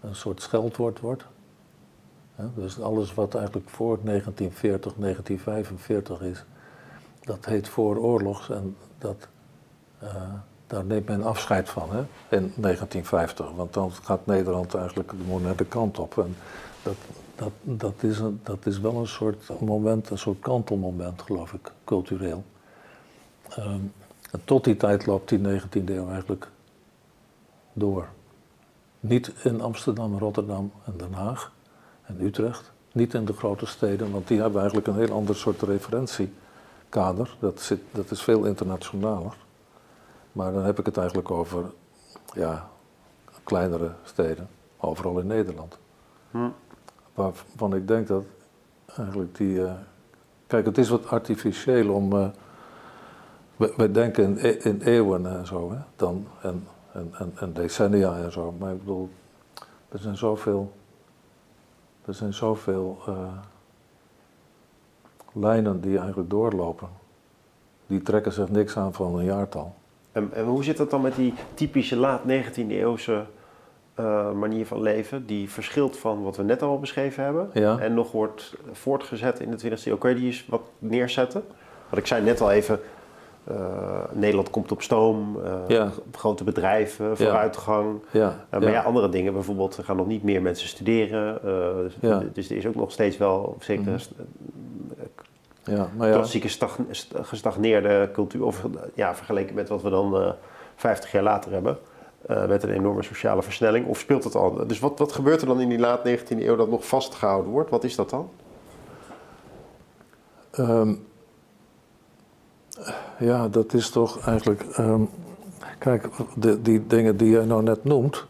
een soort scheldwoord wordt. Dus alles wat eigenlijk voor 1940, 1945 is, dat heet vooroorlogs en dat, eh, daar neemt men afscheid van hè, in 1950. Want dan gaat Nederland eigenlijk de moderne kant op. En dat, dat, dat, is een, dat is wel een soort moment, een soort kantelmoment geloof ik, cultureel. Ehm, en tot die tijd loopt die 19e eeuw eigenlijk door. Niet in Amsterdam, Rotterdam en Den Haag en Utrecht. Niet in de grote steden, want die hebben eigenlijk een heel ander soort referentiekader. Dat, zit, dat is veel internationaler. Maar dan heb ik het eigenlijk over ja, kleinere steden, overal in Nederland. Hm. Waarvan ik denk dat eigenlijk die. eh, kijk, het is wat artificieel om. eh, we, we denken in, e- in eeuwen en zo, hè, dan, en, en, en, en decennia en zo. Maar ik bedoel, er zijn zoveel. Er zijn zoveel eh, lijnen die eigenlijk doorlopen. Die trekken zich niks aan van een jaartal. En, en hoe zit dat dan met die typische laat 19e eeuwse eh, manier van leven? Die verschilt van wat we net al beschreven hebben. Ja. En nog wordt voortgezet in de 20e eeuw. Kun je die eens wat neerzetten? Want ik zei net al even, eh, Nederland komt op stoom, eh, Ja. grote bedrijven, vooruitgang. Ja, Eh, maar ja. andere dingen, bijvoorbeeld er gaan nog niet meer mensen studeren. dus, Ja. dus er is ook nog steeds wel zeker Mhm. Ja, maar ja, klassieke stag- st- gestagneerde cultuur. Of ja, vergeleken met wat we dan eh 50 jaar later hebben. eh, met een enorme sociale versnelling. Of speelt het al? Dus wat, wat gebeurt er dan in die laat 19e eeuw dat nog vastgehouden wordt? Wat is dat dan? Ehm, ja, dat is toch eigenlijk. ehm, kijk, de, die dingen die je nou net noemt,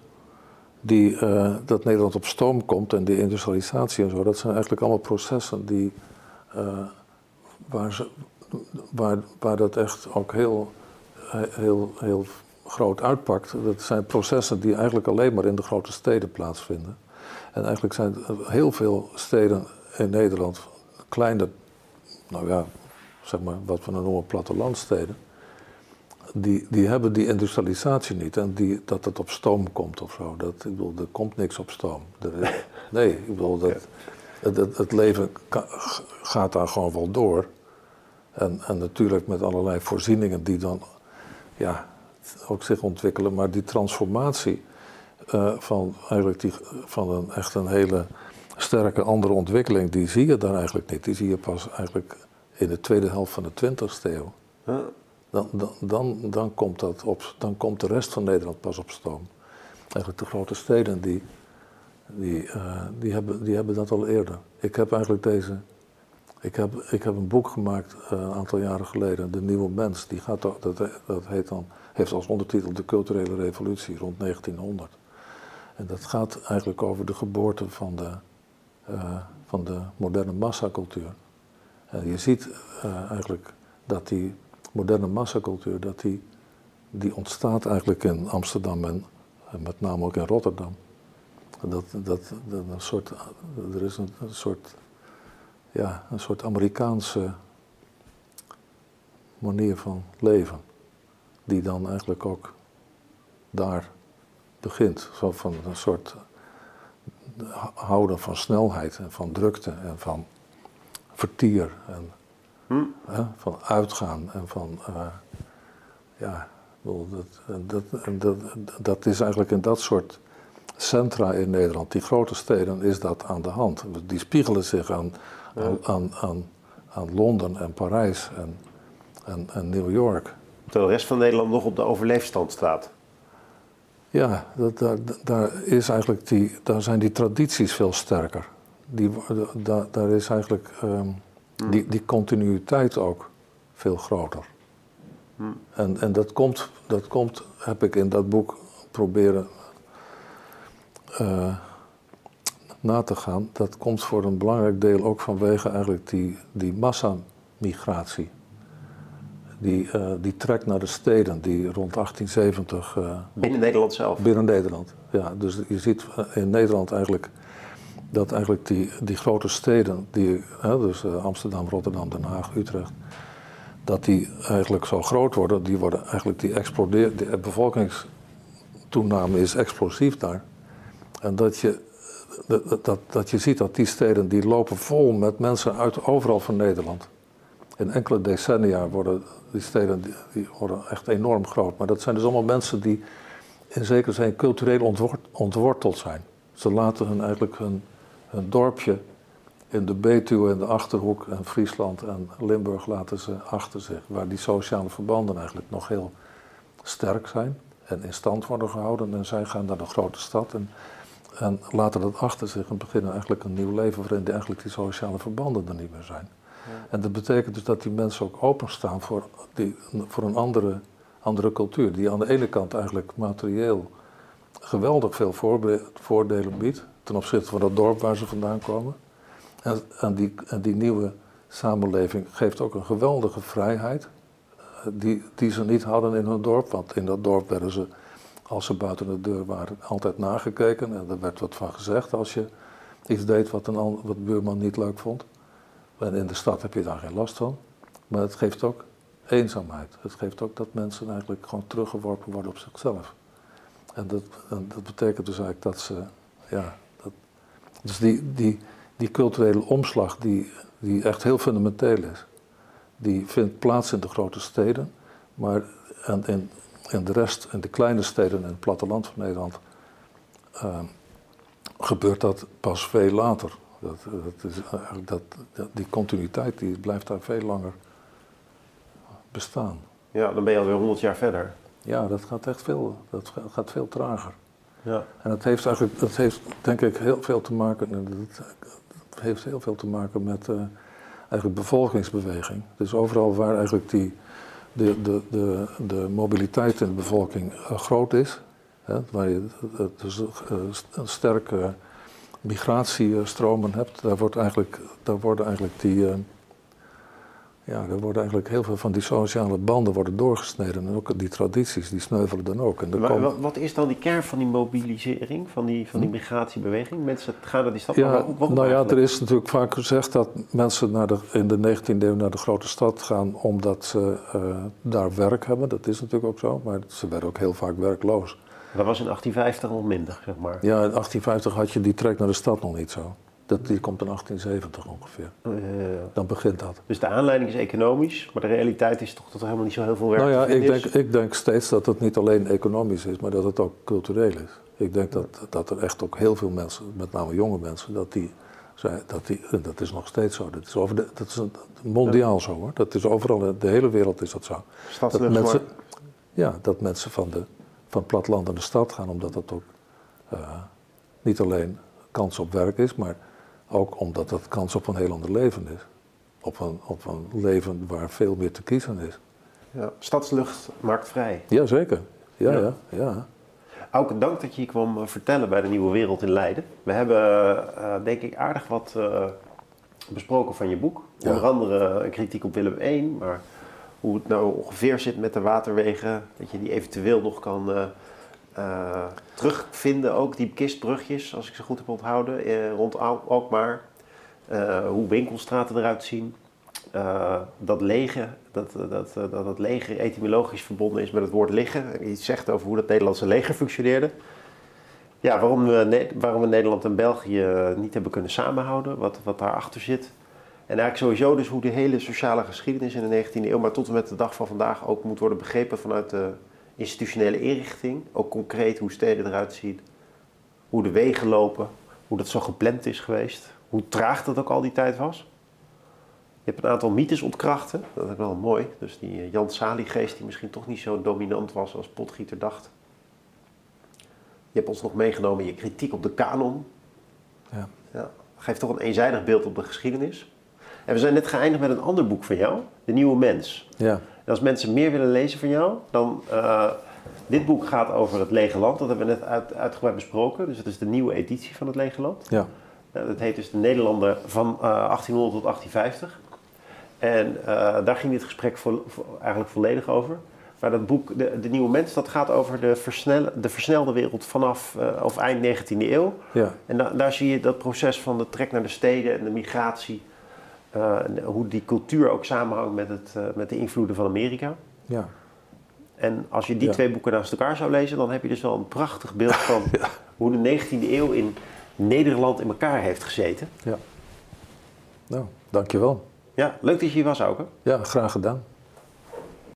die, eh, dat Nederland op stoom komt en die industrialisatie en zo, dat zijn eigenlijk allemaal processen die, waar, ze, waar, waar dat echt ook heel, heel, heel groot uitpakt. Dat zijn processen die eigenlijk alleen maar in de grote steden plaatsvinden. En eigenlijk zijn heel veel steden in Nederland, kleine nou ja, zeg maar wat we dan noemen plattelandsteden, die, die hebben die industrialisatie niet en die, dat het op stoom komt of zo. Dat, ik bedoel, er komt niks op stoom. Is- nee, ik bedoel, dat, het, het, het leven gaat daar gewoon wel door. En, en natuurlijk met allerlei voorzieningen die dan ja, ook zich ontwikkelen, maar die transformatie eh, van, eigenlijk die, van een, echt een hele sterke andere ontwikkeling, die zie je daar eigenlijk niet. Die zie je pas eigenlijk in de tweede helft van de 20e eeuw. Huh? Dan, dan, dan, dan, komt dat op, dan komt de rest van Nederland pas op stoom. Eigenlijk de grote steden die, die, eh, die, hebben, die hebben dat al eerder. Ik heb eigenlijk deze. Ik heb, ik heb een boek gemaakt eh, een aantal jaren geleden, De Nieuwe Mens. Die gaat, dat, dat heet dan, heeft als ondertitel De Culturele Revolutie rond 1900. En dat gaat eigenlijk over de geboorte van de, eh, van de moderne massacultuur. En je ziet eh, eigenlijk dat die moderne massacultuur, dat die, die ontstaat eigenlijk in Amsterdam en, met name ook in Rotterdam. Dat, dat, dat een soort, er is een soort, ja, een soort Amerikaanse manier van leven, die dan eigenlijk ook daar begint. Zo van een soort houden van snelheid en van drukte en van vertier en Hm? hè, van uitgaan en van, eh, ja, dat, dat, dat, dat is eigenlijk in dat soort centra in Nederland, die grote steden, is dat aan de hand. Die spiegelen zich aan, aan, aan, aan, aan Londen en Parijs en, en, en New York. Terwijl de rest van Nederland nog op de overleefstand staat. Ja, dat, daar, daar, is eigenlijk die, daar zijn die tradities veel sterker. die, worden- da- daar is eigenlijk ehm, die, die continuïteit ook veel groter. Hmm. En, en dat, komt, dat komt, heb ik in dat boek proberen eh, na te gaan. Dat komt voor een belangrijk deel ook vanwege eigenlijk die, die massamigratie. Die, eh, die trek naar de steden die rond 1870 eh, Binnen Nederland zelf. Binnen Nederland, ja. Dus je ziet in Nederland eigenlijk dat eigenlijk die, die grote steden, die, hè, dus Amsterdam, Rotterdam, Den Haag, Utrecht, dat die eigenlijk zo groot worden, die worden eigenlijk, die exploderen, de bevolkingstoename is explosief daar. En dat je, dat, dat, dat je ziet dat die steden, die lopen vol met mensen uit overal van Nederland. In enkele decennia worden die steden die, worden echt enorm groot. Maar dat zijn dus allemaal mensen die in zekere zin cultureel ontwort- ontworteld zijn. Ze laten hun eigenlijk hun, hun dorpje in de Betuwe en de Achterhoek en Friesland en Limburg laten ze achter zich. Waar die sociale verbanden eigenlijk nog heel sterk zijn en in stand worden gehouden. En zij gaan naar de grote stad en, en laten dat achter zich en beginnen eigenlijk een nieuw leven waarin die, eigenlijk die sociale verbanden er niet meer zijn. En dat betekent dus dat die mensen ook openstaan voor, die, voor een andere, andere cultuur. Die aan de ene kant eigenlijk materieel geweldig veel voordelen biedt. Ten opzichte van dat dorp waar ze vandaan komen. En, en, die, en die nieuwe samenleving geeft ook een geweldige vrijheid. eh, Die, die ze niet hadden in hun dorp. Want in dat dorp werden ze, als ze buiten de deur waren, altijd nagekeken. En er werd wat van gezegd als je iets deed wat een wat buurman niet leuk vond. En in de stad heb je daar geen last van. Maar het geeft ook eenzaamheid. Het geeft ook dat mensen eigenlijk gewoon teruggeworpen worden op zichzelf. En dat, dat betekent dus eigenlijk dat ze, ja, dat, dus die, die, die culturele omslag die, die echt heel fundamenteel is, die vindt plaats in de grote steden, maar en, in, in de rest, in de kleine steden en het platteland van Nederland, eh, gebeurt dat pas veel later. Dat, dat is eigenlijk dat, dat- die continuïteit die blijft daar veel langer bestaan. Ja, dan ben je alweer 100 jaar verder. Ja, dat gaat echt veel, dat ga- gaat veel trager. Ja. En dat heeft eigenlijk, dat heeft denk ik heel veel te maken, en dat heeft heel veel te maken met eh, eigenlijk bevolkingsbeweging. Dus overal waar eigenlijk die, de, de, de, de mobiliteit in de bevolking eh, groot is, hè, waar je eh, dus, eh, st- sterke migratiestromen hebt, daar, wordt eigenlijk, daar worden eigenlijk die, ja, daar worden eigenlijk heel veel van die sociale banden worden doorgesneden. En ook die tradities, die sneuvelen dan ook. En Maar komt- wat, is dan die kern van die mobilisering, van die, van die migratiebeweging? Mensen gaan naar die stad. Hm? Ja, maar waarom- waarom nou ja, er is natuurlijk vaak gezegd dat mensen naar de, in de 19e eeuw naar de grote stad gaan omdat ze eh, daar werk hebben. Dat is natuurlijk ook zo, maar ze werden ook heel vaak werkloos. Dat was in 1850 nog minder, zeg maar. Ja, in 1850 had je die trek naar de stad nog niet zo. Dat, die komt in 1870 ongeveer. Eh, Dan begint dat. dus de aanleiding is economisch, maar de realiteit is toch dat er helemaal niet zo heel veel werk Nou ja, ik denk, is. ik denk steeds dat het niet alleen economisch is, maar dat het ook cultureel is. Ik denk dat, dat er echt ook heel veel mensen, met name jonge mensen, dat die, dat die dat is nog steeds zo. Dat is, over de, dat is mondiaal zo hoor. Dat is overal, in de hele wereld is dat zo. Dat mensen, ja, dat mensen van, de, van het platteland naar de stad gaan, omdat dat ook eh, niet alleen kans op werk is, maar ook omdat dat kans op een heel ander leven is. Op een, op een leven waar veel meer te kiezen is. ja, stadslucht maakt vrij. Jazeker. Ja, Ja. ja, ja. Auke, dank dat je hier kwam eh, vertellen bij de Nieuwe Wereld in Leiden. We hebben, eh, denk ik, aardig wat eh, besproken van je boek. Ja. Onder andere een kritiek op Willem I, maar hoe het nou ongeveer zit met de waterwegen. Dat je die eventueel nog kan eh, terugvinden, ook die kistbrugjes, als ik ze goed heb onthouden, eh, rond Al- Alkmaar. Eh, hoe winkelstraten eruit zien. Dat leger, dat, dat, dat, dat het leger etymologisch verbonden is met het woord liggen. Iets zegt over hoe dat Nederlandse leger functioneerde. Ja, waarom we, waarom we Nederland en België niet hebben kunnen samenhouden, wat, wat daarachter zit. En eigenlijk sowieso dus hoe de hele sociale geschiedenis in de 19e eeuw, maar tot en met de dag van vandaag ook moet worden begrepen vanuit de institutionele inrichting. Ook concreet hoe steden eruit zien, hoe de wegen lopen, hoe dat zo gepland is geweest, hoe traag dat ook al die tijd was. Je hebt een aantal mythes ontkrachten, dat is wel mooi. Dus die eh, Jan Sali-geest die misschien toch niet zo dominant was als Potgieter dacht. Je hebt ons nog meegenomen in je kritiek op de kanon. Ja. Ja. geeft toch een eenzijdig beeld op de geschiedenis. En we zijn net geëindigd met een ander boek van jou, De Nieuwe Mens. Ja. En als mensen meer willen lezen van jou, dan... uh, dit boek gaat over het Lege Land, dat hebben we net uit, uitgebreid besproken. Dus het is de nieuwe editie van het Lege Land. Ja. Uh, dat heet dus de Nederlander van uh, 1800 tot 1850. En daar ging dit gesprek vo vo eigenlijk volledig over. Maar dat boek, de, de, Nieuwe Mens, dat gaat over de, versnel, de versnelde wereld vanaf uh, of eind 19e eeuw. Ja. En da daar zie je dat proces van de trek naar de steden en de migratie. Uh, hoe die cultuur ook samenhangt met, het, uh, met de invloeden van Amerika. Ja. En als je die Ja. twee boeken naast elkaar zou lezen, dan heb je dus wel een prachtig beeld van Ja. hoe de 19e eeuw in Nederland in elkaar heeft gezeten. ja. Nou, dankjewel. Ja, leuk dat je hier was, Auke. Ja, graag gedaan.